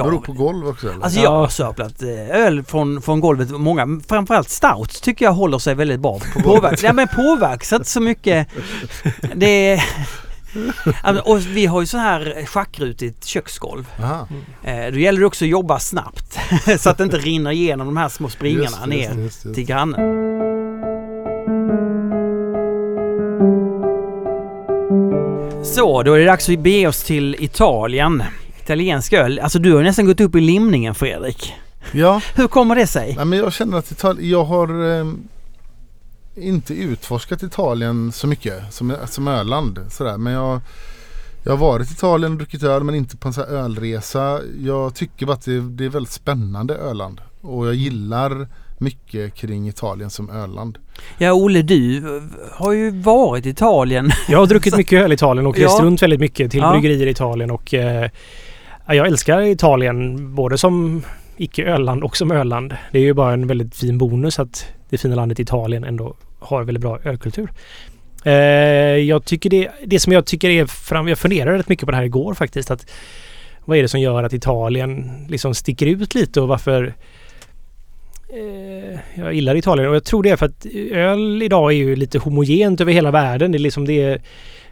Beror på golv också eller? Alltså jag har sörplat eh, öl från, från golvet. Många, framförallt stout tycker jag håller sig väldigt bra. På påverks, ja, men påverkas inte så mycket. Det är, och vi har ju så här schackrutigt köksgolv. Aha. Eh, då gäller det också att jobba snabbt så att det inte rinner igenom de här små springarna Just ner just just till grannen. Så, då är det dags att bege oss till Italien. Italiensk öl. Alltså du har nästan gått upp i limningen Fredrik. Ja, Hur kommer det sig? nej, men jag känner att Italien, jag har eh, inte utforskat Italien så mycket som, som Öland. Sådär. Men jag, jag har varit i Italien och druckit öl men inte på en sån ölresa. Jag tycker bara att det, det är väldigt spännande Öland. Och jag gillar mycket kring Italien som Öland. Ja Olle, du har ju varit i Italien. Jag har druckit mycket öl i Italien och Ja. rest runt väldigt mycket till Ja. bryggerier i Italien och eh, ja, jag älskar Italien både som icke-ölland och som ölland. Det är ju bara en väldigt fin bonus att det fina landet Italien ändå har väldigt bra ölkultur. Eh, jag tycker det, det som jag tycker är fram... Jag funderade rätt mycket på det här igår faktiskt. Att vad är det som gör att Italien liksom sticker ut lite och varför jag gillar Italien och jag tror det är för att öl idag är ju lite homogent över hela världen. Det är liksom det är,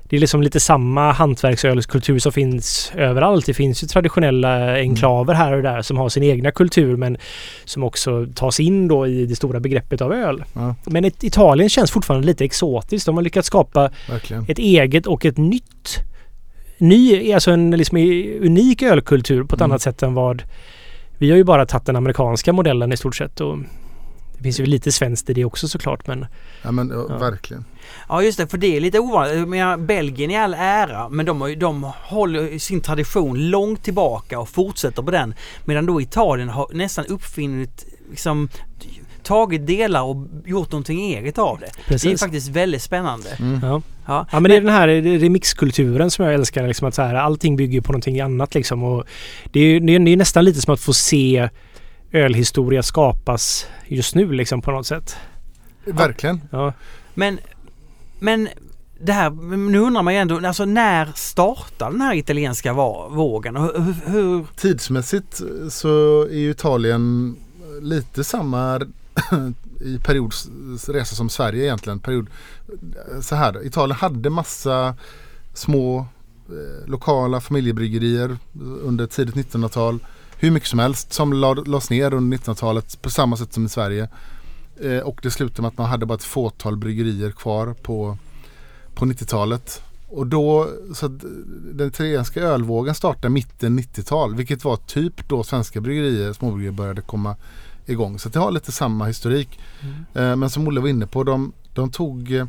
det är liksom lite samma hantverksölskultur som finns överallt. Det finns ju traditionella enklaver här och där som har sin egna kultur men som också tas in då i det stora begreppet av öl. Ja. Men ett, Italien känns fortfarande lite exotiskt. De har lyckats skapa Verkligen. ett eget och ett nytt ny, alltså en liksom unik ölkultur på ett Mm. annat sätt än vad vi har ju bara tagit den amerikanska modellen i stort sett och det finns ju lite svenskt i det också såklart men Ja, men, ja, Ja. Verkligen. Ja just det, för det är lite ovanligt. Jag menar, Belgien i all ära, men de, har de håller ju sin tradition långt tillbaka och fortsätter på den. Medan då Italien har nästan uppfinnit, liksom tagit delar och gjort någonting eget av det. Det är precis. faktiskt väldigt spännande. Mm. Ja. Ja. ja men det är den här remixkulturen som jag älskar liksom att så här, allting bygger på någonting annat liksom och det är, det är, det är nästan lite som att få se ölhistoria skapas just nu liksom på något sätt. Verkligen. Ja, Men, men det här, nu undrar man ju ändå, alltså när startar den här italienska vågen? Och hur, hur, Tidsmässigt så är ju Italien lite samma i periodresa som Sverige egentligen. Period, så här, Italien hade massa små eh, lokala familjebryggerier under tidigt 1900-tal. Hur mycket som helst som lades ner under 1900-talet på samma sätt som i Sverige. Eh, och det slutade med att man hade bara ett fåtal bryggerier kvar på, på 90-talet. Och då, så att den italienska ölvågen startade mitten 90-tal vilket var typ då svenska bryggerier, småbryggerier började komma igång. Så det har lite samma historik. Eh, men som Olle var inne på, de, de tog eh,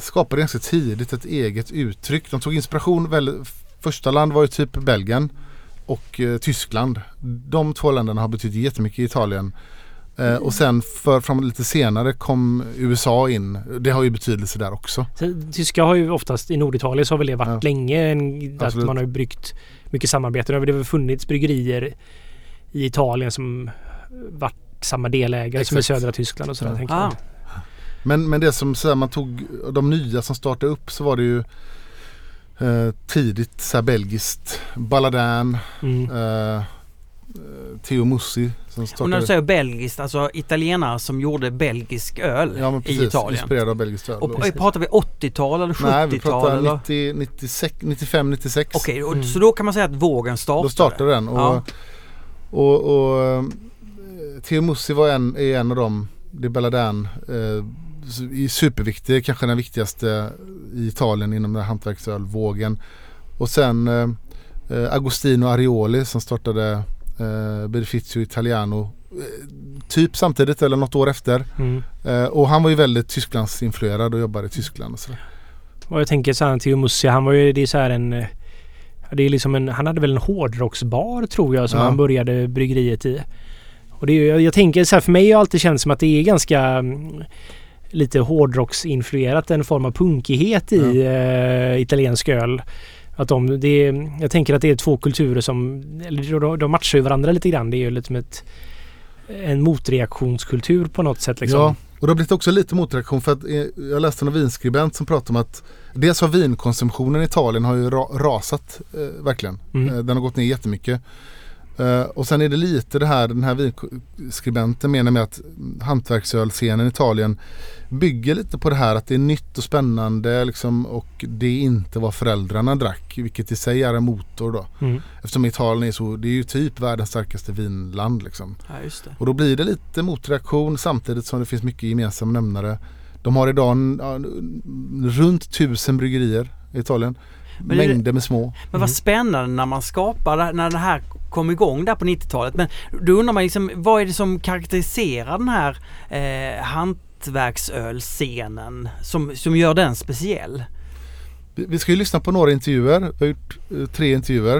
skapade ganska tidigt ett eget uttryck. De tog inspiration, väldigt, första land var ju typ Belgien och eh, Tyskland. De två länderna har betytt jättemycket i Italien. Eh, och sen för fram lite senare kom USA in. Det har ju betydelse där också. Så, tyska har ju oftast i Norditalien så har väl det varit Ja. länge en, att man har ju bryggt mycket samarbete. Det har väl funnits bryggerier i Italien som varit samma delägare som i Exakt. södra Tyskland och sådär. Ja. tänker ah, jag. Men, men det som så här, man tog, de nya som startade upp så var det ju eh, tidigt så här belgiskt. Balladin, Mm. eh, Theo Mussi som och när du säger belgiskt, alltså italienare som gjorde belgisk öl ja, men i precis, Italien. Inspirerad av belgiskt öl. Och pratar vi 80-tal eller 70-tal? Nej, vi pratar eller? 90, 96, 95, 96. Okej, och Mm. så då kan man säga att vågen startade? Då startade den. Och, Ja. Och, och, eh, Theo Mussi var en, är en av dem. Det är Balladin. Eh, superviktig, kanske den viktigaste i Italien inom den här hantverksölvågen. Och sen eh, eh, Agostino Arioli som startade eh, Beneficio Italiano eh, typ samtidigt eller något år efter. Mm. Eh, och han var ju väldigt Tysklandsinfluerad och jobbade i Tyskland och sådär. Och jag tänker så här Theo Mussi, han var ju, det är så här en... Det är liksom en, han hade väl en hårdrocksbar tror jag som Ja. han började bryggeriet i. Och det jag, jag tänker så här, för mig har det alltid känts som att det är ganska mm, lite hårdrocksinfluerat, en form av punkighet i eh, italiensk öl. Att de, det är, jag tänker att det är två kulturer som, de, de matchar ju varandra lite grann. Det är ju lite som ett, en motreaktionskultur på något sätt liksom. Ja, och det har blivit också lite motreaktion för att eh, jag läste en vinskribent som pratade om att dels har vinkonsumtionen i Italien har ju ra rasat eh, verkligen. Mm. Eh, den har gått ner jättemycket. Eh, och sen är det lite det här, den här vinskribenten menar med att hantverksölscenen i Italien bygger lite på det här att det är nytt och spännande liksom, och det är inte vad föräldrarna drack, vilket i sig är en motor då. Mm. Eftersom Italien är så, det är ju typ världens starkaste vinland liksom. Ja, just det. Och då blir det lite motreaktion samtidigt som det finns mycket gemensamma nämnare. De har idag en, ja, en- runt tusen bryggerier i Italien. Men är det- Mängder med små. Men vad spännande när man skapar, när det här kom igång där på 90-talet. Men då undrar man liksom, vad är det som karaktäriserar den här eh, hantverksölscenen som, som gör den speciell? Vi ska ju lyssna på några intervjuer. Vi har gjort eh, tre intervjuer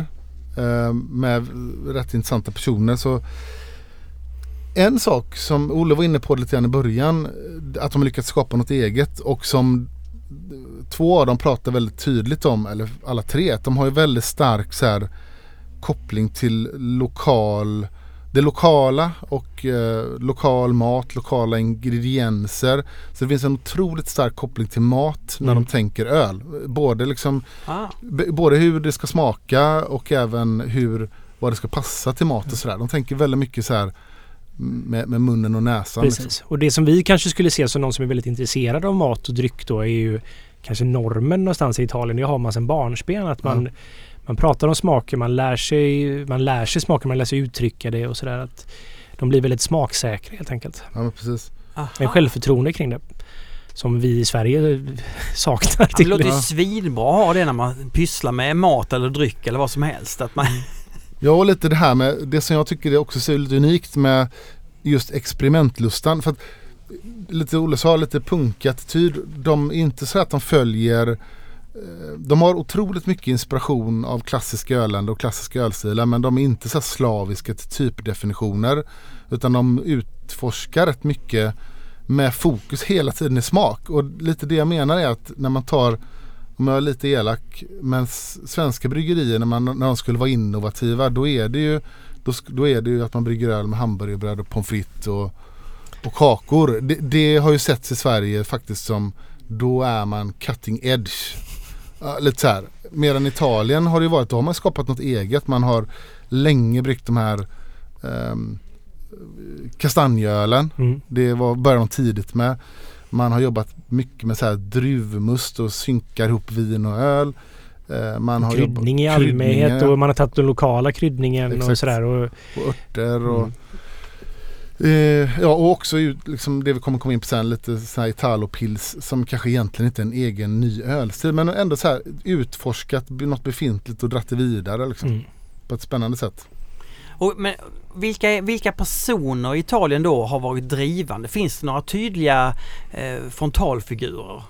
eh, med rätt intressanta personer. Så en sak som Olle var inne på lite grann i början, att de har lyckats skapa något eget och som två av dem pratar väldigt tydligt om, eller alla tre, att de har ju väldigt stark så här, koppling till lokal det lokala och eh, lokal mat, lokala ingredienser. Så det finns en otroligt stark koppling till mat när Mm. de tänker öl. Både, liksom, Ah, b- både hur det ska smaka och även hur, vad det ska passa till mat och sådär. De tänker väldigt mycket så här med, med munnen och näsan. Precis. Liksom. Och det som vi kanske skulle se som någon som är väldigt intresserad av mat och dryck då är ju kanske normen någonstans i Italien. Det har man sedan barnsben. Att man, man pratar om smaker, man lär sig, man lär sig smaker, man lär sig uttrycka det och sådär. Att de blir väldigt smaksäkra helt enkelt. Ja, men precis. aha. En självförtroende kring det. Som vi i Sverige saknar. Ja, det låter ju svinbra att ha det när man pysslar med mat eller dryck eller vad som helst. Att man, Ja och lite det här med det som jag tycker är också så lite unikt med just experimentlustan. För att, lite Olle sa, lite punkattityd. De är inte så att de följer eh, de har otroligt mycket inspiration av klassiska öländer och klassiska ölstilar men de är inte så här slaviska till typdefinitioner. Utan de utforskar rätt mycket med fokus hela tiden i smak. Och lite det jag menar är att när man tar, om jag är lite elak, men svenska bryggerier när, man, när de skulle vara innovativa då är det ju då, då är det ju att man brygger öl med hamburgerbröd och pommes frites och och kakor. Det, det har ju setts i Sverige faktiskt som då är man cutting edge. Ja, lite så här. Medan Italien har det ju varit, då har man skapat något eget. Man har länge bryggt de här um, kastanjölen. Mm. Det var, började de tidigt med. Man har jobbat mycket med så här druvmust och synkar ihop vin och öl. Eh, Man har Kryddning i allmänhet och man har tagit den lokala kryddningen och Exakt. sådär. Och, och örter och Mm. Eh, ja och också ju liksom det vi kommer komma in på sen lite så här Italo-pils som kanske egentligen inte är en egen ny ölstil men ändå så här utforskat något befintligt och dratt det vidare liksom, mm. på ett spännande sätt. Och, men vilka, vilka personer i Italien då har varit drivande? Finns det några tydliga eh, frontalfigurer?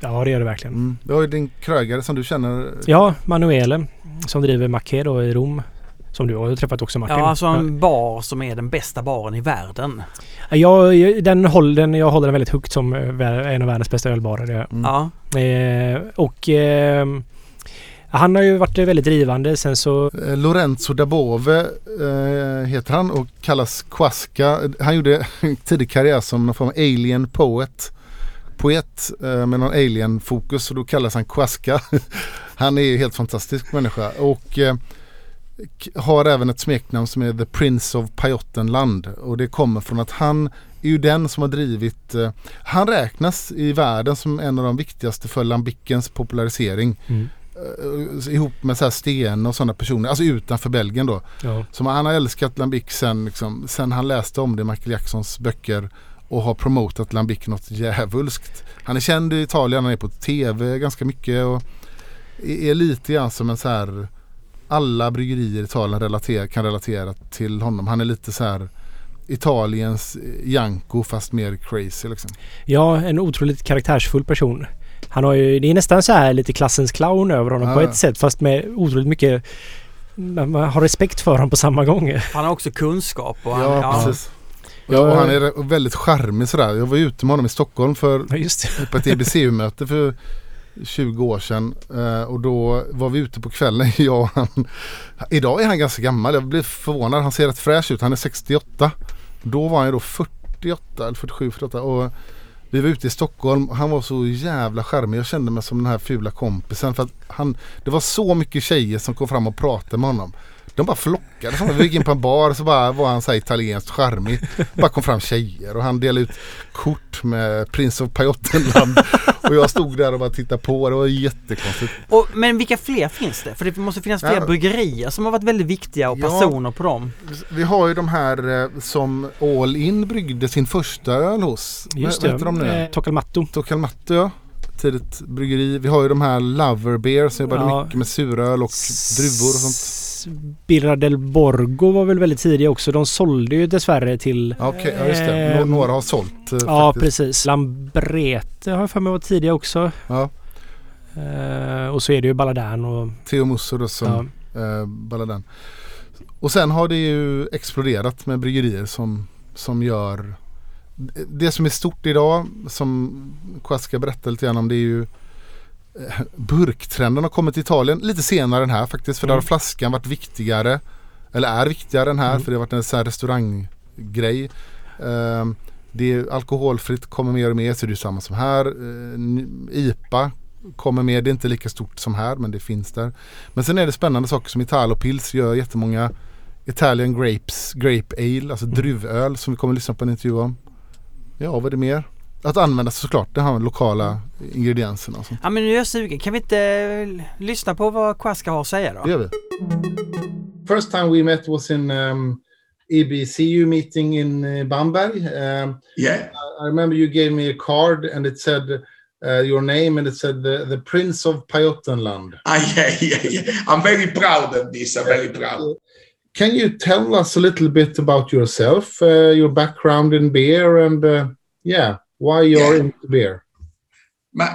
Ja, det gör det verkligen. Mm. Du har ju din krögare som du känner. Ja, Manuele som driver Macché då i Rom. Som du har träffat också Martin. Ja, alltså en bar som är den bästa baren i världen. Ja, jag, den håller, den, jag håller den väldigt högt som eh, en av världens bästa ölbarer. Ja. Mm. Ja. Eh, och ehm, han har ju varit väldigt drivande. Sen så... Eh, Lorenzo da Bove eh, heter han och kallas Quasca. Han gjorde tidig karriär som någon form av alien poet. Poet eh, med någon alien fokus och då kallas han Quasca. han är ju helt fantastisk människa och eh, har även ett smeknamn som är The Prince of Pajottenland och det kommer från att han är ju den som har drivit, eh, han räknas i världen som en av de viktigaste för lambickens popularisering Mm, eh, ihop med så här Sten och sådana personer, alltså utanför Belgien då. ja. Som han har älskat Lambic sen, liksom, sen han läste om det i Michael Jacksons böcker och har promotat Lambic något djävulskt. Han är känd i Italien, han är på tv ganska mycket och är är lite grann som en så här alla bryggerier i Italien relater, kan relatera till honom. Han är lite så här Italiens Janko fast mer crazy liksom. ja, en otroligt karaktärsfull person. Han har ju, det är nästan så här lite klassens clown över honom på Ja. ett sätt fast med otroligt mycket man man har respekt för honom på samma gång. Han har också kunskap. Och han, Ja, ja, precis. Ja. Och han är väldigt charmig sådär. Jag var ute med honom i Stockholm för Ja, just det. på ett EBCU-möte för 20 år sedan eh, och då var vi ute på kvällen, jag och han. Idag är han ganska gammal, jag blir förvånad. Han ser rätt fräsch ut, han är 68. Då var han ju då 48 eller 47, 48 och vi var ute i Stockholm och han var så jävla charmig. Jag kände mig som den här fula kompisen för att han, det var så mycket tjejer som kom fram och pratade med honom. De bara flockade. Så vi gick in på en bar så bara var han så här italienskt charmig. Bara kom fram tjejer och han delade ut kort med Prince of Pajottenland. och jag stod där och bara tittade på. Det var jättekonstigt. och, men vilka fler finns det? För det måste finnas fler Ja. bryggerier som har varit väldigt viktiga och Ja. personer på dem. Vi har ju de här eh, som All In bryggde sin första öl hos. Just Vad det. heter de nu? Eh, Tocalmatto. Ja. Tidigt bryggeri. Vi har ju de här Lover Beer som jobbade Ja. mycket med suröl och druvor och sånt. Birra del Borgo var väl väldigt tidiga också. De sålde ju dessvärre till... Ja, Okej, ja just det. Ehm, Några har sålt. eh, Ja, faktiskt. precis. Lambrete har jag för mig var tidiga också. Ja. Eh, och så är det ju Balladan och... Theo Musso då som Ja, eh, Balladen. Och sen har det ju exploderat med bryggerier som, som gör det som är stort idag som Quasca berättade lite grann om det är ju eh, burktrenden har kommit till Italien lite senare än här faktiskt för där har Mm. flaskan varit viktigare eller är viktigare än här Mm. för det har varit en sån restauranggrej. Eh, det är alkoholfritt kommer mer och mer så det är samma som här. Eh, n- IPA kommer med. Det är inte lika stort som här men det finns där. Men sen är det spännande saker som Italo Pils gör jättemånga Italian Grapes, Grape Ale, alltså Mm. druvöl som vi kommer att lyssna på en intervju om. Ja, vad är det mer? Att använda såklart de här lokala ingredienserna och sånt. Ja men nu är jag sugen. Kan vi inte eh, lyssna på vad Quasca har att säga då? Det gör vi. First time we met was in um, EBCU meeting in uh, Bamberg. Um, Yeah. I remember you gave me a card and it said uh, your name and it said the, the Prince of Pajottenland. Ah, yeah, yeah, yeah. I'm very proud of this. I'm very proud. Can you tell us a little bit about yourself, uh, your background in beer, and uh, yeah, why you're Yeah. into beer? But,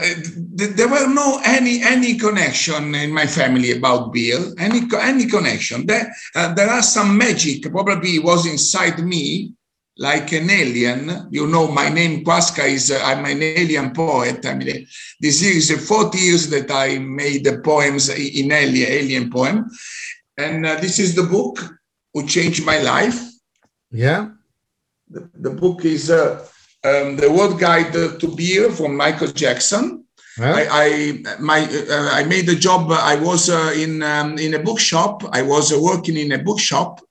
th- there were no any any connection in my family about beer. Any any connection? There uh, there are some magic. Probably was inside me, like an alien. You know, my name Quasca is. Uh, I'm an alien poet. I mean, this is uh, 40 years that I made the poems in alien alien poem, and uh, this is the book who changed my life. Yeah, the, the book is uh, um, the World Guide to Beer from Michael Jackson. Yeah. I, I my uh, I made a job. I was uh, in um, in a bookshop. I was uh, working in a bookshop,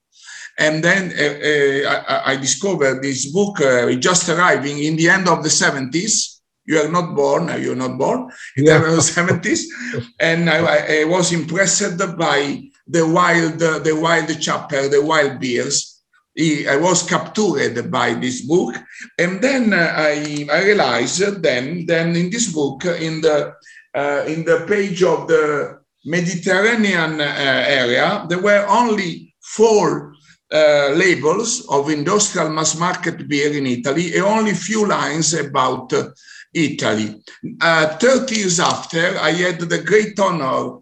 and then uh, uh, I, I discovered this book uh, just arriving in the end of the seventies. You are not born. uh, You're not born in Yeah. the seventies, and I, I- was impressed by the wild uh, the wild chapter, the wild beers. I was captured by this book, and then uh, I, I realized then then in this book in the uh, in the page of the Mediterranean uh, area there were only four uh, labels of industrial mass market beer in Italy and only few lines about uh, Italy. Uh, 30 years after, I had the great honor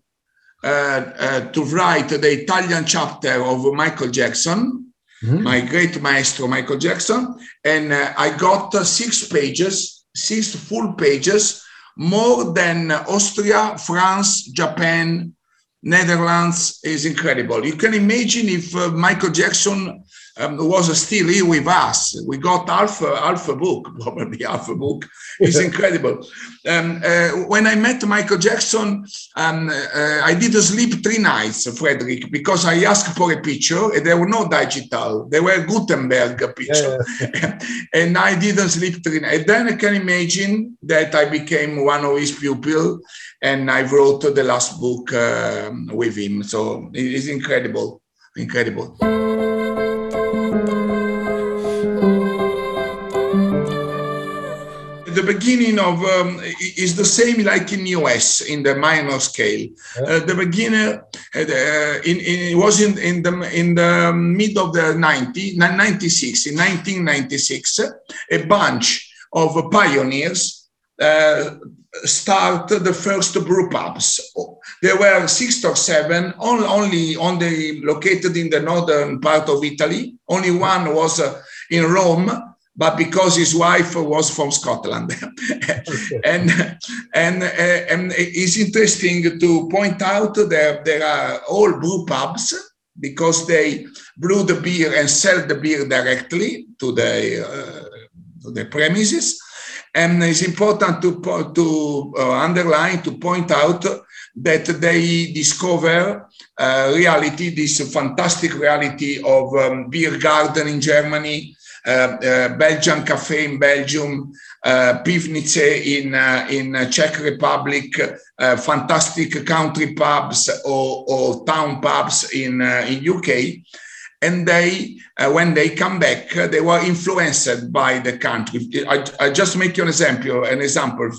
to write the Italian chapter of Michael Jackson, Mhm. my great maestro Michael Jackson, and uh, I got uh, six pages, six full pages, more than Austria, France, Japan, Netherlands is incredible. You can imagine if uh, Michael Jackson um, was still here with us. We got half a, half a book, probably half a book. It's incredible. Um, uh, when I met Michael Jackson, um, uh, I didn't sleep three nights, Frederick, because I asked for a picture and there were no digital. There were Gutenberg picture. and I didn't sleep three nights. And then I can imagine that I became one of his pupils and I wrote the last book um, with him. So it is incredible, incredible. The beginning of um, is the same like in US in the minor scale. Uh, the beginner uh, in, in, it was in, in the in the mid of the 90, 96 in 1996 a bunch of pioneers uh, started the first brew pubs. There were six or seven, only, only only located in the northern part of Italy. Only one was uh, in Rome, but because his wife was from Scotland. and and uh, and it's interesting to point out that there are all brew pubs because they brew the beer and sell the beer directly to the uh, to the premises. And it's important to to uh, underline to point out that they discover uh, reality, this fantastic reality of um, beer garden in Germany, uh, uh, Belgian cafe in Belgium, uh, Pivnice in in Czech Republic, fantastic country pubs or, or town pubs in in UK, and they uh, when they come back uh, they were influenced by the country. I, I just make you an example, an example,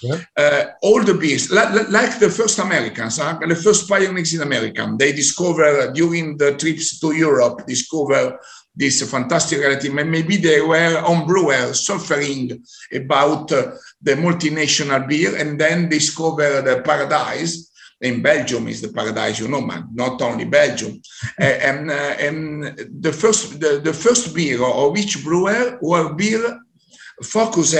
Freddie. Uh, all the beers, like, like the first Americans, huh? the first pioneers in America, they discover during the trips to Europe, discover this fantastic reality. Maybe they were on suffering about uh, the multinational beer and then discover the paradise. In Belgium is the paradise, you know, man, not only Belgium. Uh, and, uh, and the first the, the first beer of each brewer were beer focused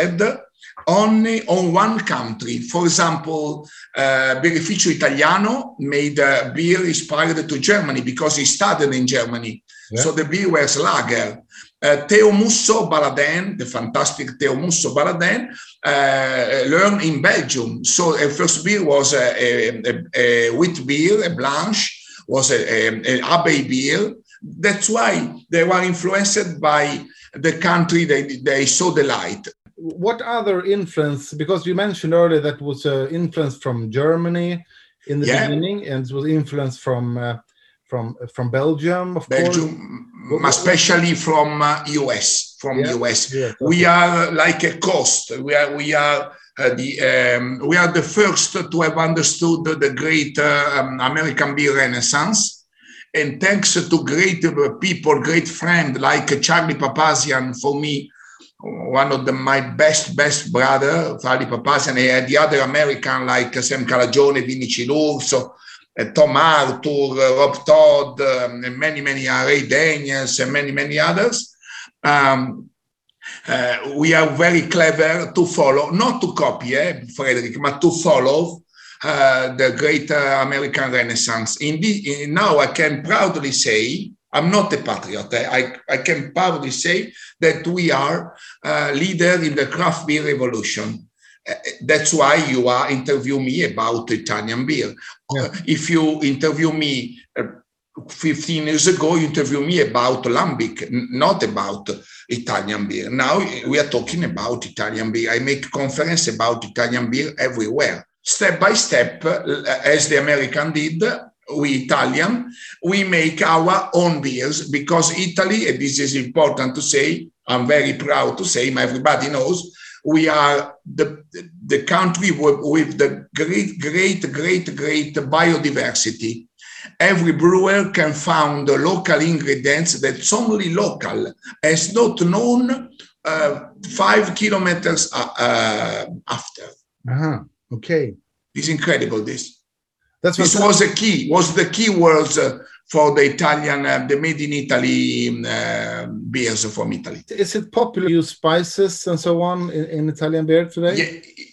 only on one country. For example, uh, Birrificio Italiano made a beer inspired to Germany because he studied in Germany. Yeah. So the beer was lager. Uh, Teo Musso Baladin, the fantastic Teo Musso Baladin, uh, learned in Belgium. So the first beer was a, a, a, a wheat beer, a blanche, was a, a, a Abbey beer. That's why they were influenced by the country they, they saw the light. What other influence? Because you mentioned earlier that was uh, influence from Germany in the Yeah. beginning, and it was influence from uh, from from Belgium, of course. Belgium, especially from uh, US, from Yeah. US. Yes, We are like a coast. We are we are uh, the um, we are the first to have understood the great uh, um, American beer renaissance. And thanks to great uh, people, great friend like Charlie Papazian, for me, one of the, my best, best brother, Charlie Papazian, and the other American like Sam Calagione, Vinici L'Urso, uh, Tom Arthur, uh, Rob Todd, um, and many, many, uh, Ray Daniels, and many, many others. Um, uh, we are very clever to follow, not to copy, eh, Frederick, but to follow uh, the great uh, American Renaissance. Indeed, in- now I can proudly say, I'm not a patriot. I, I, can proudly say that we are uh, leader in the craft beer revolution. Uh, that's why you are interview me about Italian beer. Yeah. Uh, if you interview me uh, 15 years ago, you interview me about lambic, not about Italian beer. Now we are talking about Italian beer. I make conference about Italian beer everywhere. Step by step, as the American did, we Italian, we make our own beers because Italy, and this is important to say, I'm very proud to say, everybody knows, we are the, the country with, with the great, great, great, great biodiversity. Every brewer can find local ingredients that's only local, as not known uh, five kilometers uh, uh, after. Aha, okej. It's incredible, this. That's This was a key, was the key words uh, for the Italian, uh, the made in Italy uh, beers from Italy. Is it popular to use spices and so on in, in Italian beer today?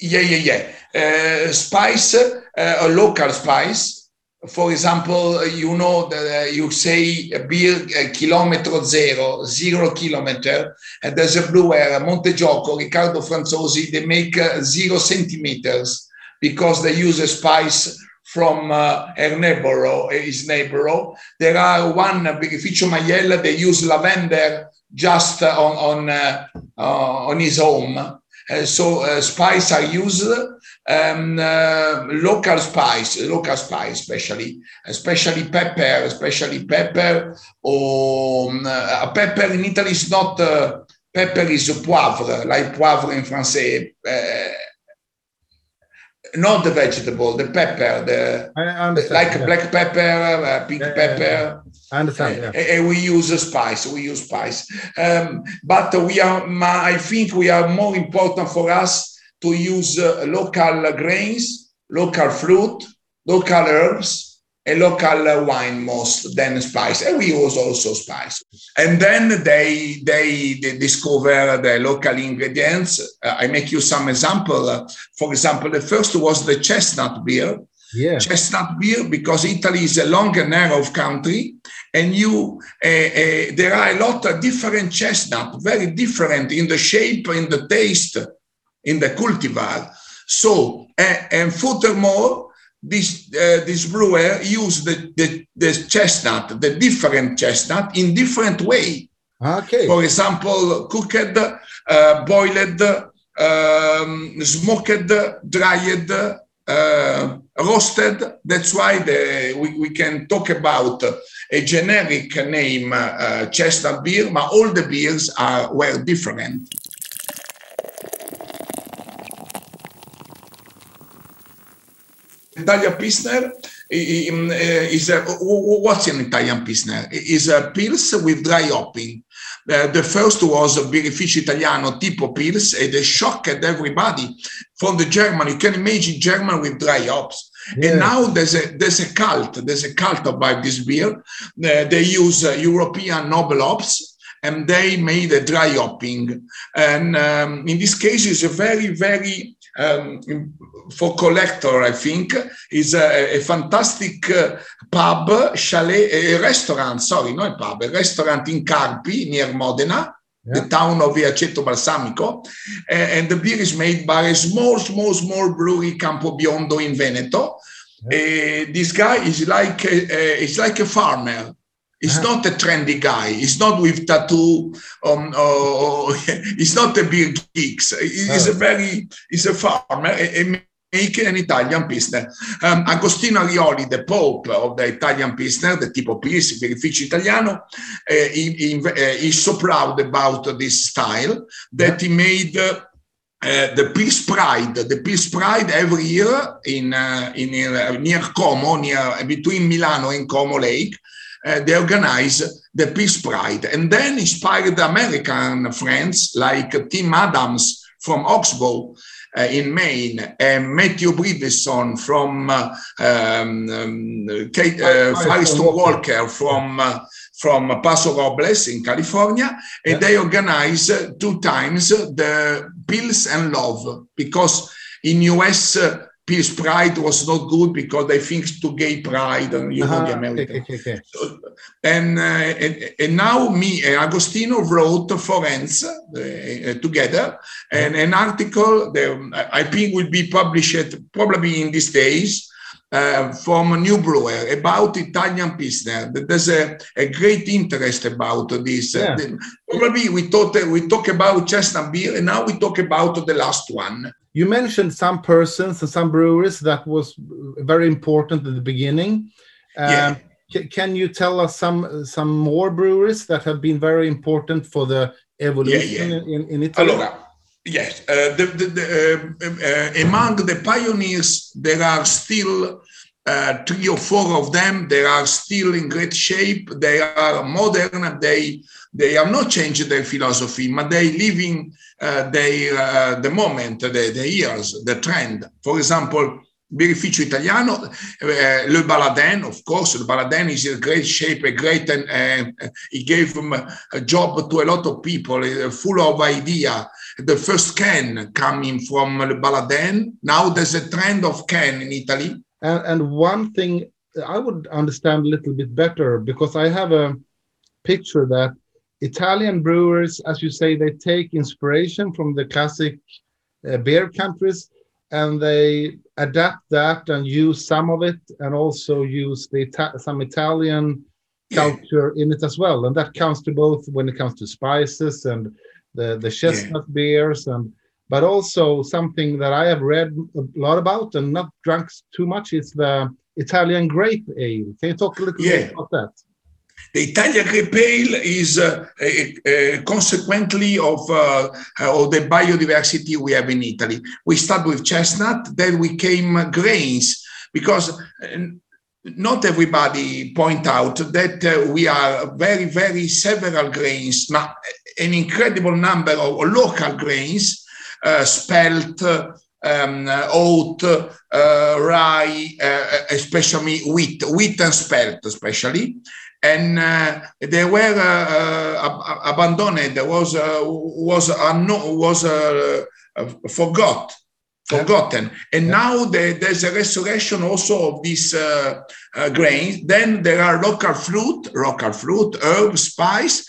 Yeah, yeah, yeah, yeah. Uh, spice, uh, a local spice. For example, you know that uh, you say a beer uh, kilometro zero, zero kilometer, and there's a brewer, Montegioco, Riccardo Franzosi, they make uh, zero centimeters because they use a spice from uh, her neighbor, his neighbor. There are one, uh, Beneficio Maiella, they use lavender just uh, on, on, uh, uh, on his home. So spice are used, um, local spice, local spice especially, especially pepper, especially pepper. Or um, pepper in Italy is not pepper is poivre, like poivre in Francais. Not the vegetable, the pepper, the like yeah. black pepper, uh, pink Yeah, yeah, pepper. I understand. Yeah. Uh, uh, we use a spice. We use spice, um, but we are. I think we are more important for us to use uh, local grains, local fruit, local herbs, and local wine most than spice. And we use also spice. And then they they, they discover the local ingredients. Uh, I make you some example. Uh, for example, the first was the chestnut beer Yeah. chestnut beer because Italy is a long and narrow country, and you uh, uh, there are a lot of different chestnut, very different in the shape, in the taste, in the cultivar. So uh, and furthermore, this uh, this brewer use the, the the chestnut, the different chestnut in different way. Okay. For example, cooked, uh, boiled, um, smoked, dried, uh, roasted. That's why the, we, we can talk about a generic name, uh, chestnut beer, but all the beers are were different. Italian Pilsner uh, is a, what's an Italian Pilsner? Is a Pils with dry hopping. Uh, the first was a birrificio italiano tipo Pils, and they shocked everybody from the German. You can imagine German with dry hops. Yeah. And now there's a there's a cult. There's a cult about this beer. Uh, they use uh, European noble hops, and they made a dry hopping. And um, in this case, it's a very very um, for collector, I think, is a, a fantastic uh, pub, chalet, a restaurant, sorry, not a pub, a restaurant in Carpi near Modena, Yeah. the town of Viaceto Balsamico. And the beer is made by a small, small, small brewery, Campo Biondo in Veneto. Uh, this guy is like a, a, is like a farmer. He's Uh-huh. not a trendy guy. He's not with tattoo. Um, or, he's not a beer geeks. He's a Oh. very he's a farmer. a- a an Italian Pilsner. Um, Agostino Arioli, the Pope of the Italian Pilsner, the tipo Pils, Beneficio Italiano, uh, he, he, uh, he's so proud about this style that he made uh, uh, the Peace Pride, the Peace Pride every year in, uh, in uh, near Como, near between Milano and Como Lake. Uh, they organize the Peace Pride. And then inspired American friends like Tim Adams from Oxbow uh, in Maine and Matthew Bridison from uh, um, um, Kate, uh, Firestone Walker. From uh, from Paso Robles in California, and they organize uh, two times the Pills and Love because in US uh, Pils Pride was not good because they think to gay pride and you know the Uh-huh. American. Okay, okay, okay. So, and, uh, and and now me and Agostino wrote for Enz uh, together and an article that I I think will be published probably in these days uh, from a new brewer about Italian Pilsner. There's a, a great interest about this. Yeah. Probably we thought we talk about chestnut beer and now we talk about the last one. You mentioned some persons and some breweries that was very important at the beginning. Um, Yeah. ca- can you tell us some some more breweries that have been very important for the evolution yeah. In, in Italy? Allora, yes, uh, the, the, the, uh, uh, among the pioneers, there are still uh, three or four of them. They are still in great shape. They are modern. They they have not changed their philosophy, but they living uh, their uh, the moment, the, the years, the trend. For example. Birrificio Italiano, uh, Le Baladin, of course, Le Baladin is in great shape, a great, and uh, he gave a, a job to a lot of people, uh, full of idea. The first can coming from Le Baladin. Now there's a trend of can in Italy. And, and one thing I would understand a little bit better because I have a picture that Italian brewers, as you say, they take inspiration from the classic uh, beer countries and they adapt that and use some of it and also use the some Italian culture in it as well. And that comes to both when it comes to spices and the, the chestnut beers and but also something that I have read a lot about and not drunk too much is the Italian grape ale. Can you talk a little Yeah. bit about that? The Italian grape ale is uh, uh, uh, consequently of, uh, of the biodiversity we have in Italy. We start with chestnut, then we came grains because uh, not everybody point out that uh, we are very, very several grains, an incredible number of local grains, uh, spelt, um, oat, uh, rye, uh, especially wheat, wheat and spelt especially and uh, they were uh, uh, abandoned. There was uh, was unknown, was uh, uh, forgot, forgotten, and now there, there's a restoration also of these uh, uh, grains. Then there are local fruit, local fruit, herb, spice,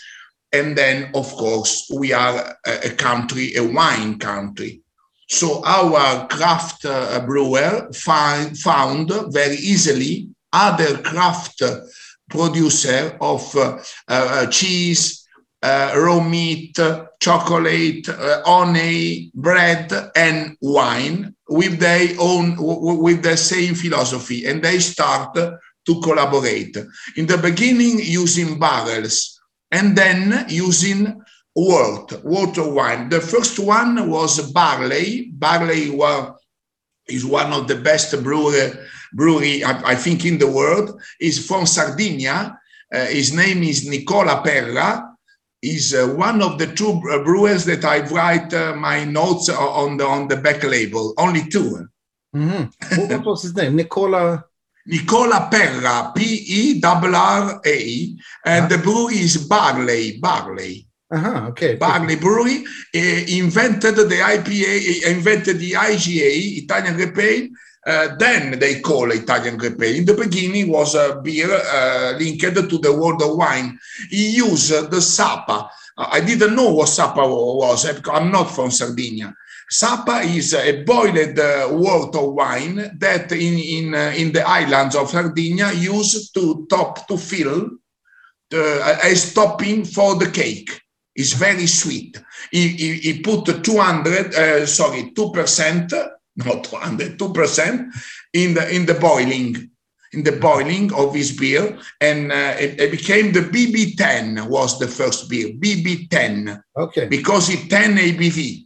and then of course we are a, a country, a wine country. So our craft uh, brewer find, found very easily other craft producer of uh, uh, cheese, uh, raw meat, chocolate, honey, bread, and wine with their own, with the same philosophy, and they start to collaborate. In the beginning, using barrels, and then using wort, water wine. The first one was barley. Barley was is one of the best brewery, brewery I, I think, in the world. Is from Sardinia. Uh, his name is Nicola Perra. Is uh, one of the two brewers that I write uh, my notes on the on the back label. Only two. Mhm. what, was his name? Nicola. Nicola Perra, P E R R A, and the brewery is Barley. Barley. Uh-huh, okay. Barley Brewery uh, invented the IPA, invented the IGA, Italian Ale. Uh, then they call Italian Grape. In the beginning was a beer uh, linked to the world of wine. He used the Sapa. Uh, I didn't know what Sapa was. because I'm not from Sardinia. Sapa is a boiled uh, wort of wine that in in uh, in the islands of Sardinia used to top to fill uh, as topping for the cake. It's very sweet. He, he, he put 200, uh, sorry, 2%, not 200, 2% in the, in the boiling, in the boiling of his beer. And uh, it, it became the BB10 was the first beer, BB10, Okay. because it 10 ABV.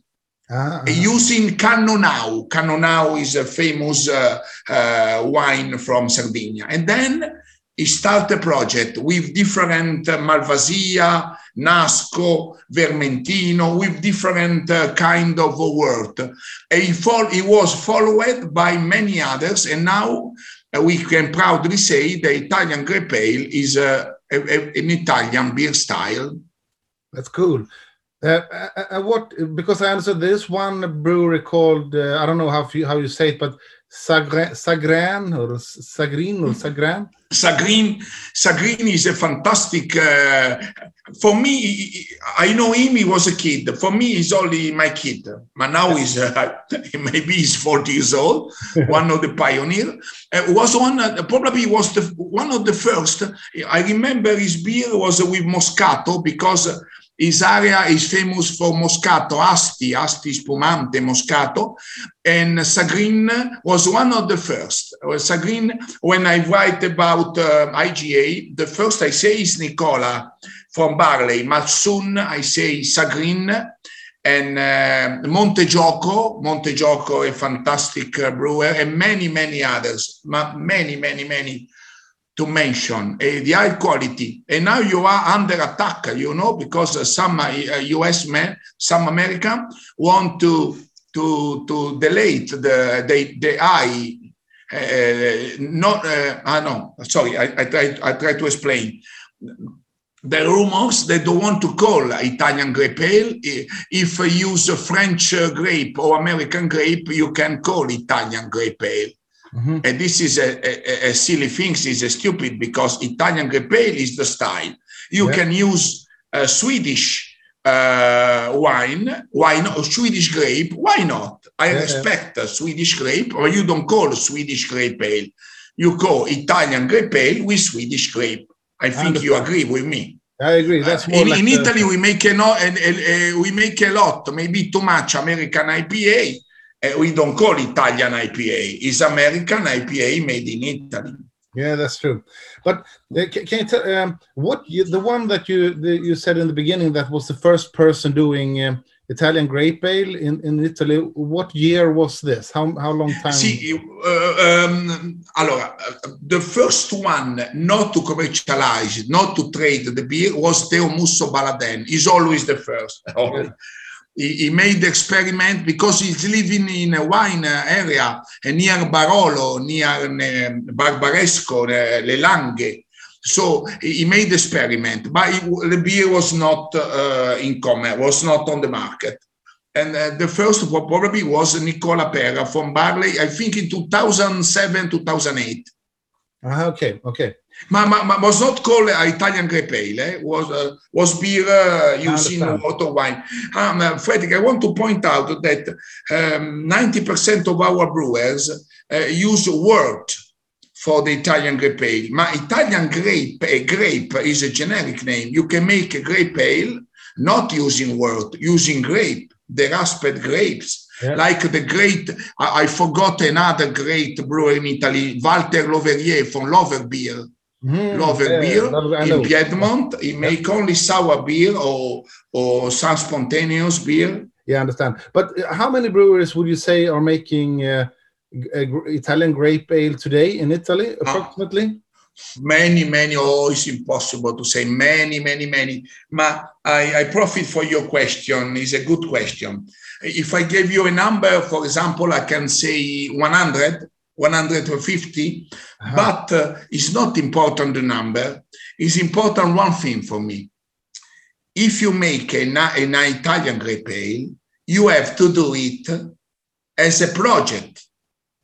Ah, ah. Using Cannonau. Cannonau is a famous uh, uh, wine from Sardinia. And then he started a project with different uh, Malvasia, Nasco, Vermentino, with different uh, kind of fol- he was followed by many others, and now uh, we can proudly say the Italian Grape Ale is uh, a, a- an Italian beer style. That's cool. Uh, uh, uh, what? Because I understood there's one brewery called uh, I don't know how you, how you say it, but Sagre, Sagran or Sagrin or Sagran? Sagrin, Sagrin is a fantastic. Uh, for me, I know him. He was a kid. For me, he's only my kid. But now he's uh, maybe he's forty years old. one of the pioneer uh, was one. Uh, probably was the one of the first. I remember his beer was with Moscato because his area is famous for Moscato, Asti, Asti Spumante, Moscato, and Sagrin was one of the first. Sagrin, when I write about uh, IGA, the first I say is Nicola from Barley, but soon I say Sagrin and uh, Montegioco, Montegioco, a fantastic uh, brewer, and many, many others, ma- many, many, many to mention uh, the high quality. And now you are under attack, you know, because uh, some uh, US men, some American want to to to delete the the, the high. Uh, not, uh, ah, no, sorry, I, I try I try to explain. The rumors they don't want to call Italian grape ale. If you use French grape or American grape, you can call Italian grape ale. Mhm. And this is a, a, a silly thing, is a stupid because Italian grape ale is the style. You Yeah. can use a Swedish uh, wine, why not? Swedish grape, why not? I Yeah, respect a Swedish grape, or you don't call Swedish grape ale. You call Italian grape ale with Swedish grape. I think you agree with me. I agree. That's Uh, more in, like in Italy, we make a, no, and, and, uh, we make a lot, maybe too much American IPA. Uh, we don't call Italian IPA. It's American IPA made in Italy. Yeah, that's true. But uh, can, can you tell um, what you, the one that you the, you said in the beginning that was the first person doing um, Italian grape ale in, in Italy? What year was this? How how long time? See, uh, um, allora, the first one not to commercialize, not to trade the beer was Teo Musso Baladen. He's always the first. always. He, made the experiment because he's living in a wine uh, area uh, near Barolo, near uh, Barbaresco, uh, Le Langhe. So he made the experiment, but it, the beer was not uh, in commerce, was not on the market. And uh, the first probably was Nicola Pera from Barley, I think in 2007, 2008. Ah, okay, okay. Ma, ma, ma was not called Italian grape ale, eh? was, uh, was beer uh, using water wine. Um, uh, Frederick, I want to point out that um, 90% of our brewers uh, use wort for the Italian grape ale. Ma Italian grape, a grape is a generic name. You can make a grape ale not using wort, using grape, the rasped grapes. Yeah. Like the great, I, I forgot another great brewer in Italy, Walter Loverier from Lover Beer. Lover yeah, beer Lover- in Piedmont. He make only sour beer or or some spontaneous beer. Yeah, I understand. But uh, how many breweries would you say are making uh, g- a gr- Italian grape ale today in Italy, Ah. approximately? Many, many. Oh, it's impossible to say many, many, many. Ma, I, I profit for your question. It's a good question. If I gave you a number, for example, I can say 100, 150, Uh-huh. but uh, it's not important the number. It's important one thing for me. If you make an, an Italian grape ale, you have to do it as a project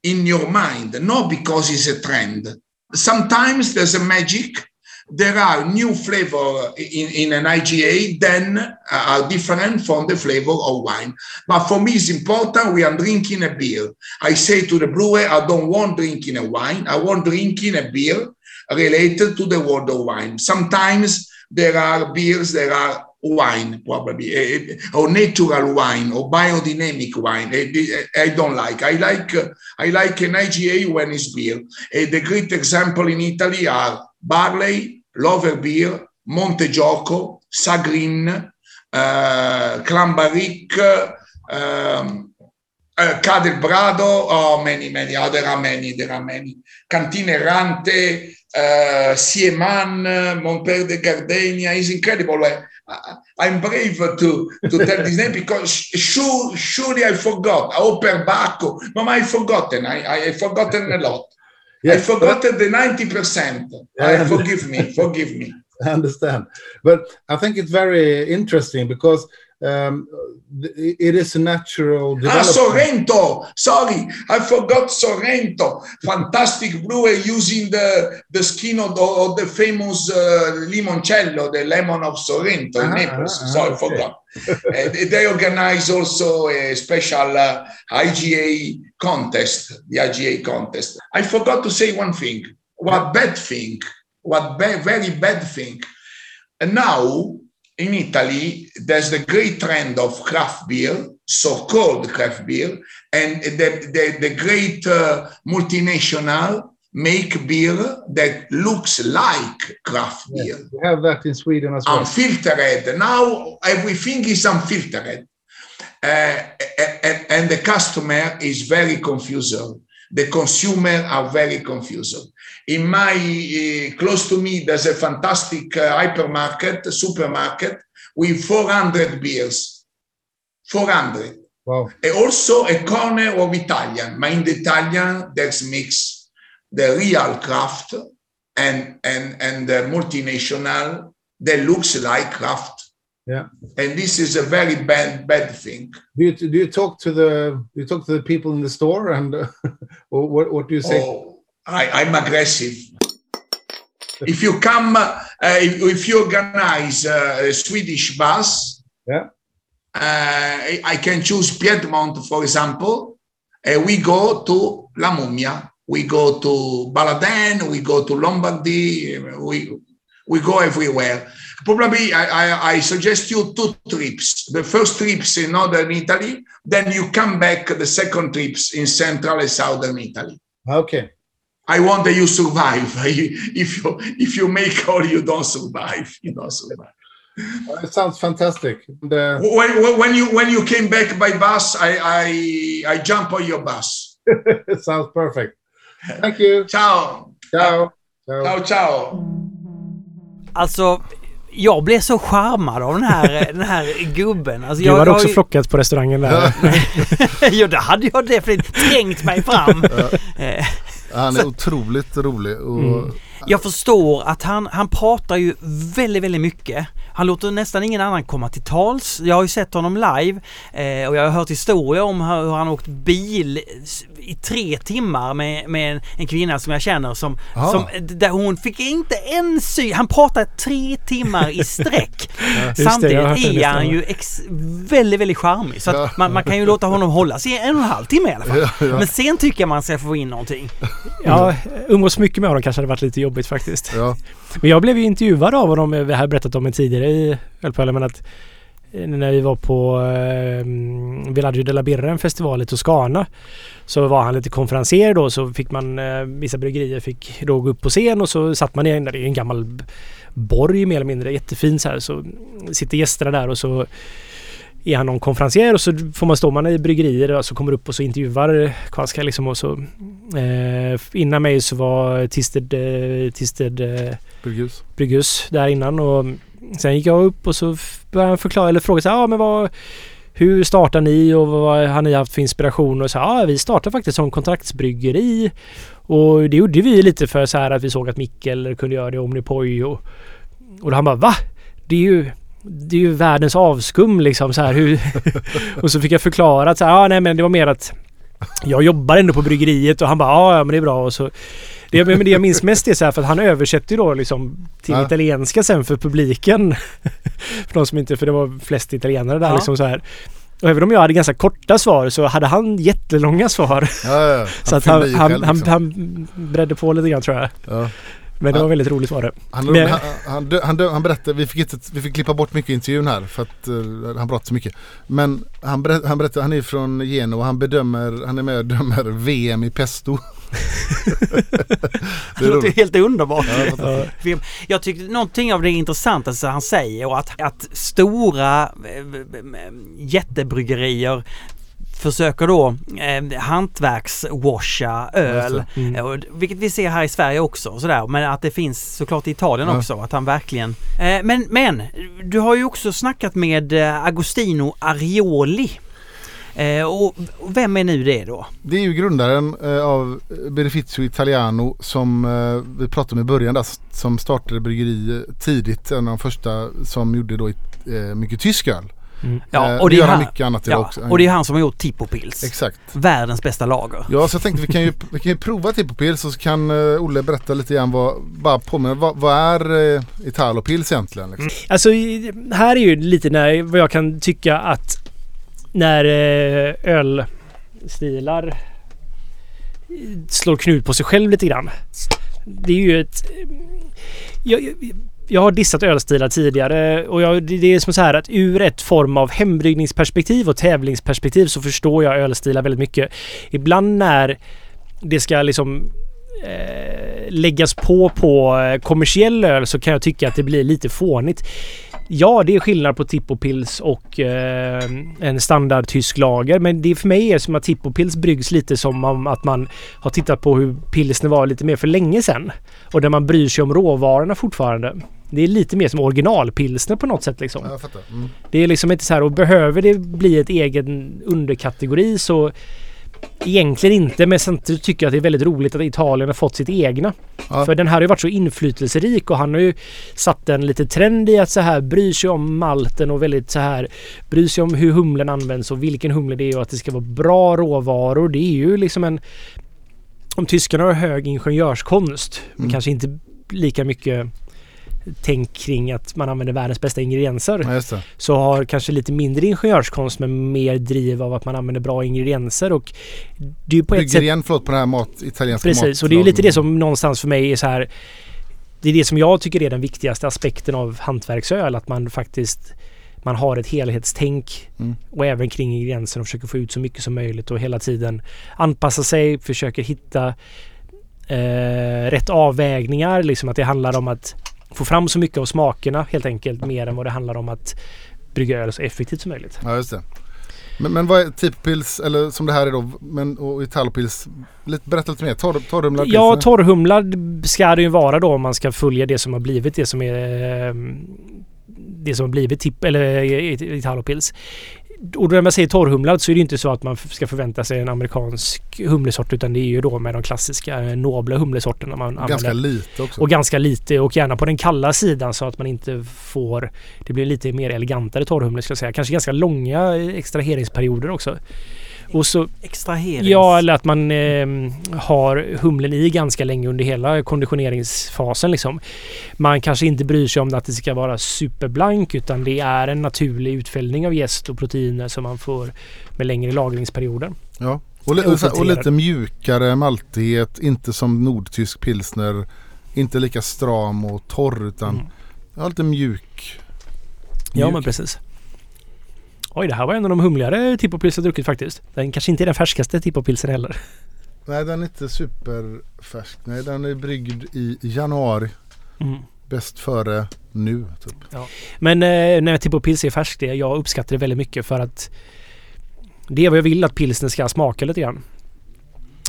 in your mind, not because it's a trend. Sometimes there's a magic. There are new flavor in, in an IGA, then uh, are different from the flavor of wine. But for me, it's important. We are drinking a beer. I say to the brewer, I don't want drinking a wine. I want drinking a beer related to the world of wine. Sometimes there are beers, there are wine, probably, eh, or natural wine, or biodynamic wine. Eh, eh, I don't like. I like. I like an IGA when it's beer. Eh, the great example in Italy are Barley, Lover Beer, Montegioco, Sagrin, uh, Clambaric, um, uh, Cadel Brado, oh, many, many, oh, there are many, there are many. Cantina Errante, uh, Sieman, Montpellier de Gardenia, is incredible. I, I- I'm brave to, to tell this name because sure, surely I forgot. Operbacco, Mama, I forgotten. I, I forgotten a lot. I forgot the 90%. Yeah. Uh, forgive me, forgive me. I understand. But I think it's very interesting because um, it is a natural Ah. Sorrento. Sorry, I forgot Sorrento. Fantastic brewer using the, the skin of the, of the famous uh, limoncello, the lemon of Sorrento in Ah, Naples. ah, so I okay. forgot. Uh, they- they organize also a special uh, IGA contest, the IGA contest. I forgot to say one thing. What bad thing? What ba- very bad thing? And now in Italy, there's the great trend of craft beer, so-called craft beer, and the, the, the great uh, multinational make beer that looks like craft beer, We have that in Sweden as well. unfiltered. Now everything is unfiltered, uh, and, and the customer is very confused. The consumer are very confused. In my uh, close to me, there's a fantastic uh, hypermarket, supermarket with 400 beers. 400. Wow. And also a corner of Italian. But in the Italian, there's mix the real craft and and and the multinational that looks like craft. Yeah. And this is a very bad bad thing. Do you, do you talk to the you talk to the people in the store and uh, or what what do you say? Oh, I, I'm aggressive. if you come, uh, if, if you organize a Swedish bus, Yeah. uh, I I can choose Piedmont, for example. Uh, we go to La Mumia, we go to Baladin, we go to Lombardy, we we go everywhere. Probably, I, I, I suggest you two trips. The first trips in northern Italy, then you come back the second trips in central and southern Italy. Okay. I want that you survive. If you if you make or you don't survive, you don't survive. Well, It sounds fantastic. And, uh, When, when- when you when you came back by bus, I I, I jump on your bus. it sounds perfect. Thank you. Ciao, Ciao. Ciao. ciao, ciao. Alltså, jag blev så charmad av den här, den här gubben. Alltså, Du jag, hade jag- också flockat på restaurangen där. ja, det hade jag definitivt trängt mig fram. Eh, Han är otroligt rolig. Och, Mm. Jag förstår att han, han pratar ju väldigt, väldigt mycket. Han låter nästan ingen annan komma till tals. Jag har ju sett honom live eh, och jag har hört historier om hur, han åkt bil i tre timmar med, med en, en kvinna som jag känner som, Ah. som där hon fick inte en sy. Han pratade tre timmar i sträck. det, har Samtidigt den är han ju ex, väldigt, väldigt charmig. Så Ja. man, man kan ju låta honom hålla sig en och en halv timme i alla fall. Ja, ja. Men sen tycker jag man ska få in någonting. Ja, umgås mycket med honom kanske hade varit lite jobbigt faktiskt. ja. Men jag blev ju intervjuad av honom, vi har berättat om det tidigare i Ölpölen, men att eh, när vi var på eh, Villaggio della Birra, en festival i Toscana, så var han lite konferenser då så fick man, eh, vissa bryggerier fick då gå upp på scen och så satt man i en, det är en gammal borg mer eller mindre, jättefin så här, så sitter gästerna där och så är han någon konferenser och så får man stå man i bryggerier och så kommer upp och så intervjuar Karlska liksom och så eh, innan mig så var Tisted, eh, Tisted eh, Brygghus. Brygghus där innan och sen gick jag upp och så började han förklara eller fråga så här, ja men vad hur startar ni och vad har ni haft för inspiration? Och så här, ja vi startade faktiskt som kontraktsbryggeri och det gjorde vi lite för så här att vi såg att Mikkel kunde göra det, Omnipoj och, och då han bara va? Det är ju det är ju världens avskum liksom så här hur och så fick jag förklara att så här, ah, nej men det var mer att jag jobbar ändå på bryggeriet och han bara ja, ja men det är bra och så det, men det jag minns mest är så här för att han översätter ju då liksom till Ja. italienska sen för publiken. för de som inte, för det var flest italienare där Ja. liksom så här. Och även om jag hade ganska korta svar så hade han jättelånga svar. Ja, ja, ja. så att han, han, själv, han, liksom. han bredde på lite grann tror jag. Ja. Men det var väldigt roligt var det. Han, Men- han, han, han, han berättade, vi fick, inte, vi fick klippa bort mycket i intervjun här för att eh, han pratade så mycket. Men han, berätt, han berättade, han är från Genua och han bedömer, han är med och dömer VM i pesto. Det låter helt underbart. Ja. Jag tyckte någonting av det intressanta han säger och att, att stora eh, jättebryggerier försöker då eh, hantverkswasha öl. Mm. Eh, och- Vilket vi ser här i Sverige också. Sådär. Men att det finns såklart i Italien Ja. också. Att han verkligen... Eh, men, men du har ju också snackat med eh, Agostino Arioli. Eh, och, och vem är nu det då? Det är ju grundaren eh, av Beneficio Italiano som eh, vi pratade om i början där, som startade bryggeri tidigt. En av de första som gjorde då eh, mycket tysk öl. Ja, Eh, och det det är gör han mycket annat ja, också. och det är han som har gjort Tippo Pils. Exakt. Världens bästa lager. Ja, så jag tänkte vi kan ju, vi kan ju prova Tippopils och så kan uh, Olle berätta lite grann vad, bara påminna, vad, vad är uh, Italopils egentligen? Liksom? Alltså i- här är ju lite när, vad jag kan tycka att när eh, ölstilar eh, slår knut på sig själv lite grann. Det är ju ett... Eh, jag, jag, jag har dissat ölstilar tidigare och jag, det är som så här att ur ett form av hembryggningsperspektiv och tävlingsperspektiv så förstår jag ölstilar väldigt mycket. Ibland när det ska liksom eh, läggas på på kommersiell öl så kan jag tycka att det blir lite fånigt. Ja, det är skillnad på Tippopils och eh, en standard tysk lager. Men det för mig är som att Tippopils bryggs lite som om att man har tittat på hur pilsner var lite mer för länge sedan. Och där man bryr sig om råvarorna fortfarande. Det är lite mer som originalpilsner på något sätt liksom. Mm. Det är liksom inte så här och behöver det bli ett egen underkategori så Egentligen inte men samtidigt tycker jag att det är väldigt roligt att Italien har fått sitt egna. Ja. För den här har ju varit så inflytelserik och han har ju satt en lite trend i att så här bry sig om malten och väldigt så här bry sig om hur humlen används och vilken humle det är och att det ska vara bra råvaror. Det är ju liksom en... Om tyskarna har hög ingenjörskonst men Mm. kanske inte lika mycket tänk kring att man använder världens bästa ingredienser Ja, så har kanske lite mindre ingenjörskonst men mer driv av att man använder bra ingredienser och det är på ett sätt Bryggerian, förlåt, på den här mat, italienska Precis, och det är lite det som någonstans för mig är så här Det är det som jag tycker är den viktigaste aspekten av hantverksöl att man faktiskt man har ett helhetstänk Mm. och även kring ingredienserna och försöker få ut så mycket som möjligt och hela tiden anpassa sig, försöker hitta eh, rätt avvägningar. Liksom att det handlar om att få fram så mycket av smakerna helt enkelt mer än vad det handlar om att brygga öl så effektivt som möjligt. Ja, just det. Men, men vad är Tippopils, eller som det här är då, men, och Italopils, lite, berätta lite mer. Torr, torrhumlad Ja, pilsner. torrhumlad ska det ju vara då om man ska följa det som har blivit det som är eh, det som har blivit tipp, eller Italopils. Och när man säger torrhumlad så är det inte så att man ska förvänta sig en amerikansk humlesort utan det är ju då med de klassiska eh, nobla humlesorterna man Ganska använder. lite också. Och ganska lite och gärna på den kalla sidan så att man inte får... Det blir lite mer elegantare torrhumle skulle jag säga. Kanske ganska långa eh, extraheringsperioder också. Och så Extraherings... Ja, eller att man eh, har humlen i ganska länge under hela konditioneringsfasen. Liksom. Man kanske inte bryr sig om att det ska vara superblank utan det är en naturlig utfällning av jäst och proteiner som man får med längre lagringsperioder. Ja. Och, li- och, lite mjukare maltighet, inte som nordtysk pilsner. Inte lika stram och torr utan Mm. ja, lite mjuk. Ja, mjuk. men precis. Oj, det här var en av de humligare Tippopils jag druckit faktiskt. Den kanske inte är den färskaste Tippopilsen heller. Nej den är inte superfärsk. Nej den är bryggd i januari. Mm. Bäst före nu typ. Men eh, när Tippopils är färsk, det, jag uppskattar det väldigt mycket för att det är vad jag vill att pilsnen ska smaka lite grann.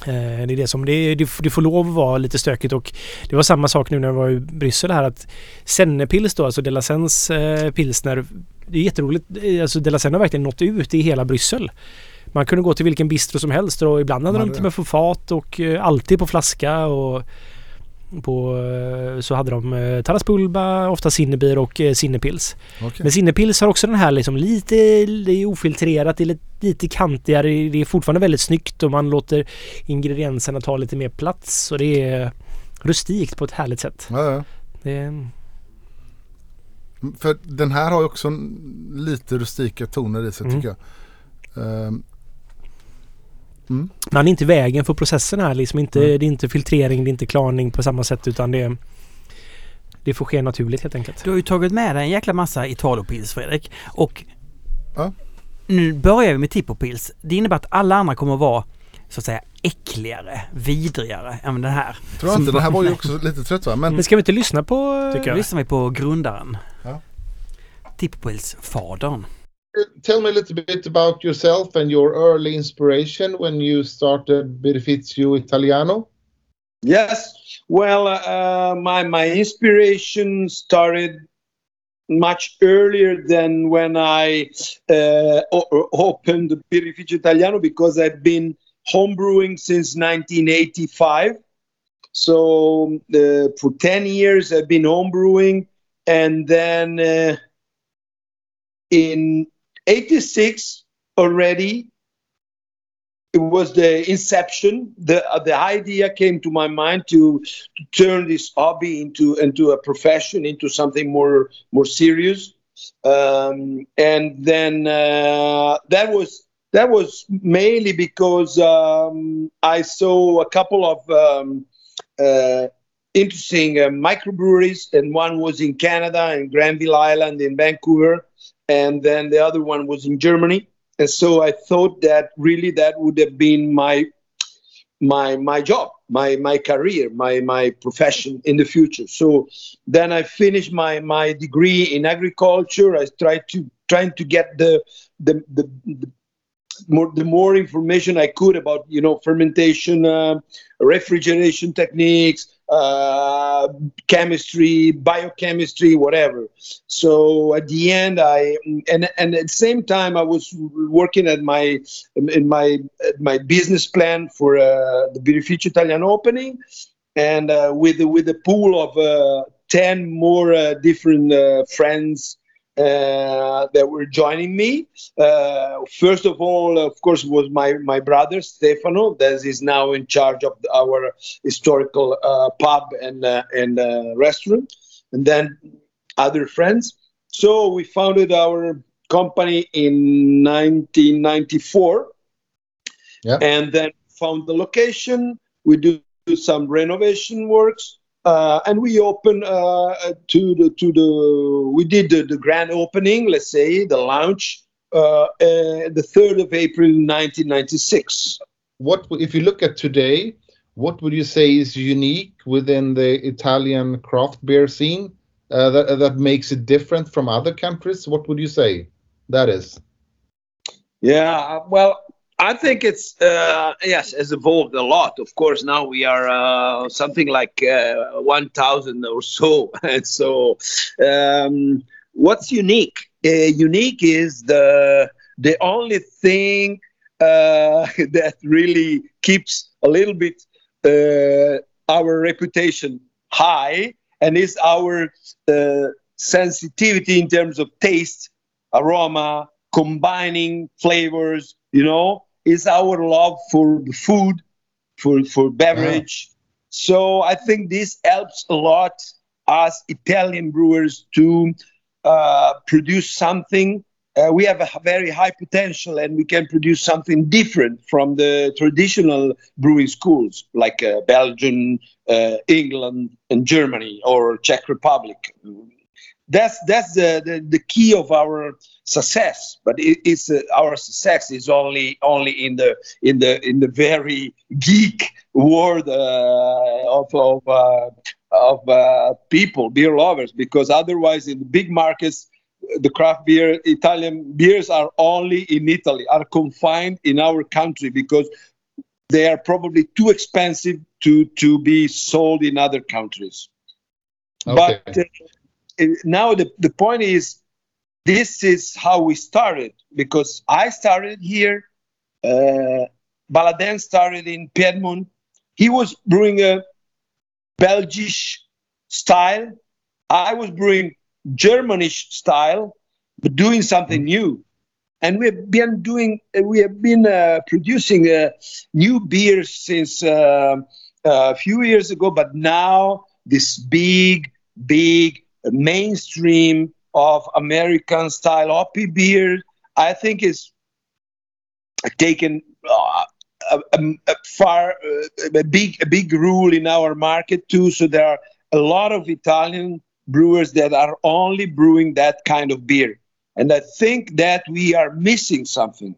Eh, det är det som, det, det, det får lov att vara lite stökigt och det var samma sak nu när jag var i Bryssel här att Sennepils då, alltså Delasens eh, pilsner, det är jätteroligt. Eh, Alltså Delasen har verkligen nått ut i hela Bryssel. Man kunde gå till vilken bistro som helst och ibland hade Ja, de till och med på fat och eh, alltid på flaska och på, eh, så hade de eh, Taraspulba, ofta Sinnebier och eh, Sinnepils. Okej. Men Sinnepils har också den här liksom lite, det ofiltrerat, det är lite, lite kantigare, det är fortfarande väldigt snyggt och man låter ingredienserna ta lite mer plats och det är rustikt på ett härligt sätt. Ja, ja. Det är, För den här har ju också en, lite rustika toner i sig Mm. tycker jag. Ehm, mm. man är inte i vägen för processen här liksom inte, Mm. det är inte filtrering, det är inte klarning på samma sätt utan det det får ske naturligt helt enkelt. Du har ju tagit med dig en jäkla massa Italopils Fredrik. Och Ja. nu börjar vi med Tippopils. Det innebär att alla andra kommer att vara så att säga äckligare, vidrigare än den här. Tror jag inte, den här var ju också lite trött va? Men Men ska vi inte lyssna på... Tycker jag. lyssnar vi på grundaren. Ja. Tippopils fadern. tell me a little bit about yourself and your early inspiration when you started Birfizio Italiano. Yes. Well, uh, my my inspiration started much earlier than when I uh, o- opened Birrificio Italiano because I've been homebrewing since 1985. So uh, for 10 years I've been homebrewing, and then uh, in 86 already it was the inception. The uh, the idea came to my mind to, to turn this hobby into into a profession into something more more serious. Um, and then uh, that was that was mainly because um, I saw a couple of um, uh, interesting uh, microbreweries, and one was in Canada, in Granville Island, in Vancouver, and then the other one was in Germany. And so I thought that really that would have been my my my job, my my career, my my profession in the future. So then I finished my my degree in agriculture. I tried to trying to get the the the, the more the more information I could about you know fermentation, uh, refrigeration techniques, uh, chemistry, biochemistry, whatever. So at the end, I and and at the same time I was working at my in my my business plan for uh, the Birrificio Italian opening, and uh, with with a pool of uh, ten more uh, different friends uh, that were joining me. Uh, first of all, of course, was my my brother Stefano, that is now in charge of the, our historical uh, pub and uh, and uh, restaurant, and then other friends. So we founded our company in 1994, Yeah. and then found the location. We do some renovation works uh, and we open uh, to the to the we did the, the grand opening let's say the launch uh, uh, the 3rd of april 1996 What if you look at today? What would you say is unique within the Italian craft beer scene uh, that that makes it different from other countries? What would you say that is? yeah well i think it's uh, yes has evolved a lot. Of course now we are uh, something like uh, 1000 or so. And so um, what's unique? Uh, unique is the the only thing uh, that really keeps a little bit uh, our reputation high and is our sensitivity in terms of taste aroma combining flavors you know is our love for the food for for beverage. So i think this helps a lot us italian brewers to uh, produce something. Uh, we have a very high potential and we can produce something different from the traditional brewing schools like uh, belgium uh, england and germany or czech republic that's that's the, the, the key of our success. But it, it's uh, our success is only only in the in the in the very geek world uh, of of uh, of uh, people beer lovers. Because otherwise in the big markets the craft beer italian beers are only in italy are confined in our country because they are probably too expensive to to be sold in other countries. But uh, uh, now the, the point is this is how we started because i started here uh, baladen started in piedmont. He was brewing a belgish style. I was brewing germanish style but doing something new. And we have been doing uh, we have been uh, producing uh, new beers since uh, a few years ago but now this big big mainstream of american style hoppy beer i think is taken uh, a, a, far uh, a big a big rule in our market too. So there are a lot of italian brewers that are only brewing that kind of beer. And i think that we are missing something.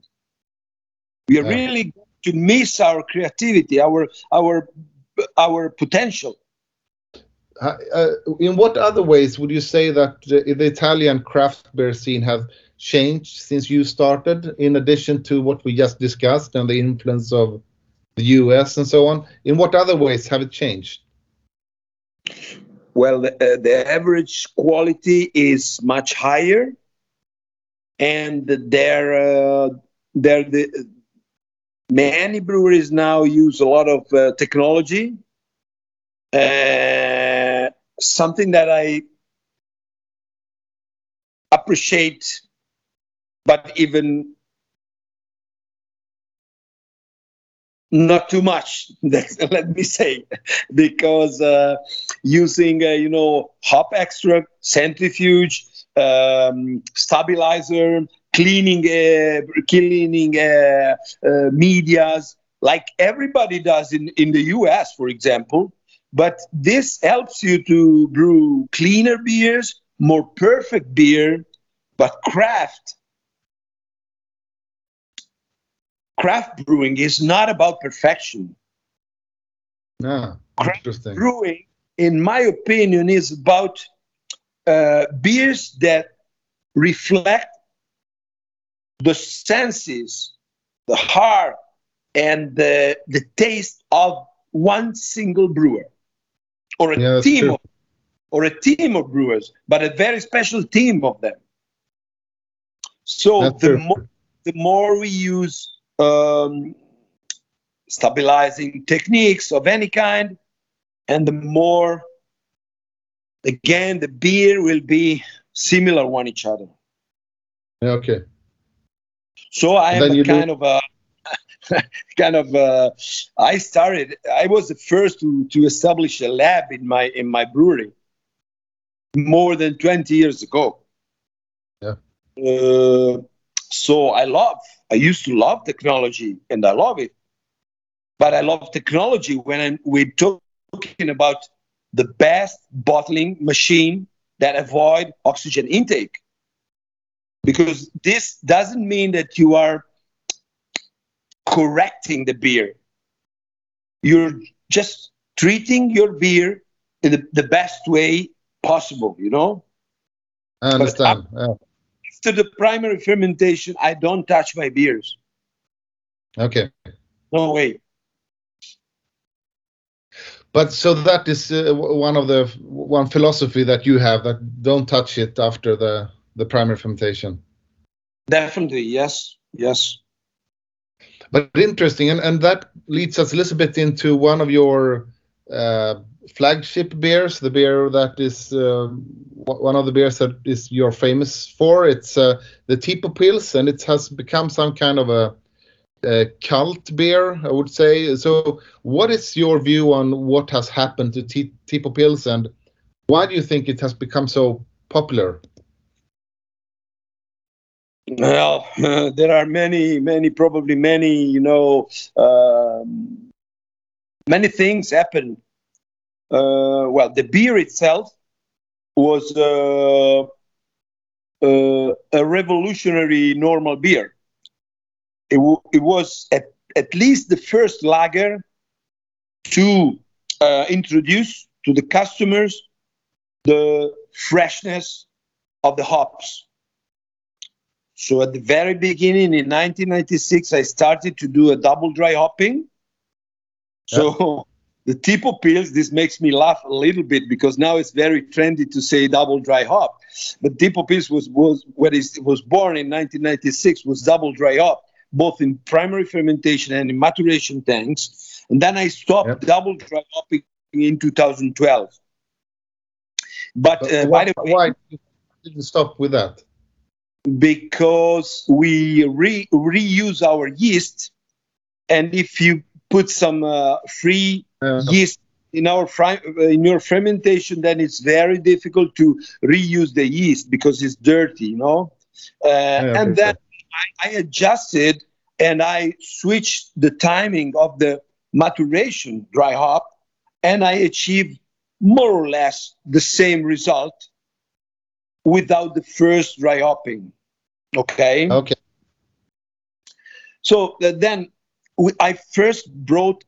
We are Yeah. really going to miss our creativity our our our potential Uh, in what other ways would you say that uh, the Italian craft beer scene have changed since you started, in addition to what we just discussed and the influence of the US and so on? In what other ways have it changed? well the, uh, the average quality is much higher and there uh, there the many breweries now use a lot of uh, technology uh, something that i appreciate but even not too much let me say because uh, using uh, you know hop extract centrifuge um, stabilizer cleaning uh, cleaning uh, uh, medias like everybody does in, in the us for example but this helps you to brew cleaner beers more perfect beer but craft craft brewing is not about perfection Yeah, Craft interesting. brewing, in my opinion, is about uh, beers that reflect the senses, the heart, and the, the taste of one single brewer or a Yeah, team of, or a team of brewers, but a very special team of them. So That's the more the more we use um, stabilizing techniques of any kind, and the more, again, the beer will be similar one each other. Yeah, okay. So I am Then a you do- kind of a kind of uh, I started. I was the first to to establish a lab in my in my brewery more than twenty years ago. Yeah. Uh, so I love. I used to love technology, and I love it. But I love technology when I'm, we're talking about the best bottling machine that avoid oxygen intake because this doesn't mean that you are correcting the beer. You're just treating your beer in the, the best way possible, you know? I understand. Yeah. After the primary fermentation, I don't touch my beers. Okay. No way. But so that is uh, one of the one philosophy that you have that don't touch it after the the primary fermentation. Definitely, yes, yes. But interesting, and, and that leads us a little bit into one of your uh, flagship beers, the beer that is uh, one of the beers that is you're famous for. It's uh, the Tipo Pils, and it has become some kind of a, a cult beer, I would say. So, what is your view on what has happened to T- Tipo and why do you think it has become so popular? Well, there are many, many, probably many, you know, um, many things happen. Uh, well, the beer itself was uh, uh, a revolutionary normal beer. It, w- it was at, at least the first lager to uh, introduce to the customers the freshness of the hops. So at the very beginning in 1996, I started to do a double dry hopping. So the Tipo pills, this makes me laugh a little bit because now it's very trendy to say double dry hop. But Tipo pills was was when it was born in 1996 was double dry hop, both in primary fermentation and in maturation tanks. And then I stopped Yep. double dry hopping in 2012. But, But uh, why, by the way, why did you stop with that? Because we re- reuse our yeast and if you put some uh, free Uh, yeast in our fri- in your fermentation then it's very difficult to reuse the yeast because it's dirty you know? Uh, I and then I, I adjusted and i switched the timing of the maturation dry hop and i achieved more or less the same result without the first dry hopping okay Okay. so uh, then we, I first brought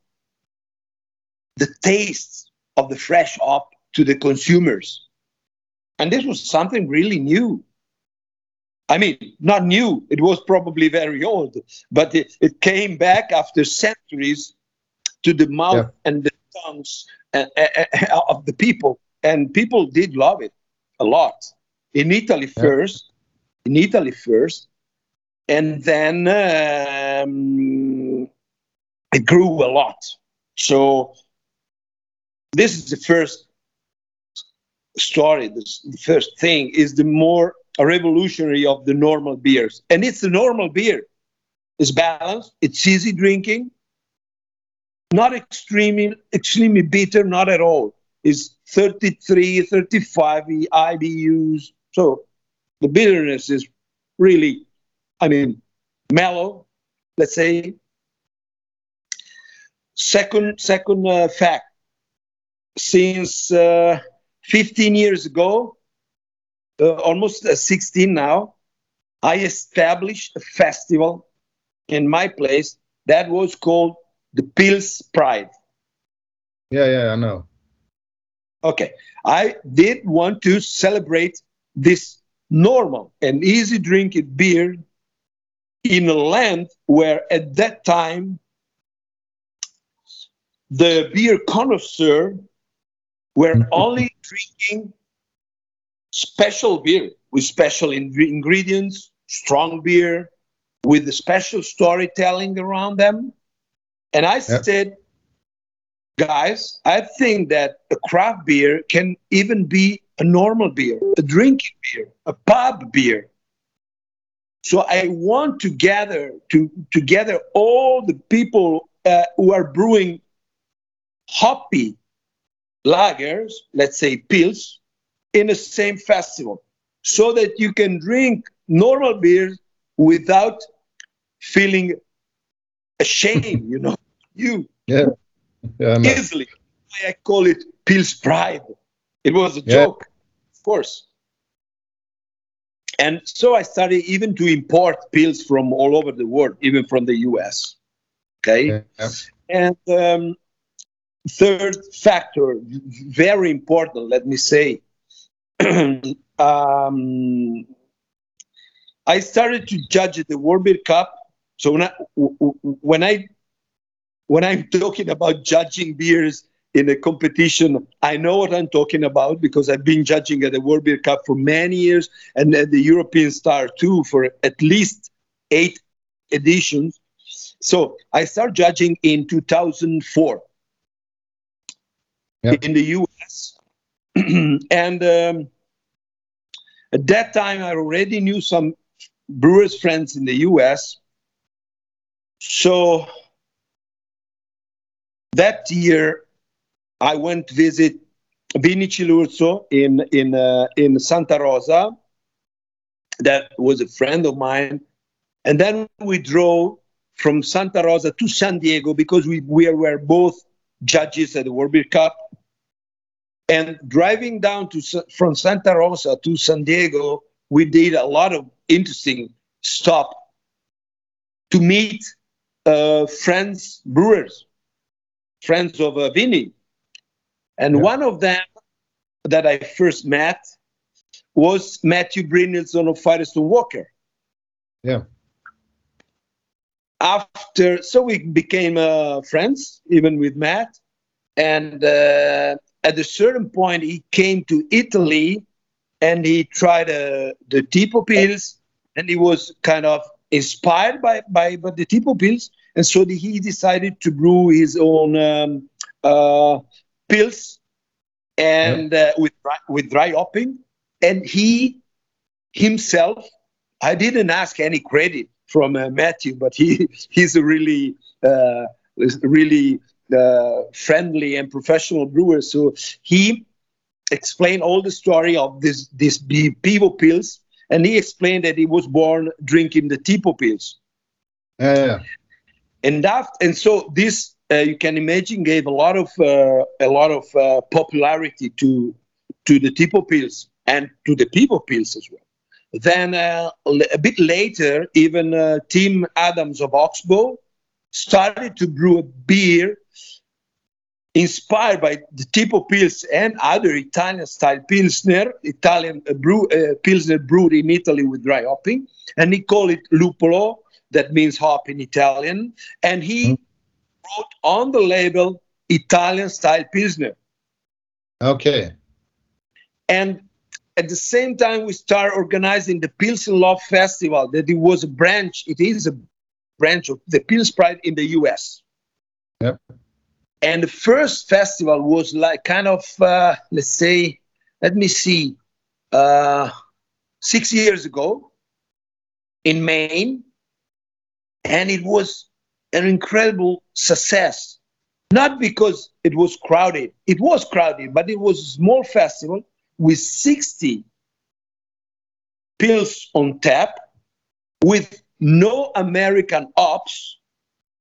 the taste of the fresh hop to the consumers. And this was something really new. I mean, not new, it was probably very old, but it, it came back after centuries to the mouth Yeah. and the tongues uh, uh, uh, of the people. And people did love it a lot. In Italy Yeah. first, in Italy first, and then um, it grew a lot. So this is the first story. This, the first thing is the more revolutionary of the normal beers. And it's the normal beer. It's balanced, it's easy drinking, not extremely extremely bitter, not at all. It's 33, 35 IBUs. So the bitterness is really, I mean, mellow, let's say. Second, second uh, fact, since uh, 15 years ago, uh, almost uh, 16 now, I established a festival in my place that was called the Pills Pride. Yeah, yeah, I know. Okay, I did want to celebrate this normal and easy drinking beer in a land where at that time the beer connoisseur were only drinking special beer with special in- ingredients, strong beer with the special storytelling around them. And I Yeah. said, guys, I think that a craft beer can even be a normal beer, a drinking beer, a pub beer. So I want to gather to together all the people uh, who are brewing hoppy lagers, let's say pills, in the same festival, so that you can drink normal beers without feeling ashamed. You know, you Yeah, yeah, easily. I call it Pils Pride. It was a Yeah. joke, course. And so I started even to import pills from all over the world, even from the US. Okay. Yeah. And um, third factor, very important, let me say. um, I started to judge the World Beer Cup. So when I, when I when I'm talking about judging beers in a competition, I know what I'm talking about because I've been judging at the World Beer Cup for many years and at the European Star too for at least eight editions. So I started judging in 2004 Yeah. in the US. and um, at that time, I already knew some brewers friends in the US. So that year, I went to visit Vini Cilurzo in in uh, in Santa Rosa. That was a friend of mine, and then we drove from Santa Rosa to San Diego because we, we were both judges at the World Beer Cup. And driving down to from Santa Rosa to San Diego, we did a lot of interesting stop to meet uh, friends brewers, friends of uh, Vinny. And Yeah. one of them that I first met was Matthew Brynildson of Firestone Walker. Yeah. After, so we became uh, friends, even with Matt. And uh, at a certain point, he came to Italy and he tried uh, the Tipo pills, and he was kind of inspired by, by, by the Tipo pills. And so he decided to brew his own um, uh, pills and uh, with dry, with dry hopping. And he himself, I didn't ask any credit from uh, Matthew, but he he's a really uh, really uh, friendly and professional brewer. So he explained all the story of this this Pivo pills, and he explained that he was born drinking the Tipo pills Yeah, yeah. and that and so this you can imagine gave a lot of uh, a lot of uh, popularity to to the tipo pills and to the people pills as well. Then uh, a bit later even uh, tim adams of oxbow started to brew a beer inspired by the tipo pills and other italian style pilsner italian uh, brew uh, pilsner brewed in italy with dry hopping. And he called it lupolo that means hop in Italian, and he wrote on the label Italian style Pilsner. Okay. And at the same time, we start organizing the Pilsen Love Festival, that it was a branch, it is a branch of the Pils Pride in the US. Yep. And the first festival was like kind of, uh, let's say, let me see, uh, six years ago in Maine, and it was an incredible success. Not because it was crowded, it was crowded, but it was a small festival with 60 pills on tap with no American ops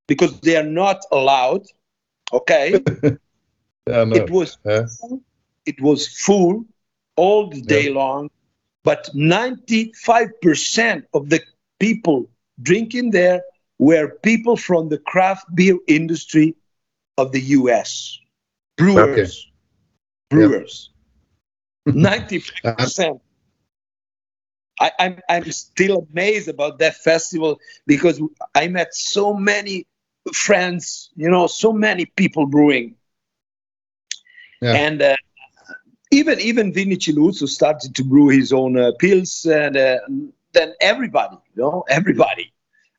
because they are not allowed. Okay. Yeah, no. it was Yeah. it was full all the day long, but 95% of the people drinking there were people from the craft beer industry of the US. Brewers. Brewers. 90%. I, I'm, I'm still amazed about that festival because I met so many friends, you know, so many people brewing. Yeah. And uh, even even Vinny Ciluzzo started to brew his own uh, pills, and uh, then everybody, you know, everybody.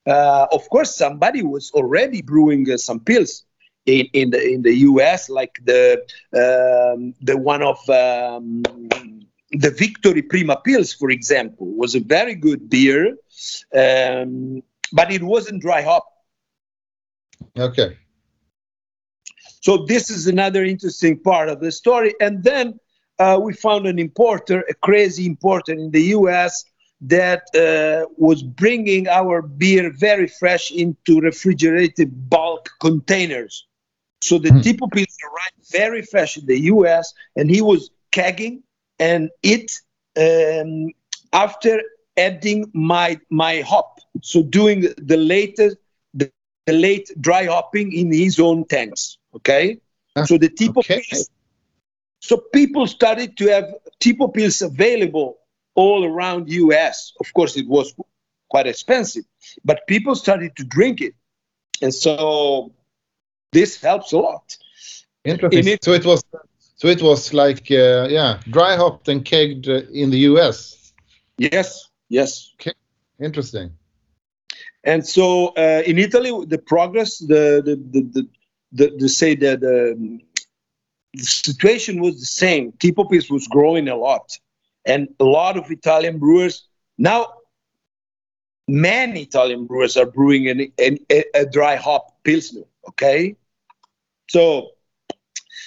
Uh, of course, somebody was already brewing uh, some pills in, in the in the U.S., like the um, the one of um, the Victory Prima Pills, for example, was a very good beer, um, but it wasn't dry hop. Okay. So this is another interesting part of the story. And then uh, we found an importer, a crazy importer in the U.S. that uh, was bringing our beer very fresh into refrigerated bulk containers. So the Tipo Pills arrived very fresh in the U.S. and he was kegging and it um, after adding my my hop. So doing the latest the, the late dry hopping in his own tanks. Okay. So the Tipo pills. So people started to have Tipo pills available all around US. Of course, it was quite expensive, but people started to drink it, and so this helps a lot. Interesting. It- so it was so it was like uh, yeah, dry hopped and kegged uh, in the US. Yes, yes. Okay. Interesting. And so uh, in Italy, the progress, the the the the, the, the say that the, the situation was the same. Tipo Pills was growing a lot, and a lot of Italian brewers now. Many Italian brewers are brewing an, an, a, dry hop pilsner. Okay, so,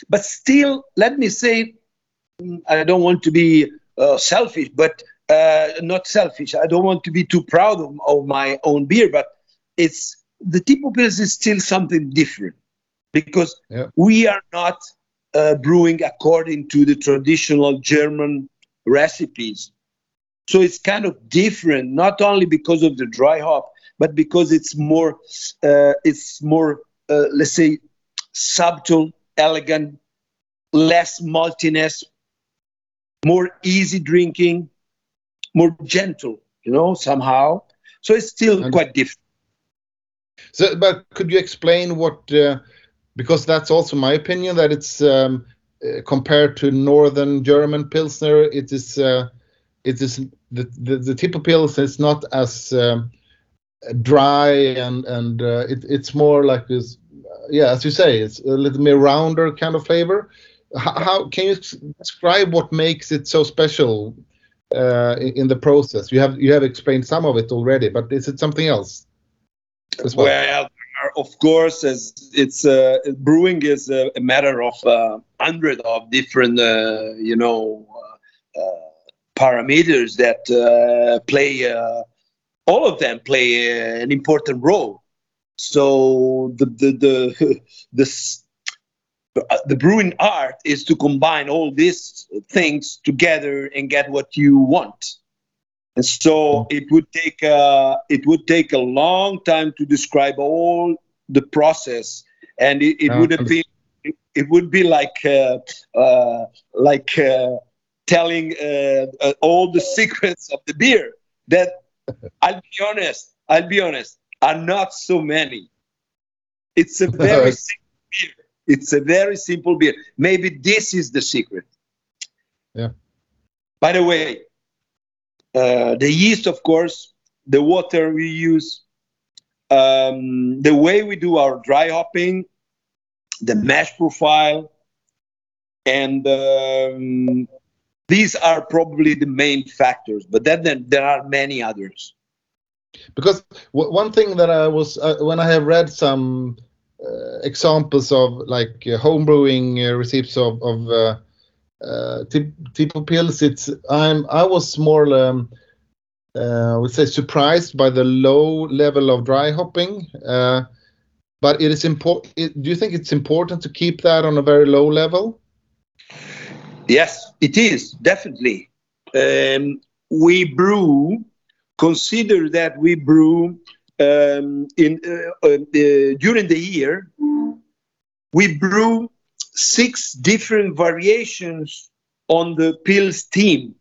but still, let me say, mm, I don't want to be uh, selfish, but uh, not selfish. I don't want to be too proud of, of my own beer, but it's the Tipo Pils is still something different because Yeah. we are not uh, brewing according to the traditional German recipes. So it's kind of different, not only because of the dry hop, but because it's more, uh, it's more, uh, let's say, subtle, elegant, less maltiness, more easy drinking, more gentle, you know, somehow. So it's still And- quite different. So, but could you explain what? Uh, because that's also my opinion that it's um, compared to Northern German Pilsner, it is uh, it is the the, the Tipo Pils is not as um, dry and and uh, it, it's more like this. Yeah, as you say, it's a little more rounder kind of flavor. How, how can you describe what makes it so special uh, in, the process? You have you have explained some of it already, but is it something else? Well? Well, of course, as it's uh, brewing is a, a matter of uh, hundred of different, uh, you know, uh, uh, parameters that uh, play. All of them play an important role. So the the the the, the brewing art is to combine all these things together and get what you want. And so it would take it would take a long time to describe all the process, and it, it would have been it, it would be like uh, uh, like uh, telling uh, uh, all the secrets of the beer. That I'll be honest, I'll be honest, are not so many. It's a very simple beer. It's a very simple beer. Maybe this is the secret. Yeah. By the way, uh, the yeast, of course, the water we use, um, the way we do our dry hopping, the mash profile, and um, These are probably the main factors, but then, then there are many others. Because w- one thing that I was uh, when I have read some uh, examples of like uh, home brewing uh, recipes of of uh, uh, tip, tipo pills, it's I'm I was more um, I would say surprised by the low level of dry hopping. Uh, but it is important. Do you think it's important to keep that on a very low level? Yes, it is definitely. Um, we brew. Consider that we brew um, in uh, uh, uh, during the year. We brew six different variations on the pills team.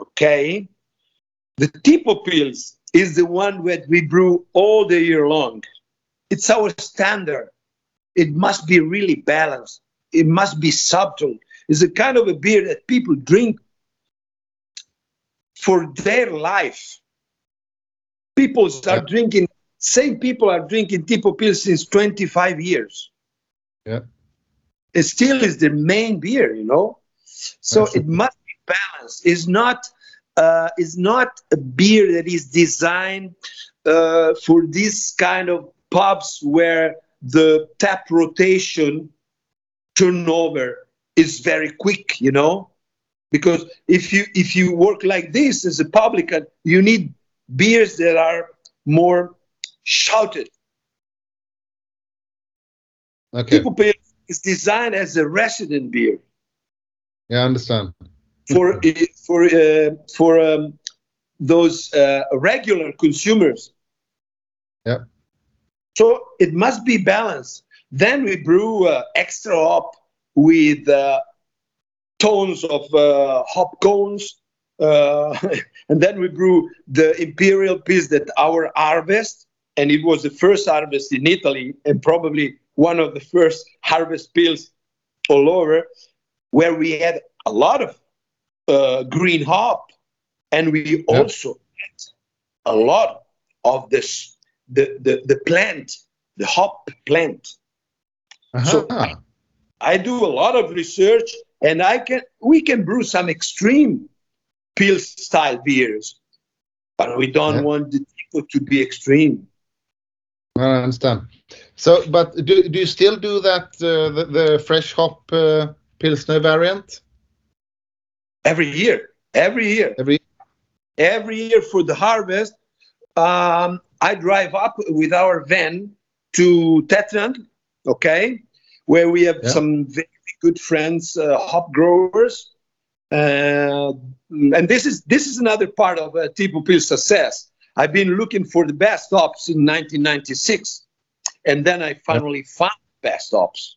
Okay, the tipo pills is the one that we brew all the year long. It's our standard. It must be really balanced. It must be subtle It's a kind of a beer that people drink for their life. People start drinking, same people are drinking Tipo Pills since 25 years. Yeah. It still is the main beer, you know? So it must be balanced. It's not, uh, it's not a beer that is designed uh, for this kind of pubs where the tap rotation turnover is very quick, you know, because if you if you work like this as a publican, you need beers that are more shouted. Okay. Tipo Pale is designed as a resident beer Yeah, I understand. For for uh, for um, those uh, regular consumers. Yeah. So it must be balanced. Then we brew uh, extra hop with uh, tons of uh, hop cones. Uh, and then we brew the imperial piece that our harvest, and it was the first harvest in Italy, and probably one of the first harvest pills all over, where we had a lot of uh, green hop, and we also had a lot of this the, the the plant, the hop plant. So Aha. I do a lot of research, and I can we can brew some extreme pill style beers, but we don't want the people to be extreme. I understand. So, but do, do you still do that, uh, the, the fresh hop uh, Pilsner variant? Every year, every year, Every every year for the harvest, um, I drive up with our van to Tetran, okay, where we have Yeah. some very good friends, uh, hop growers, uh, and this is this is another part of uh, Tipo Pil success. I've been looking for the best hops in 1996, and then I finally found the best hops.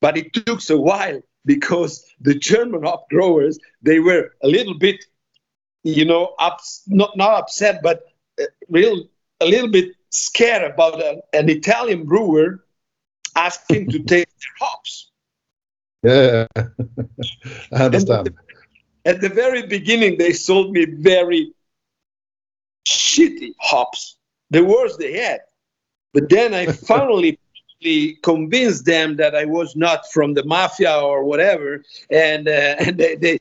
But it took a while because the German hop growers they were a little bit, you know, ups, not not upset, but uh, real a little bit scared about a, an Italian brewer asking to take their hops. yeah, I understand. At the very beginning, they sold me very shitty hops, the worst they had. But then I finally convinced them that I was not from the mafia or whatever, and uh, and they, they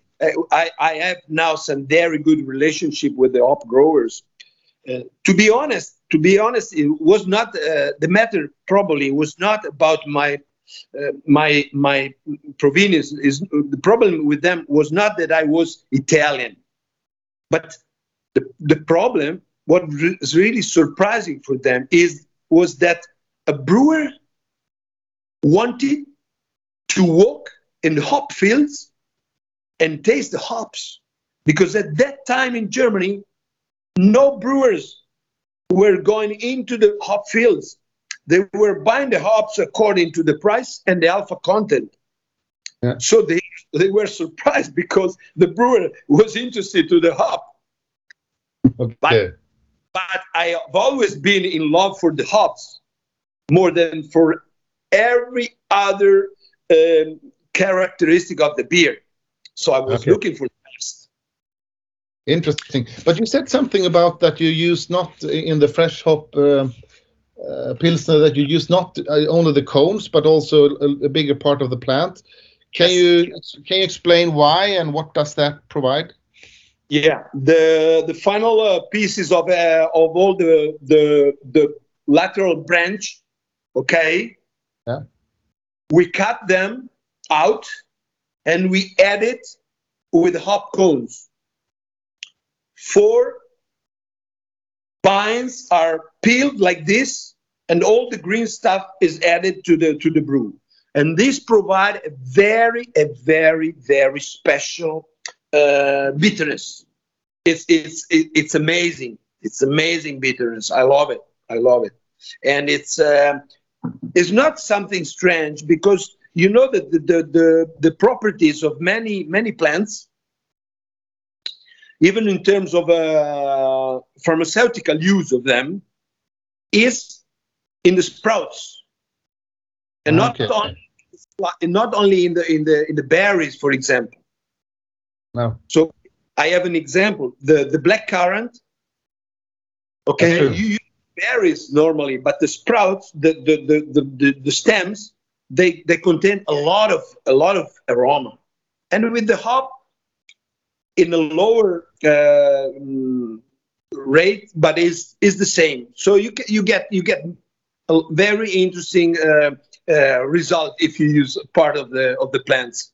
I, I have now some very good relationship with the hop growers. Uh, to be honest, to be honest, it was not uh, the matter. Probably was not about my uh, my my provenience. Is the problem with them was not that I was Italian, but the the problem. What is really surprising for them is was that a brewer wanted to walk in the hop fields and taste the hops because at that time in Germany no brewers were going into the hop fields. They were buying the hops according to the price and the alpha content. Yeah. So they, they were surprised because the brewer was interested to the hop. Okay. But I have always been in love for the hops more than for every other um, characteristic of the beer. So I was Okay. looking for the best. Interesting. But you said something about that you use not in the fresh hop uh, uh, Pilsner that you use not uh, only the cones but also a, a bigger part of the plant. Can you can you explain why and what does that provide? Yeah, the the final uh, pieces of uh, of all the the the lateral branch, okay. Yeah. We cut them out, and we add it with hop cones. Four pines are peeled like this, and all the green stuff is added to the to the brew. And this provide a very a very very special uh, bitterness. It's it's it's amazing. It's amazing bitterness. I love it. I love it. And it's uh, it's not something strange because you know that the, the the the properties of many many plants, even in terms of uh, pharmaceutical use of them, is in the sprouts, and not Okay. on not only in the in the in the berries, for example. No. So I have an example: the the black currant. Okay, you berries normally, but the sprouts, the the, the, the, the the stems, they they contain a lot of a lot of aroma, and with the hop, in a lower uh, rate, but is is the same. So you get you get you get a very interesting uh, uh, result if you use part of the of the plants.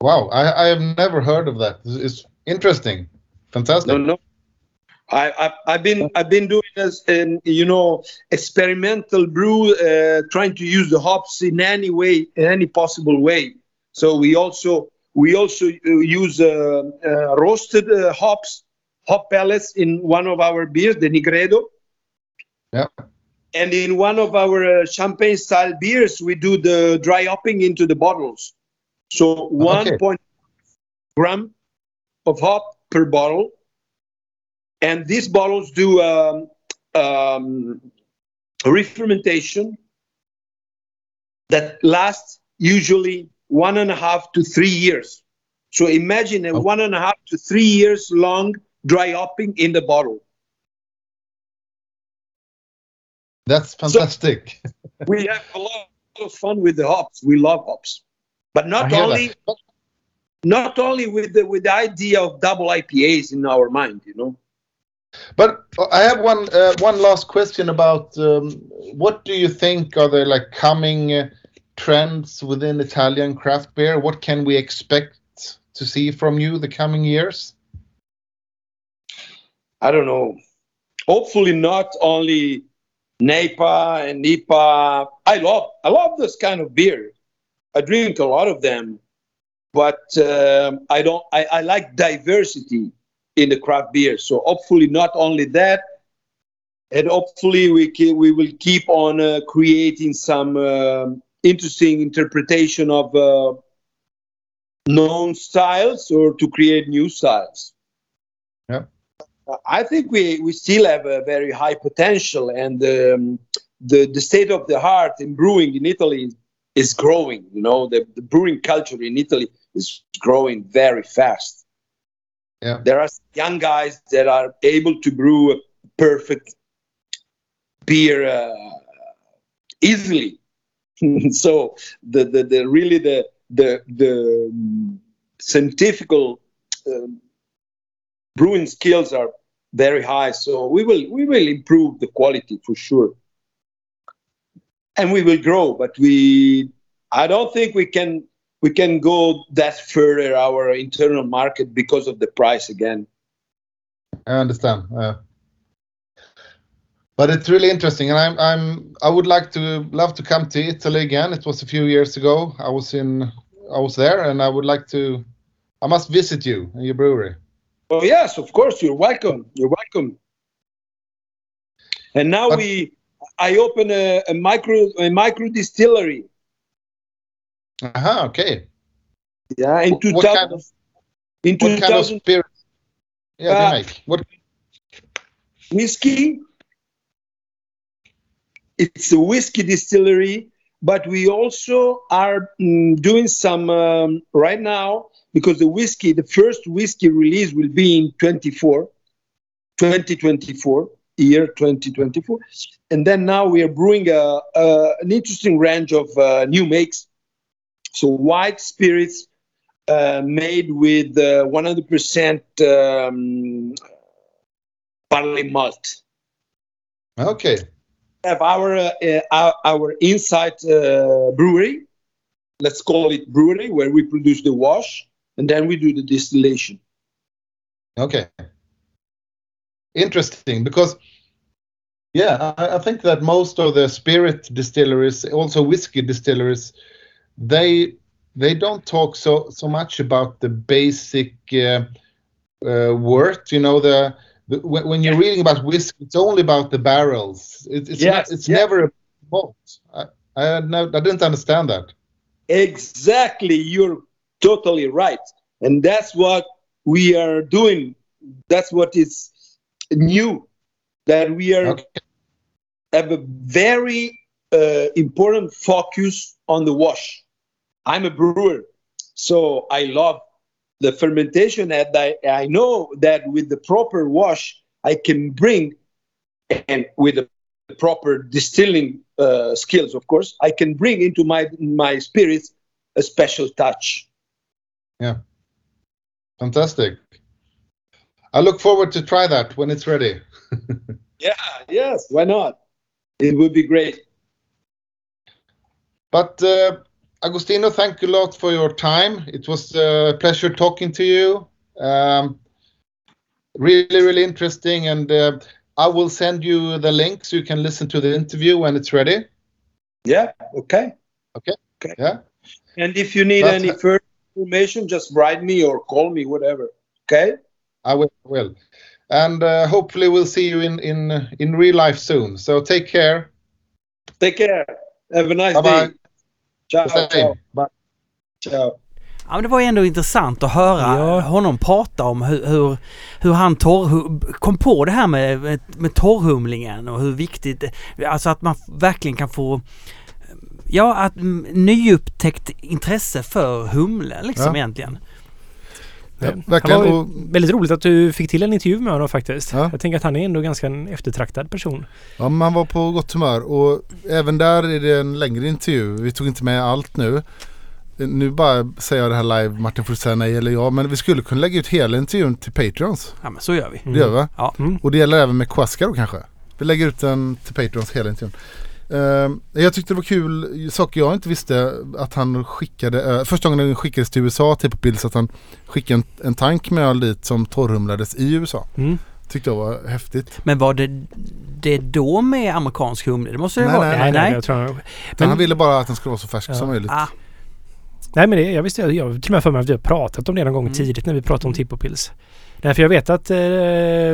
Wow, I, I have never heard of that. It's, it's interesting, fantastic. No, no. I, I've, I've been I've been doing this in you know experimental brew, uh, trying to use the hops in any way, in any possible way. So we also we also uh, use uh, uh, roasted uh, hops, hop pellets in one of our beers, the Nigredo. Yeah. And in one of our uh, champagne style beers, we do the dry hopping into the bottles. So one Okay. point gram of hop per bottle. And these bottles do um, um, re-fermentation that lasts usually one and a half to three years. So imagine a Oh. one and a half to three years long dry hopping in the bottle. That's fantastic. we have a lot of fun with the hops. We love hops, but not only that. not only with the with the idea of double IPAs in our mind. You know. But I have one uh, one last question about um, what do you think are the like coming uh, trends within Italian craft beer? What can we expect to see from you the coming years? I don't know. Hopefully, not only NEPA and NIPA. I love I love this kind of beer. I drink a lot of them, but um, I don't. I, I like diversity in the craft beer. So hopefully, not only that, and hopefully we ke- we will keep on uh, creating some um interesting interpretation of uh, known styles or to create new styles. Yeah, I think we, we still have a very high potential, and um, the the state of the art in brewing in Italy is growing. You know, the, the brewing culture in Italy is growing very fast. Yeah. There are young guys that are able to brew a perfect beer uh, easily. so the, the, the really the the the um, scientific um, brewing skills are very high. So we will we will improve the quality for sure, and we will grow. But we I don't think we can we can go that further our internal market because of the price again. I understand. Uh, but it's really interesting, and I'm I'm I would like to love to come to Italy again. It was a few years ago. I was in I was there, and I would like to. I must visit you and your brewery. Oh yes, of course. You're welcome. You're welcome. And now But- we, I open a, a micro a micro distillery. Aha, okay. Yeah, in two what kind of In two kind of spirit? Yeah, Uh, they make what? whiskey. It's a whiskey distillery, but we also are mm, doing some um, right now because the whiskey, the first whiskey release will be in 24, 2024, year 2024. And then now we are brewing a, a, an interesting range of uh, new makes So white spirits uh, made with uh, 100% um, barley malt. Okay. have our uh, uh, our, our inside uh, brewery. Let's call it brewery, where we produce the wash and then we do the distillation. Okay. Interesting because yeah, I, I think that most of the spirit distilleries, also whiskey distilleries, they they don't talk so so much about the basic uh, uh, wort. You know the, the when, you're reading about whiskey, it's only about the barrels. It, it's Yes, not, it's yeah. never a malt. I I, no, I didn't understand that. Exactly, you're totally right, and that's what we are doing. That's what is new. That we are Okay. have a very uh, important focus on the wash. I'm a brewer, so I love the fermentation, and I, I know that with the proper wash, I can bring, and with the proper distilling uh, skills, of course, I can bring into my my spirits a special touch. Yeah fantastic. I look forward to try that when it's ready. Yeah, yes, why not? It would be great. But uh, Agostino, thank you a lot for your time. It was a pleasure talking to you. Um, really, really interesting. And uh, I will send you the link so you can listen to the interview when it's ready. Yeah, okay. Okay. Okay. Yeah. And if you need That's- any further information, just write me or call me, whatever. Okay. I will. will. And uh, hopefully we'll see you in, in, in real life soon. So take care. Take care. Have a nice Bye-bye. day. Ciao. Ciao. Bye. ciao. Ja, men det var ju ändå intressant att höra Ja. honom prata om hur, hur, hur han torr, hur, kom på det här med, med, med torrhumlingen och hur viktigt Alltså att man verkligen kan få Ja, att nyupptäckt intresse för humle liksom Ja. egentligen. Ja, Det verkligen. var Och, väldigt roligt att du fick till en intervju med honom faktiskt. Ja. Jag tänker att han är ändå ganska en eftertraktad person. ja, man var på gott humör och även där är det en längre intervju. Vi tog inte med allt nu. Nu bara säger jag det här live, Martin får säga nej eller ja. Men vi skulle kunna lägga ut hela intervjun till Patreons. Ja, men så gör vi. Det gör vi va? Ja. Mm. Och det gäller även med Quasca då kanske. Vi lägger ut den till Patreons hela intervjun. Ehm, jag tyckte det var kul, saker jag inte visste att han skickade, uh, första gången den skickades till USA, till på Bills, att han skickade en, en tank med öl dit som torrhumlades i USA. Mm. Tyckte jag var häftigt. Men var det det då med amerikansk humle? Det måste det Nej, vara. nej, Nej, nej, jag tror han... Men, han ville bara att den skulle vara så färsk Ja. som möjligt. Ah, Nej men det, jag visste, jag, jag till och med för mig att vi har pratat om det någon gång Mm. tidigt när vi pratade om Tippopils. Därför jag vet att eh,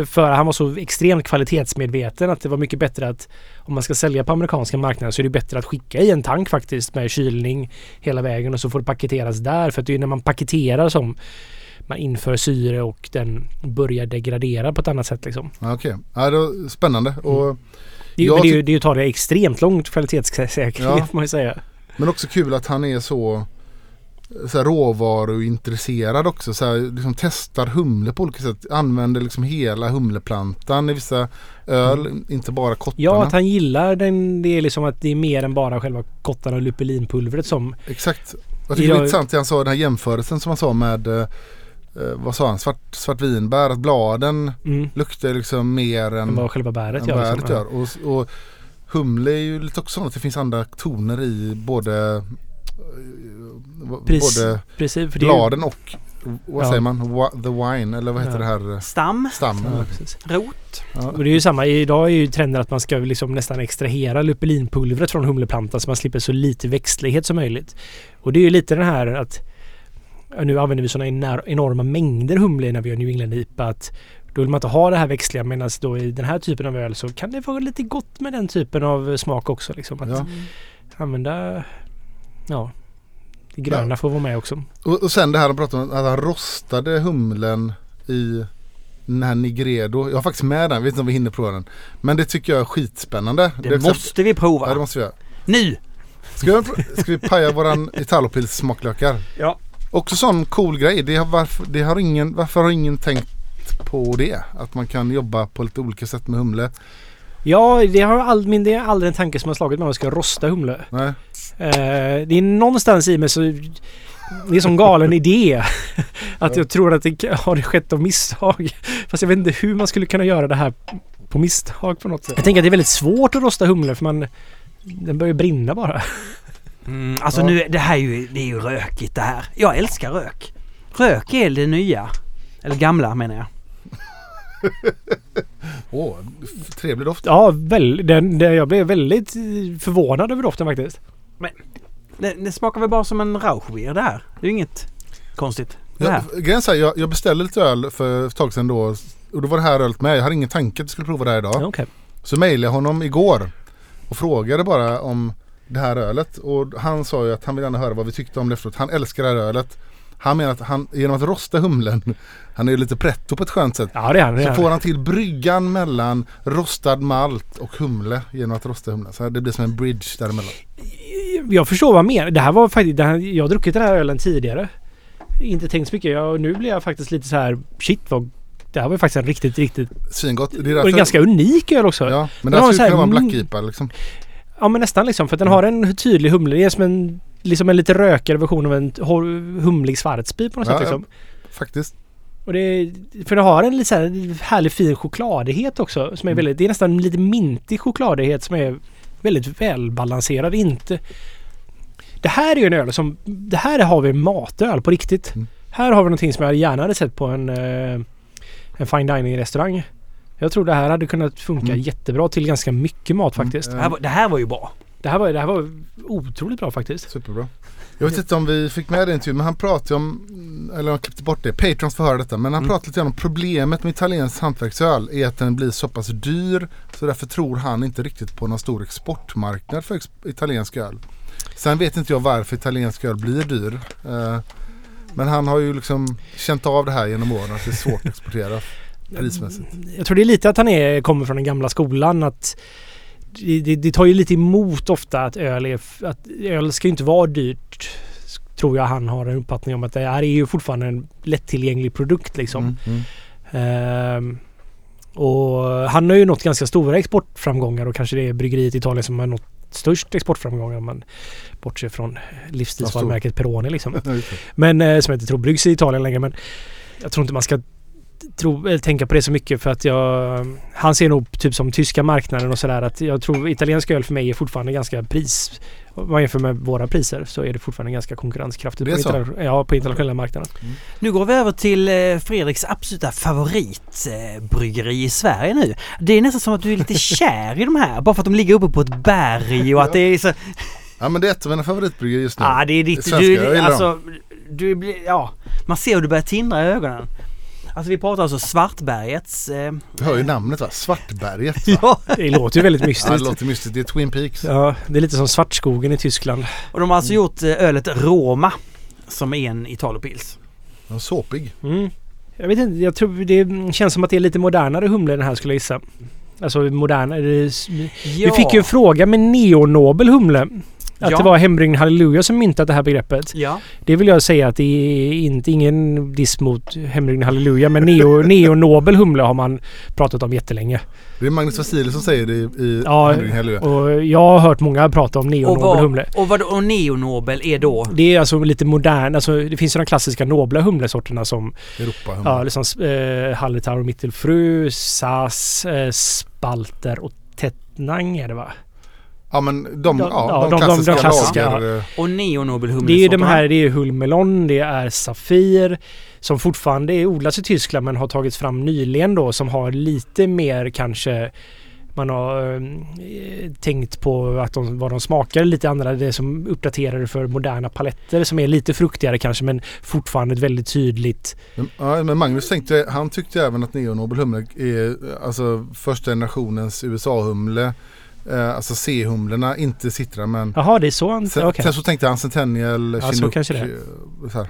för han var så extremt kvalitetsmedveten att det var mycket bättre att om man ska sälja på amerikanska marknaden så är det bättre att skicka i en tank faktiskt med kylning hela vägen och så får det paketeras där. För att det är när man paketerar som man inför syre och den börjar degradera på ett annat sätt liksom. Ja, Okej, ja, det var spännande. Och, Det, Jag det, är ju- det är ju tar det extremt långt kvalitetssäkerhet Ja. får man ju säga. men också kul att han är så, så här, råvaruintresserad också. Så här, liksom testar humle på olika sätt. Använder liksom hela humleplantan i vissa öl, inte bara kottarna. Ja, att han gillar den. Det är liksom att det är mer än bara själva kottarna och lupulinpulvret som... Exakt. Jag tycker det var Jag- intressant det han sa, den här jämförelsen som han sa med eh, eh, vad sa han, svart, svartvinbär. Att bladen Mm, luktar liksom mer än, än vad själva bäret än gör. bäret liksom. gör. Och, och humle är ju lite också sånt att det finns andra toner i både, Precis. både Precis, bladen och vad Ja. säger man? The wine eller vad heter Ja. det här? stam, Stammen. Ja, precis. rot. Och det är ju samma. Idag är ju trenden att man ska liksom nästan extrahera lupulinpulvret från humleplantan så man slipper så lite växtlighet som möjligt. Och det är ju lite den här att nu använder vi sådana enorma mängder humle när vi gör New England IPA att då vill man inte ha det här växtliga medan då i den här typen av öl så kan det vara lite gott med den typen av smak också. Liksom. Att Ja. använda ja, det gröna får vara med också. Och, och sen det här han pratade om att han rostade humlen i den här Nigredo. Jag har faktiskt med den, jag vet inte om vi hinner prova den. Men det tycker jag är skitspännande. Det, också- måste vi prova. Ja det måste vi göra. Nu! Ska vi, ska vi paja våran Italopils smaklökar? Ja. Också sån cool grej. Det har, varför, det har ingen, varför har ingen tänkt på det? Att man kan jobba på lite olika sätt med humle. Ja, det har all, men det är aldrig en tanke som har slagit mig om man ska rosta humle. Nej. Eh, det är någonstans i mig så... Det är som galen idé. Att jag tror att det har skett av misstag. Fast jag vet inte hur man skulle kunna göra det här på misstag på något sätt. Jag tänker att det är väldigt svårt att rosta humle för man... Den börjar brinna bara. Mm, alltså nu, det här är ju, det är ju rökigt det här. Jag älskar rök. Rök är det nya. Eller gamla menar jag. Åh, trevlig doft. Ja, väl, den, den, jag blev väldigt eh, förvånad över doften faktiskt. Det, det smakar väl bara som en Rauchbier det här. Det är ju inget konstigt. Jag, grejen är jag, jag beställde lite öl för ett tag sedan då. Och då var det här ölet med. Jag hade ingen tanke att jag skulle prova det här idag. Ja, okej. Så mejlade jag honom igår. Och frågade bara om det här ölet. Och han sa ju att han vill gärna höra vad vi tyckte om det efteråt. Han älskar det här ölet. Han menar att han genom att rosta humlen. Han är ju lite pretto på ett skönt sätt. Ja, det är han. Det är Så får han till bryggan mellan rostad malt och humle genom att rosta humlen. Så det blir som en bridge däremellan. Jag förstår vad menar. Det här var faktiskt... Här, jag har druckit den här ölen tidigare. Inte tänkt så mycket. Jag, nu blir jag faktiskt lite så här... Shit vad... Det här var ju faktiskt en riktigt, riktigt... Svingott. Det är Och en ganska unik öl också. Ja, men det här skulle kunna vara en Black IPA liksom. Ja men nästan liksom. För att den har en tydlig humle. Det är som en, liksom en lite rökigare version av en humlig svartsby på något Ja, sätt ja. liksom. Faktiskt. Och det för den har en lite så här härlig fin chokladighet också. Som är Mm. väldigt, det är nästan lite mintig chokladighet som är väldigt välbalanserad. Inte... Det här är ju en öl som... Det här har vi en matöl på riktigt. Mm. Här har vi någonting som jag gärna hade sett på en, eh, en fine dining restaurang. Jag tror det här hade kunnat funka Mm. jättebra till ganska mycket mat Mm. faktiskt. Det, här var, det här var ju bra. Det här var, det här var otroligt bra faktiskt. Superbra. Jag vet inte om vi fick med det i intervjun men han pratade om, eller han klippte bort det, Patrons får höra detta, men han Mm. pratade lite om problemet med italiensk hantverksöl är att den blir så pass dyr så därför tror han inte riktigt på någon stor exportmarknad för ex- italiensk öl. Sen vet inte jag varför italiensk öl blir dyr. Eh, men han har ju liksom känt av det här genom åren att det är svårt att exportera prismässigt. Jag tror det är lite att han är, kommer från den gamla skolan att det, det, det tar ju lite emot ofta att öl är... Att öl ska inte vara dyrt. Tror jag han har en uppfattning om att det här är ju fortfarande en lättillgänglig produkt liksom. Mm, mm. Ehm, och han har ju nått ganska stora exportframgångar och kanske det är bryggeriet i Italien som har nått störst exportframgångar om man bortser från livsstilsvarumärket Peroni liksom. Men eh, som jag inte tror bryggs i Italien längre. Men jag tror inte man ska tro, eller tänka på det så mycket för att jag... Han ser nog typ som tyska marknaden och sådär att jag tror italiensk öl för mig är fortfarande ganska pris... Om man jämför med våra priser så är det fortfarande ganska konkurrenskraftigt. På interna- Ja, på internationella marknaden. Nu går vi över till eh, Fredriks absoluta favoritbryggeri i Sverige nu. Det är nästan som att du är lite kär i de här. Bara för att de ligger uppe på ett berg och att det är så... Ja men det är ett av mina favoritbryggerier just nu. Ja, det är ditt... Svenska, Du, jag gillar alltså, du blir... Ja. Man ser hur du börjar tindra i ögonen. Alltså vi pratar alltså Svartbergets... Eh, Du hör ju namnet va? Svartberget. Va? ja. Det låter ju väldigt Ja, det mystiskt. låter mystiskt. Det är Twin Peaks. Ja, det är lite som Svartskogen i Tyskland. Och de har alltså gjort eh, ölet Roma. Som är en Italopils. Ja, såpig. Mm. Jag vet inte, jag tror det känns som att det är lite modernare humle den här skulle jag gissa. Alltså modernare. det- Vi fick ju en fråga med neonobel humle. Att Ja. det var Hembryggning Halleluja som myntat det här begreppet. Ja. Det vill jag säga att det är inte ingen diss mot Hembryggning Halleluja. Men neo, neonobel humle har man pratat om jättelänge. Det är Magnus Vasili som säger det i, i Ja, Hembryggning Halleluja. och jag har hört många prata om Och neonobel vad, humle. och vad och neonobel är då? Det är alltså lite modern, alltså det finns ju de klassiska nobla humlesorterna som Europa. Ja, liksom eh, Hallertau och Mittelfru, Sas, eh, Spalter och Tettnang är det va? Ja men de, Ja, ja, ja, de, de- de- klassiska, de klassiska, lager. eh, Och neonobel Det är ju de här, det är Hulmelon, det är Safir som fortfarande är odlas i Tyskland men har tagits fram nyligen då som har lite mer kanske man har eh, tänkt på att de, vad de smakar lite andra. Det som uppdaterade för moderna paletter som är lite fruktigare kanske men fortfarande ett väldigt tydligt. Men, ja, men Magnus tänkte, han tyckte även att Neonobel humle är alltså första generationens USA-humle. Eh, alltså C-humlorna, inte Citra men Jaha, det är så han... sen, okej. sen så tänkte han Centennial, Ja, så Chinook. kanske det eh, Så här.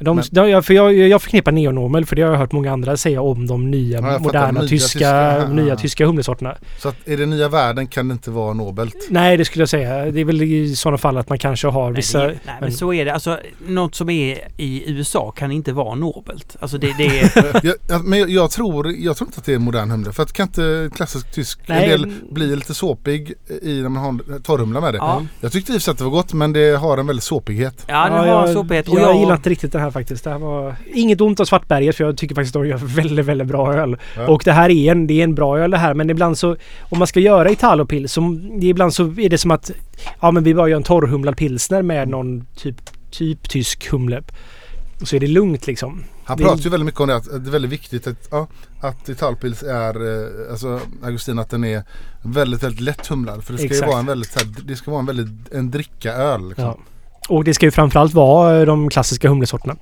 De, de, jag, för jag, jag förknippar neonormel för det har jag hört många andra säga om de nya Ja, jag moderna Nya tyska, tyska, nya ja. tyska humlesorterna. Så att är det nya världen kan det inte vara nobelt. Nej det skulle jag säga. Det är väl i sådana fall att man kanske har Nej, vissa... det, nej men men- så är det. Alltså något som är i USA kan inte vara nobelt. Alltså det, det är... jag, jag- men jag, jag, tror, jag tror inte att det är modern humle. För att kan inte klassisk tysk Nej. en del bli lite såpig i när man har torrhumla med det. ja, Jag tyckte i och att det var gott men det har en väldigt såpighet. ja den har jag, såpighet. jag, Och jag, gillar inte riktigt det här faktiskt. Det här var inget ont av Svartberget för jag tycker faktiskt att de gör väldigt, väldigt bra öl. Ja. Och det här är en, det är en bra öl det här men ibland så om man ska göra Italopil så ibland så är det som att ja men vi bara gör en torrhumlad pilsner med någon typ, typ tysk humle. Och så är det lugnt liksom. Han Det- pratar ju väldigt mycket om det att det är väldigt viktigt att, ja, att Italpils är, eh, alltså Augustin att den är väldigt, väldigt lätt humlad. För det ska Exakt. ju vara en väldigt, här, det ska vara en väldigt, en dricka-öl. Liksom. Ja. Och det ska ju framförallt vara de klassiska humlesorterna.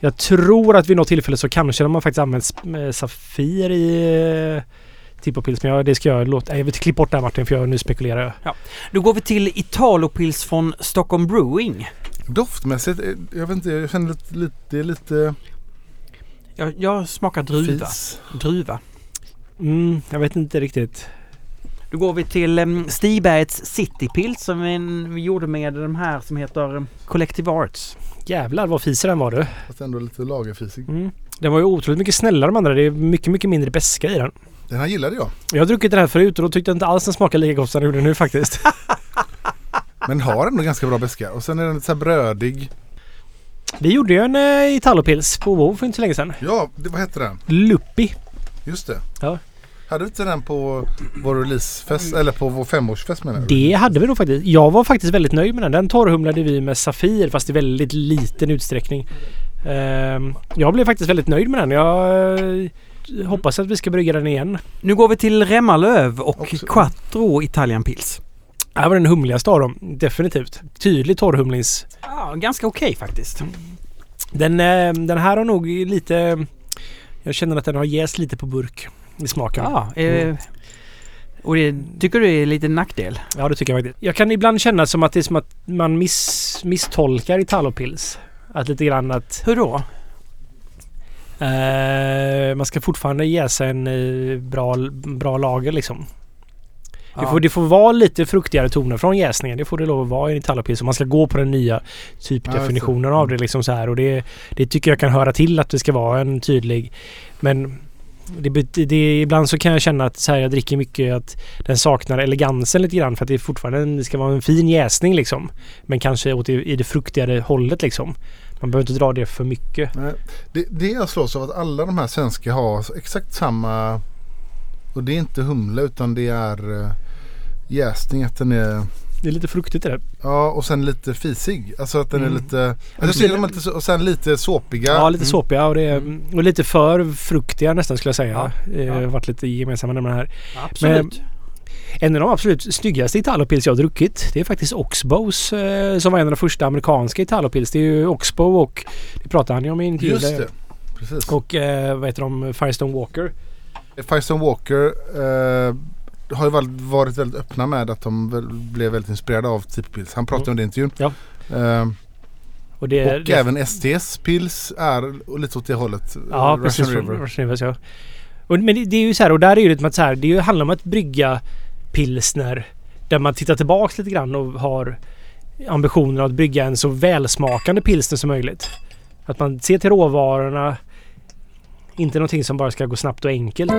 Jag tror att vid något tillfälle så kanske de har faktiskt använt eh, Safir i eh, Tippopils. Men jag, det ska jag låta... Jag vet klipp bort det här Martin för jag, nu spekulerar jag. då går vi till Italopils från Stockholm Brewing. Doftmässigt, eh, jag vet inte, jag känner lite, lite, det är lite Jag, jag smakar druva. fis. Druva. Mm, jag vet inte riktigt. Då går vi till um, Stibergets Citypils som vi, vi gjorde med de här som heter Collective Arts. Jävlar vad fisig den var du. Fast ändå lite lagerfisig. Mm. Den var ju otroligt mycket snällare de andra. Det är mycket, mycket mindre beska i den. Den här gillade jag. Jag har druckit den här förut och då tyckte jag inte alls den smakade lika gott som den gjorde nu faktiskt. Men har ändå ganska bra beska. Och sen är den lite så här brödig. Vi gjorde ju en uh, Italopils på WoW för inte så länge sedan. Ja, det, vad hette den? Luppi. Just det. Ja. Hade vi inte den på vår releasefest eller på vår femårsfest menar du? Det hade vi nog faktiskt. Jag var faktiskt väldigt nöjd med den. Den torrhumlade vi med Safir fast i väldigt liten utsträckning. Ehm, jag blev faktiskt väldigt nöjd med den. Jag eh, hoppas att vi ska brygga den igen. Nu går vi till Remmalöv och Också- Quattro Italian Pils. Det här var den humligaste av dem. Definitivt. Tydlig torrhumlings... Ja, ganska okej faktiskt. Den, eh, den här har nog lite... Jag känner att den har jäst lite på burk i smaken. Ja, eh, Mm. och det tycker du är lite nackdel? Ja, det tycker jag faktiskt. Jag kan ibland känna som att det är som att man miss, misstolkar Italopils. Att lite grann att Hur då? eh, man ska fortfarande jäsa en eh, bra, bra lager liksom. Det, Ja. får, det får vara lite fruktigare toner från jäsningen. Det får det lov att vara i en Italopils. Man ska gå på den nya typdefinitionen av det liksom så här. Och det, det tycker jag kan höra till att det ska vara en tydlig. Men det, det, ibland så kan jag känna att så här, jag dricker mycket att den saknar elegansen lite grann för att det fortfarande en- det ska vara en fin jäsning liksom. Men kanske åt det, i det fruktigare hållet liksom. Man behöver inte dra det för mycket. Nej, det, det jag slås av att alla de här svenska har exakt samma och det är inte humle utan det är eh, jäsning att den är det är lite fruktigt i det. Ja och sen lite fisig. Alltså att den är Mm. lite jag tycker de är lite Och sen lite såpiga. Ja, lite såpiga och, det, och lite för fruktiga nästan skulle jag säga. Ja, Det har ja. varit lite gemensamma nämnare här. Absolut. En av de absolut snyggaste Italopils jag har druckit det är faktiskt Oxbows eh, som var en av de första amerikanska Italopils. Det är ju Oxbow och det pratade han ju om i intervjun. Just det. Precis. Och eh, vad heter de? Firestone Walker. Firestone Walker eh, har ju varit- väldigt öppna med att de blev väldigt inspirerade av Tippils. Han pratade om det i intervjun. Ja. Eh, Och, det, och det, även STs pils är lite åt det hållet. Ja, Russian precis. River. Russian Rivers, ja. Och, men det, det är ju så här, och där är ju det som att så här, det är ju- handlar om att brygga pilsner där man tittar tillbaks lite grann och har ambitionen att brygga en så välsmakande pilsner som möjligt. Att man ser till råvarorna. Inte någonting som bara ska gå snabbt och enkelt.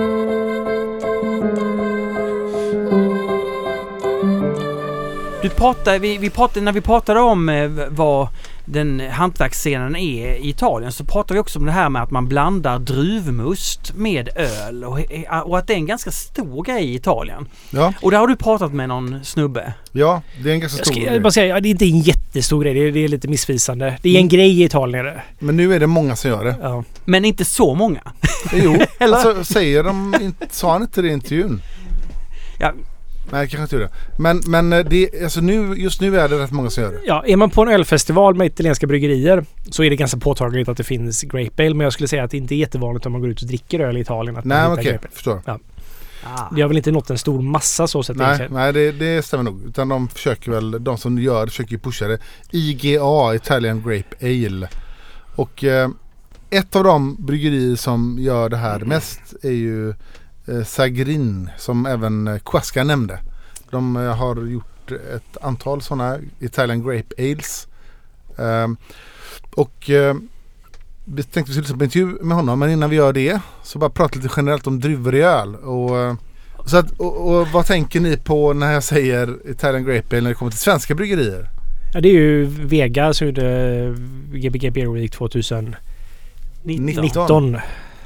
Du pratar, vi, vi pratade, när vi pratade om eh, vad den hantverksscenen är i Italien så pratar vi också om det här med att man blandar druvmust med öl och, och att det är en ganska stor grej i Italien. Ja, Och där har du pratat med någon snubbe. ja, det är en ganska Jag stor ska grej. jag säga, ja, det är inte en jättestor grej. Det är, det är lite missvisande. Det är en Mm. grej i Italien. det. Men nu är det många som gör det. Ja. Men inte så många. Jo, Eller? alltså, säger de inte, sa han inte det i intervjun? Ja, Nej, kanske inte gjorde. Men, men eh, det, alltså nu, just nu är det rätt många som gör det. Ja, är man på en ölfestival med italienska bryggerier så är det ganska påtagligt att det finns Grape Ale. Men jag skulle säga att det inte är jättevanligt om man går ut och dricker öl i Italien. Att Nej, okej, Grape Ale. förstår. ah. Det har väl inte nått en stor massa så sett Nej, egentligen. nej det, det stämmer nog. Utan de försöker väl, de som gör det försöker pusha det. IGA, Italian Grape Ale. Och eh, ett av de bryggerier som gör det här mest är ju Sagrin som även eh, Quasca nämnde. De eh, har gjort ett antal sådana Italian Grape Ales. Eh, och eh, vi tänkte vi skulle lyssna på en intervju med honom men innan vi gör det så bara prata lite generellt om druvor i öl. Och, eh, så att, och, och vad tänker ni på när jag säger Italian Grape Ale när det kommer till svenska bryggerier? Ja, det är ju Vega som gjorde Gbg Beer Week 2019. 19.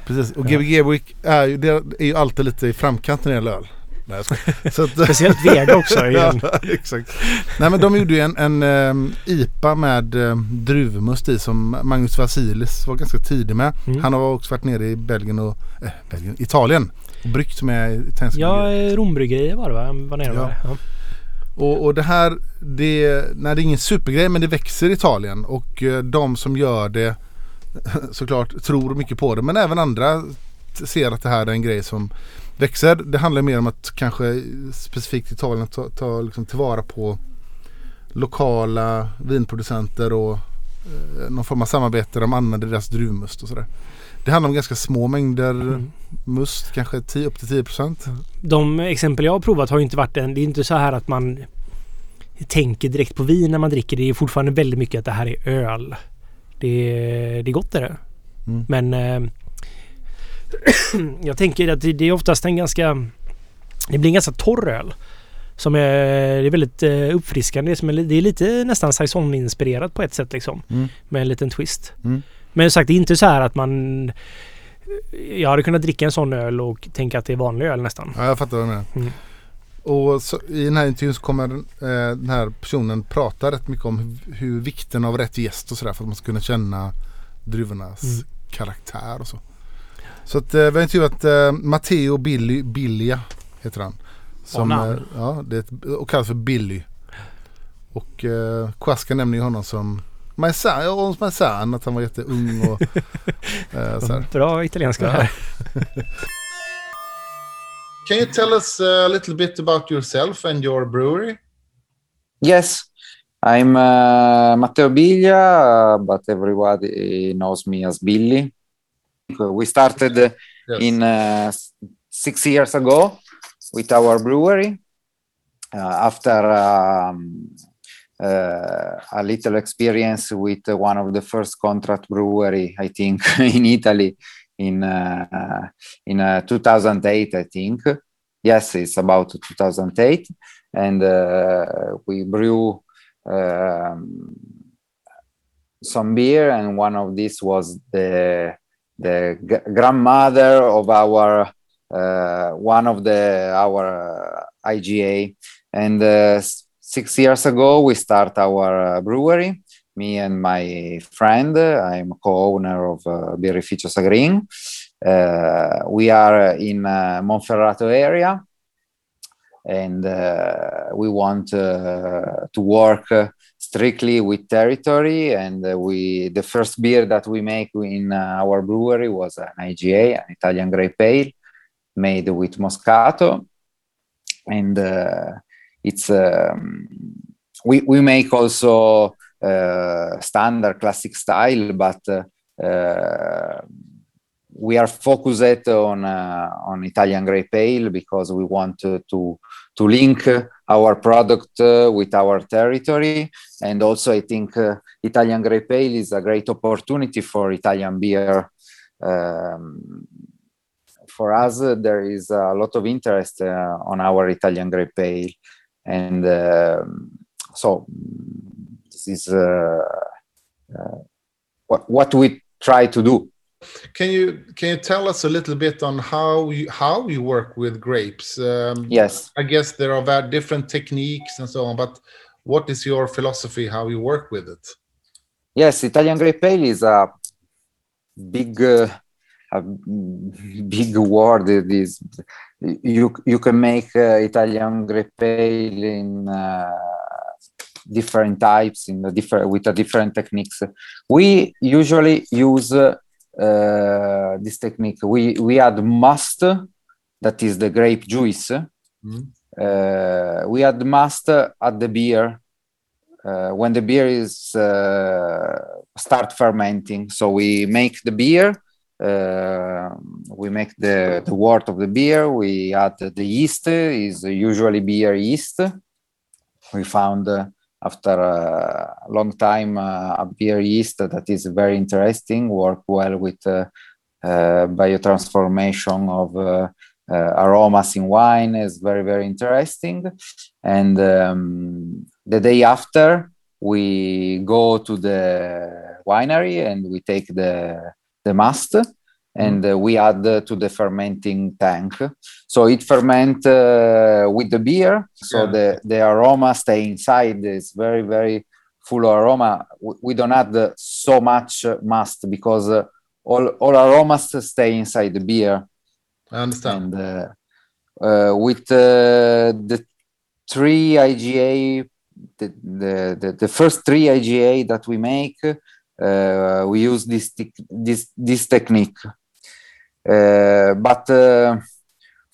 Precis, och. Gbg Week är ju, är ju alltid lite i framkant när det gäller öl. Nej, så att, Speciellt Vega också. igen. ja, exakt. Nej men de gjorde ju en, en ehm, IPA med um, druvmust i som Magnus Vasilis var ganska tidig med. Mm. Han har också varit nere i Belgien och eh, Belgien, Italien och bryggt med italienska Ja, eh, Rombryggeriet var det va? Var nere Ja. det. Ja. Och, och det här, det, nej, det är ingen supergrej men det växer i Italien och eh, de som gör det såklart tror mycket på det men även andra ser att det här är en grej som växer. Det handlar mer om att kanske specifikt i Italien ta, ta liksom tillvara på lokala vinproducenter och eh, någon form av samarbete där de använder deras druvmust och sådär. Det handlar om ganska små mängder Mm. must, kanske 10, upp till 10 procent. De exempel jag har provat har inte varit en... Det är inte så här att man tänker direkt på vin när man dricker. Det är fortfarande väldigt mycket att det här är öl. Det det är gott är det. Mm. Men eh, jag tänker att det det är oftast en ganska... Det blir en ganska torr öl. Som är, det är väldigt eh, uppfriskande. Det är lite nästan saison-inspirerat på ett sätt liksom. Mm. Med en liten twist. Mm. Men sagt, det är inte så här att man... Jag hade kunnat dricka en sån öl och tänka att det är vanlig öl nästan. Ja, jag fattar vad du menar. Mm. Och så, i den här intervjun så kommer den, eh, den här personen prata rätt mycket om hur, hur vikten av rätt gäst och sådär för att man ska kunna känna druvornas Mm. karaktär och så. Så att eh, vi har intervjuat eh, Matteo Billy, Billia heter han. Som, namn. eh, ja, det är och kallas för Billy. Och eh, Quasca nämner ju honom som My son, ja, my son, att han var jätteung och eh, så här. Bra italienska här. Can you tell us a little bit about yourself and your brewery? Yes, I'm uh, Matteo Biglia, uh, but everybody knows me as Billy. We started Yes. in uh, six years ago with our brewery uh, after um, uh, a little experience with one of the first contract brewery, I think, in Italy in uh, in uh, 2008, I think. Yes, it's about 2008, and uh, we brew um, some beer, and one of these was the the grandmother of our uh, one of the our IGA, and uh, six years ago we start our uh, brewery. Me and my friend, I'm co-owner of uh, Birrificio Sagrin. Uh, we are in uh, Monferrato area, and uh, we want uh, to work strictly with territory. And uh, we the first beer that we make in uh, our brewery was an IGA, an Italian grape ale, made with Moscato, and it's um, we we make also standard classic style, but uh, uh, we are focused on uh, on Italian grape Pale because we want to to, link our product uh, with our territory, and also I think uh, Italian grape Pale is a great opportunity for Italian beer. Um, for us, uh, there is a lot of interest uh, on our Italian grape Pale. and um, so is uh, uh, what what we try to do. Can you can you tell us a little bit on how you how you work with grapes? Um, Yes. I guess there are very different techniques and so on, but what is your philosophy how you work with it? Yes, Italian grape ale is a big, uh, a big word. It is you you can make uh, Italian grape ale in uh, different types in the different with the different techniques. We usually use uh, this technique. We we add must, that is the grape juice. Mm. Uh, we add must at the beer uh, when the beer is uh, start fermenting. So we make the beer, uh, we make the, the wort of the beer, we add the yeast, is usually beer yeast. We found uh, after a long time uh, a beer yeast that is very interesting, work well with uh, uh, biotransformation of uh, uh, aromas in wine is very, very interesting. And um, the day after, we go to the winery and we take the, the must and uh, we add uh, to the fermenting tank. So it ferment uh, with the beer. So Yeah. the, the aroma stay inside. It's very, very full of aroma. We, don't add so much uh, must because uh, all, all aromas stay inside the beer. I understand. And uh, uh, with uh, the three IGA, the, the, the, the first three IGA that we make, uh, we use this, this, this technique. Uh, but uh,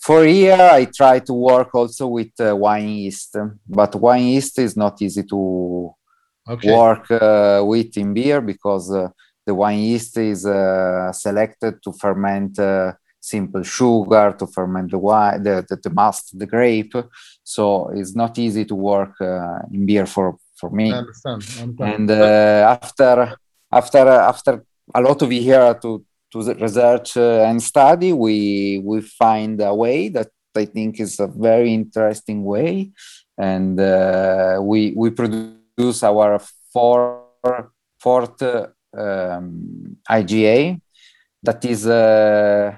for here, I try to work also with uh, wine yeast, but wine yeast is not easy to Okay. work uh, with in beer because uh, the wine yeast is uh, selected to ferment uh, simple sugar, to ferment the wine, the, the, the must, the grape. So it's not easy to work uh, in beer for, for me I understand. I understand. and uh, after after after a lot of year to to research uh, and study we we find a way that i think is a very interesting way. And uh, we we produce our four, fourth um, iga that is uh,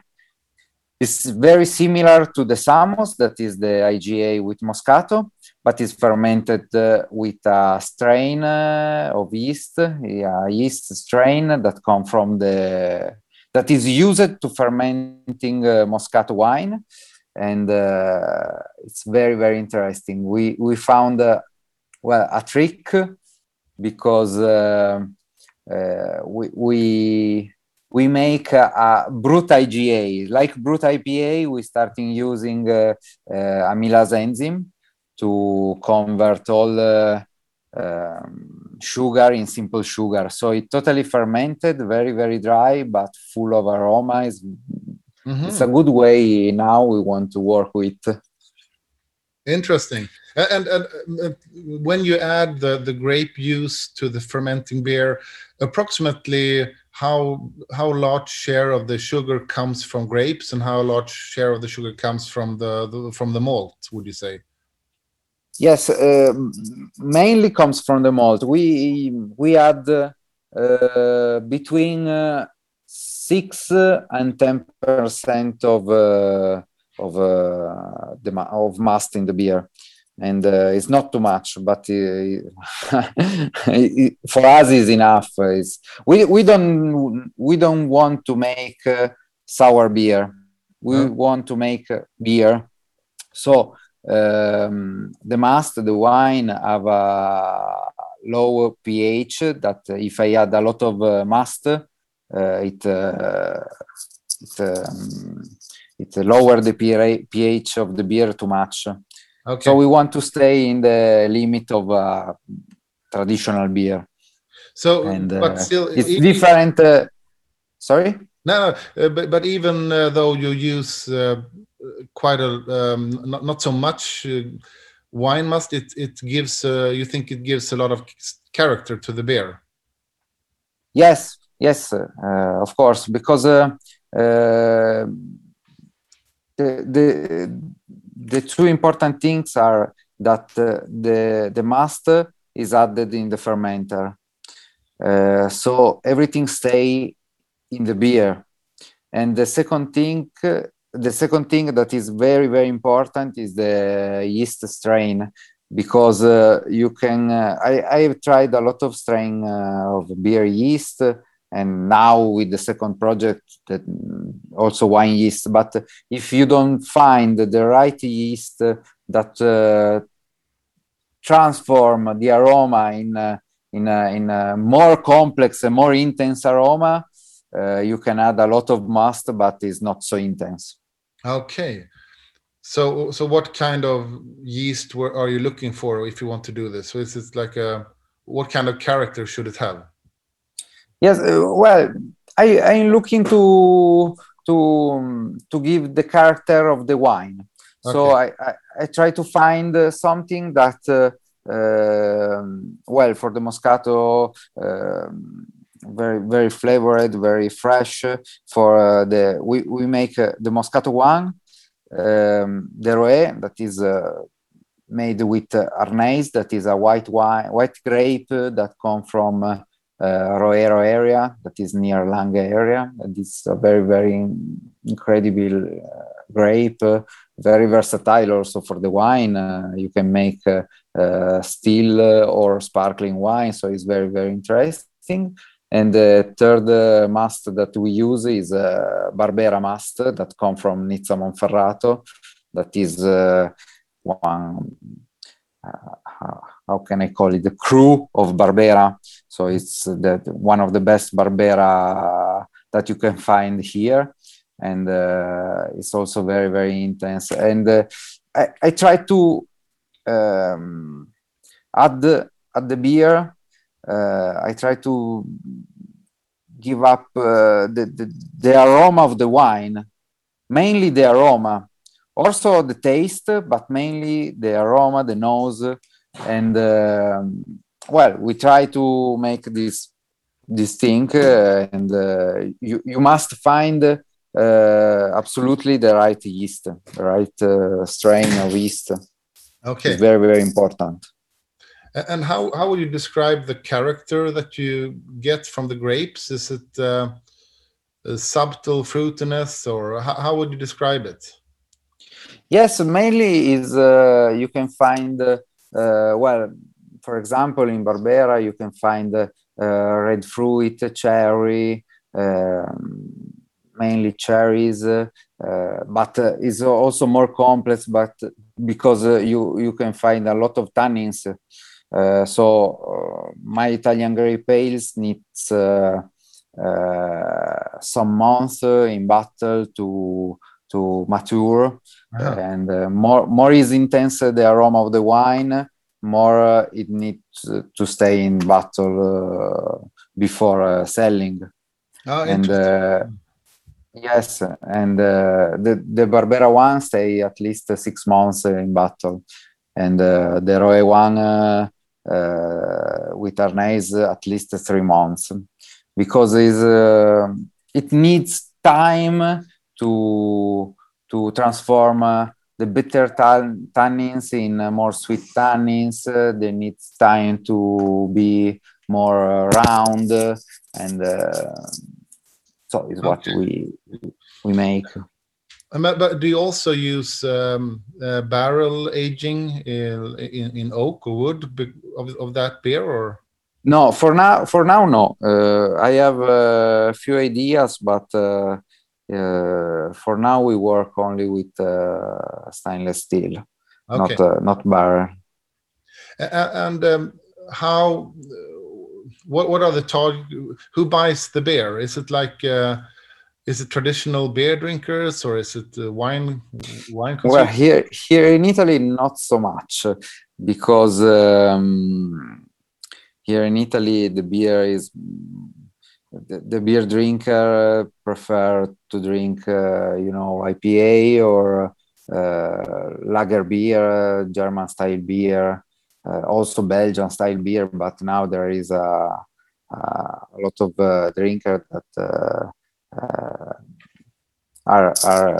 is very similar to the Samos, that is the IGA with Moscato, but is fermented uh, with a strain uh, of yeast, a yeast strain that come from the that is used to fermenting uh, Moscato wine, and uh, it's very very interesting. We we found uh, well a trick because uh, uh, we we we make a, a brut IGA like brut IPA. We starting using uh, amylase enzyme to convert all um, sugar in simple sugar. So it totally fermented, very very dry, but full of aroma. It's, Mhm. it's a good way now we want to work with. Interesting. And, and uh, when you add the, the grape juice to the fermenting beer, approximately how how large share of the sugar comes from grapes and how large share of the sugar comes from the, the from the malt? Would you say? Yes, uh, mainly comes from the malt. We we had uh, between uh, six and ten percent of uh, of uh, the ma- of must in the beer, and uh, it's not too much, but uh, for us is enough. It's, we we don't we don't want to make uh, sour beer. We Mm. want to make uh, beer. So um, the must, the wine have a low pH that if I add a lot of uh, must, uh, it, uh, it, um, it lower the pH of the beer too much. Okay. So we want to stay in the limit of uh, traditional beer. So, And but uh, still, it's different. Uh, sorry? No, no, uh, but but even uh, though you use uh, quite a um, not not so much uh, wine must, it it gives uh, you think it gives a lot of character to the beer. Yes, yes, uh, of course, because uh, uh, the, the the two important things are that uh, the the must is added in the fermenter, so everything stay in the beer, and the second thing. Uh, the second thing that is very very important is the yeast strain because uh, you can uh, I, I have tried a lot of strain uh, of beer yeast uh, and now with the second project that mm, also wine yeast but if you don't find the right yeast uh, that uh, transform the aroma in uh, in a, in a more complex and more intense aroma uh, you can add a lot of must but it's not so intense Okay. So so what kind of yeast were, are you looking for if you want to do this? So is it like a what kind of character should it have? Yes, uh, well, I, I'm looking to to um, to give the character of the wine. So I, I, I try to find uh, something that, uh, um, well, for the Moscato, um very very flavored, very fresh. For uh, the we we make uh, the Moscato one, um, the Roe that is uh, made with uh, that is a white wine, white grape that come from uh, uh, Roero area, that is near Lange area. And it's a very very incredible uh, grape, uh, very versatile also for the wine. Uh, you can make uh, uh, still uh, or sparkling wine, so it's very very interesting. And the third uh, must that we use is uh, Barbera must that come from Nizza Monferrato. That is uh, one, uh, how- can I call it, the crew of Barbera. So it's one of the best Barbera that you can find here. And uh, it's also very, very intense. And I, I try to um, add, the beer I try to give up uh, the, the the aroma of the wine, mainly the aroma, also the taste, but mainly the aroma, the nose, and um well, we try to make this this thing, uh, and uh, you you must find uh, absolutely the right yeast, the right uh, strain of yeast. Okay. It's very very important. And how, how would you describe the character that you get from the grapes? Is it uh, subtle fruitiness or how, how would you describe it? Yes, mainly is uh, you can find uh, well, for example, in Barbera you can find uh, uh, red fruit, cherry, um, mainly cherries, uh, but uh, it's also more complex. But because uh, you you can find a lot of tannins, so uh, my Italian grape ales needs uh, uh, some months uh, in battle to to mature. Ah. and uh, more more is intense uh, the aroma of the wine more uh, it needs uh, to stay in bottle uh, before uh, selling. Oh, and uh, yes and uh, the the barbera one stay at least uh, six months uh, in bottle and uh, the roe one uh, uh, with arnais uh, at least three months because uh, it needs time to to transform uh, the bitter tan- tannins in uh, more sweet tannins. Uh, they need time to be more uh, round, uh, and uh, so is what we we make. But, do you also use um, uh, barrel aging in, in, in oak or wood of, of that beer or? No, for now, for now, no. Uh, I have a few ideas, but uh, uh, for now we work only with uh, stainless steel, Okay. not uh, not barrel. And um, how, what, what are the target, who buys the beer? Is it like, uh, is it traditional beer drinkers or is it uh, wine, wine Well, here here in Italy, not so much, because um, here in Italy the beer is the, the beer drinker prefer to drink, uh, you know, IPA or uh, lager beer, German style beer, uh, also Belgian style beer. But now there is a, a lot of uh, drinker that uh, are are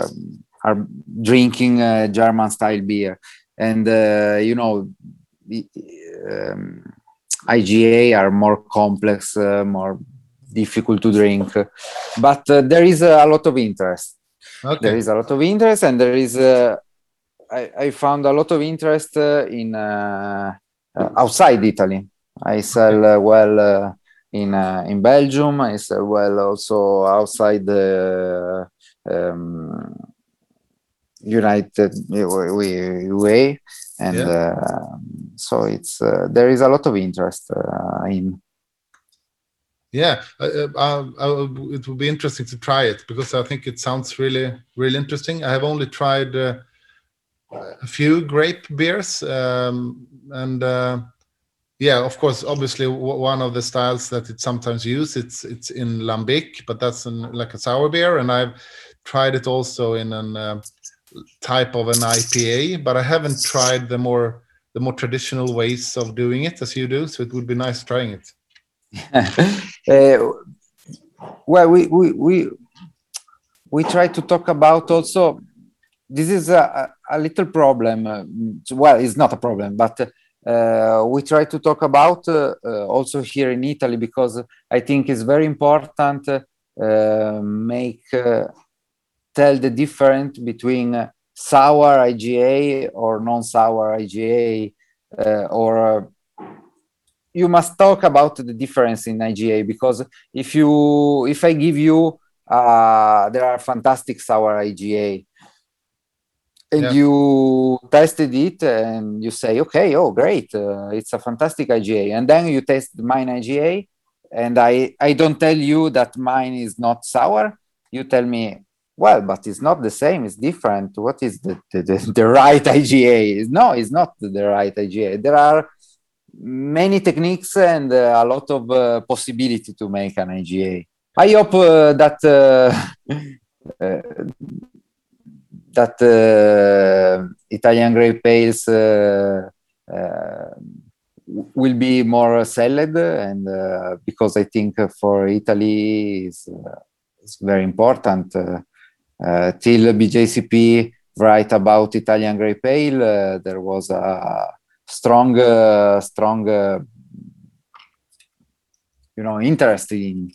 um, are drinking uh, German style beer, and uh, you know, um, IGA are more complex, uh, more difficult to drink, but uh, there is a lot of interest. There Okay. is a lot of interest, and there is. Uh, I, I found a lot of interest uh, in uh, uh, outside Italy. I sell uh, well uh, in uh, in Belgium. I sell well also outside the um, United UA, and Yeah. uh, so it's uh, there is a lot of interest uh, in. Yeah, uh, uh, uh, it would be interesting to try it because I think it sounds really, really interesting. I have only tried uh, a few grape beers, um, and uh, yeah, of course, obviously one of the styles that it sometimes used it's it's in lambic, but that's an, like a sour beer, and I've tried it also in a uh, type of an IPA, but I haven't tried the more the more traditional ways of doing it as you do. So it would be nice trying it. Uh, well, we, we we we try to talk about also. This is a, a little problem. uh, well, it's not a problem, but uh, we try to talk about uh, uh, also here in Italy because I think it's very important uh, make uh, tell the difference between sour IGA or non-sour IGA or you must talk about the difference in IGA because if you if I give you there are fantastic sour IGA and Yeah. you tested it and you say okay oh great uh, it's a fantastic IGA and then you test mine IGA and I I don't tell you that mine is not sour. You tell me well but it's not the same it's different. What is the the, the, the right IGA no it's not the right IGA there are many techniques and uh, a lot of uh, possibility to make an IGA. I hope uh, that uh, uh, that uh, Italian grape ales uh, uh, will be more sold, and uh, because I think for Italy is uh, is very important. Uh, uh, till BJCP write about Italian grape ale, uh, there was a strong uh, strong uh, you know interest in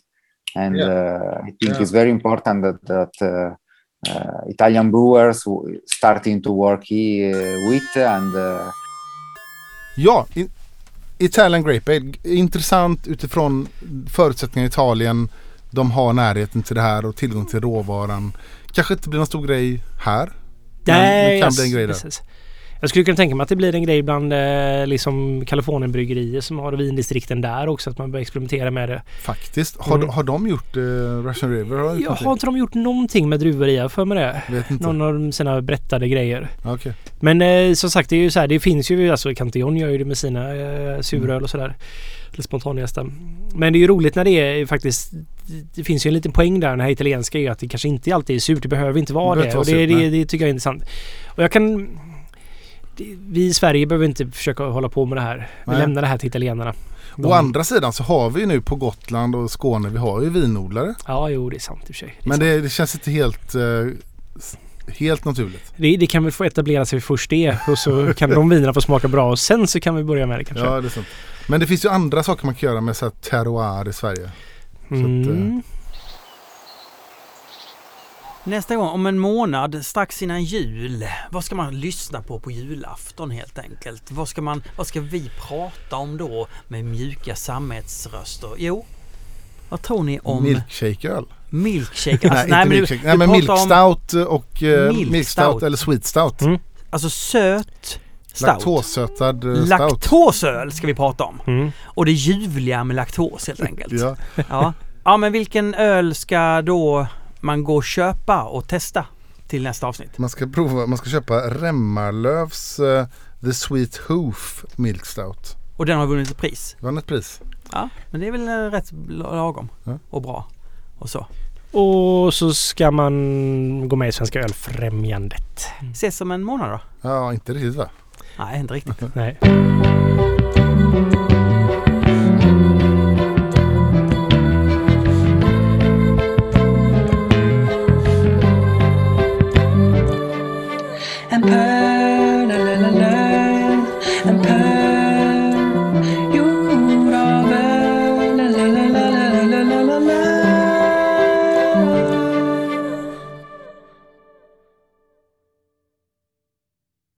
and Yeah. uh, i think Yeah. it's very important that, that uh, italian brewers starting to work uh, with and uh, Ja, Italian Grape Ale. Intressant utifrån förutsättningarna i Italien. De har närheten till det här och tillgång till råvaran. Kanske inte blir någon stor grej här. Men Nej, det kan jag- bli en grej där. precis. Jag skulle kunna tänka mig att det blir en grej bland eh, liksom Kalifornienbryggerier som har vindistrikten där också. Att man börjar experimentera med det. Faktiskt. Har, Mm. har de gjort eh, Russian River? Har de Jag har inte de gjort någonting med druvor i? Jag för mig det. Vet inte. Någon av sina berättade grejer. Okej. Men eh, som sagt, det är ju så här, det finns ju, alltså Cantillon gör ju det med sina eh, suröl och sådär. Eller spontanjästa. Men det är ju roligt när det är faktiskt, det finns ju en liten poäng där, den här italienska är ju att det kanske inte alltid är surt, det behöver inte vara Det det. Och det, det, det, tycker jag är intressant. Och jag kan, vi i Sverige behöver inte försöka hålla på med det här. Vi Nej. lämnar det här till italienarna. De- Å andra sidan så har vi ju nu på Gotland och Skåne, vi har ju vinodlare. Ja, jo det är sant i och för sig. Det, Men det, det känns inte helt, eh, helt naturligt. det, det kan väl få etablera sig först det och så kan de vinerna få smaka bra och sen så kan vi börja med det kanske. Ja, det är sant. Men det finns ju andra saker man kan göra med så här terroir i Sverige. Så att, eh, Mm. Nästa gång, om en månad, strax innan jul. Vad ska man lyssna på på julafton helt enkelt? Vad ska, man, vad ska vi prata om då med mjuka sammetsröster? Jo, vad tror ni om Milkshake-öl. milkshake? nej, Alltså, inte men du- milkshake. du Nej, men pratar milk om- stout och eh, Milk milk stout stout. eller sweet stout. Mm. Alltså söt stout. Laktossötad eh, stout. Laktosöl ska vi prata om. Mm. Och det ljuvliga med laktos helt enkelt. Ja. Ja. ja, men vilken öl ska då man gå och köpa och testa till nästa avsnitt? Man ska prova, man ska köpa Remmarlövs eh, The Sweet Hoof Milk Stout. Och den har vunnit ett pris. Vann ett pris. Ja, men det är väl eh, rätt lagom Ja. och bra. Och så. Och så ska man gå med i Svenska Ölfrämjandet. Ses om en månad då? Ja, inte riktigt va? Nej, inte riktigt. Nej. Hey.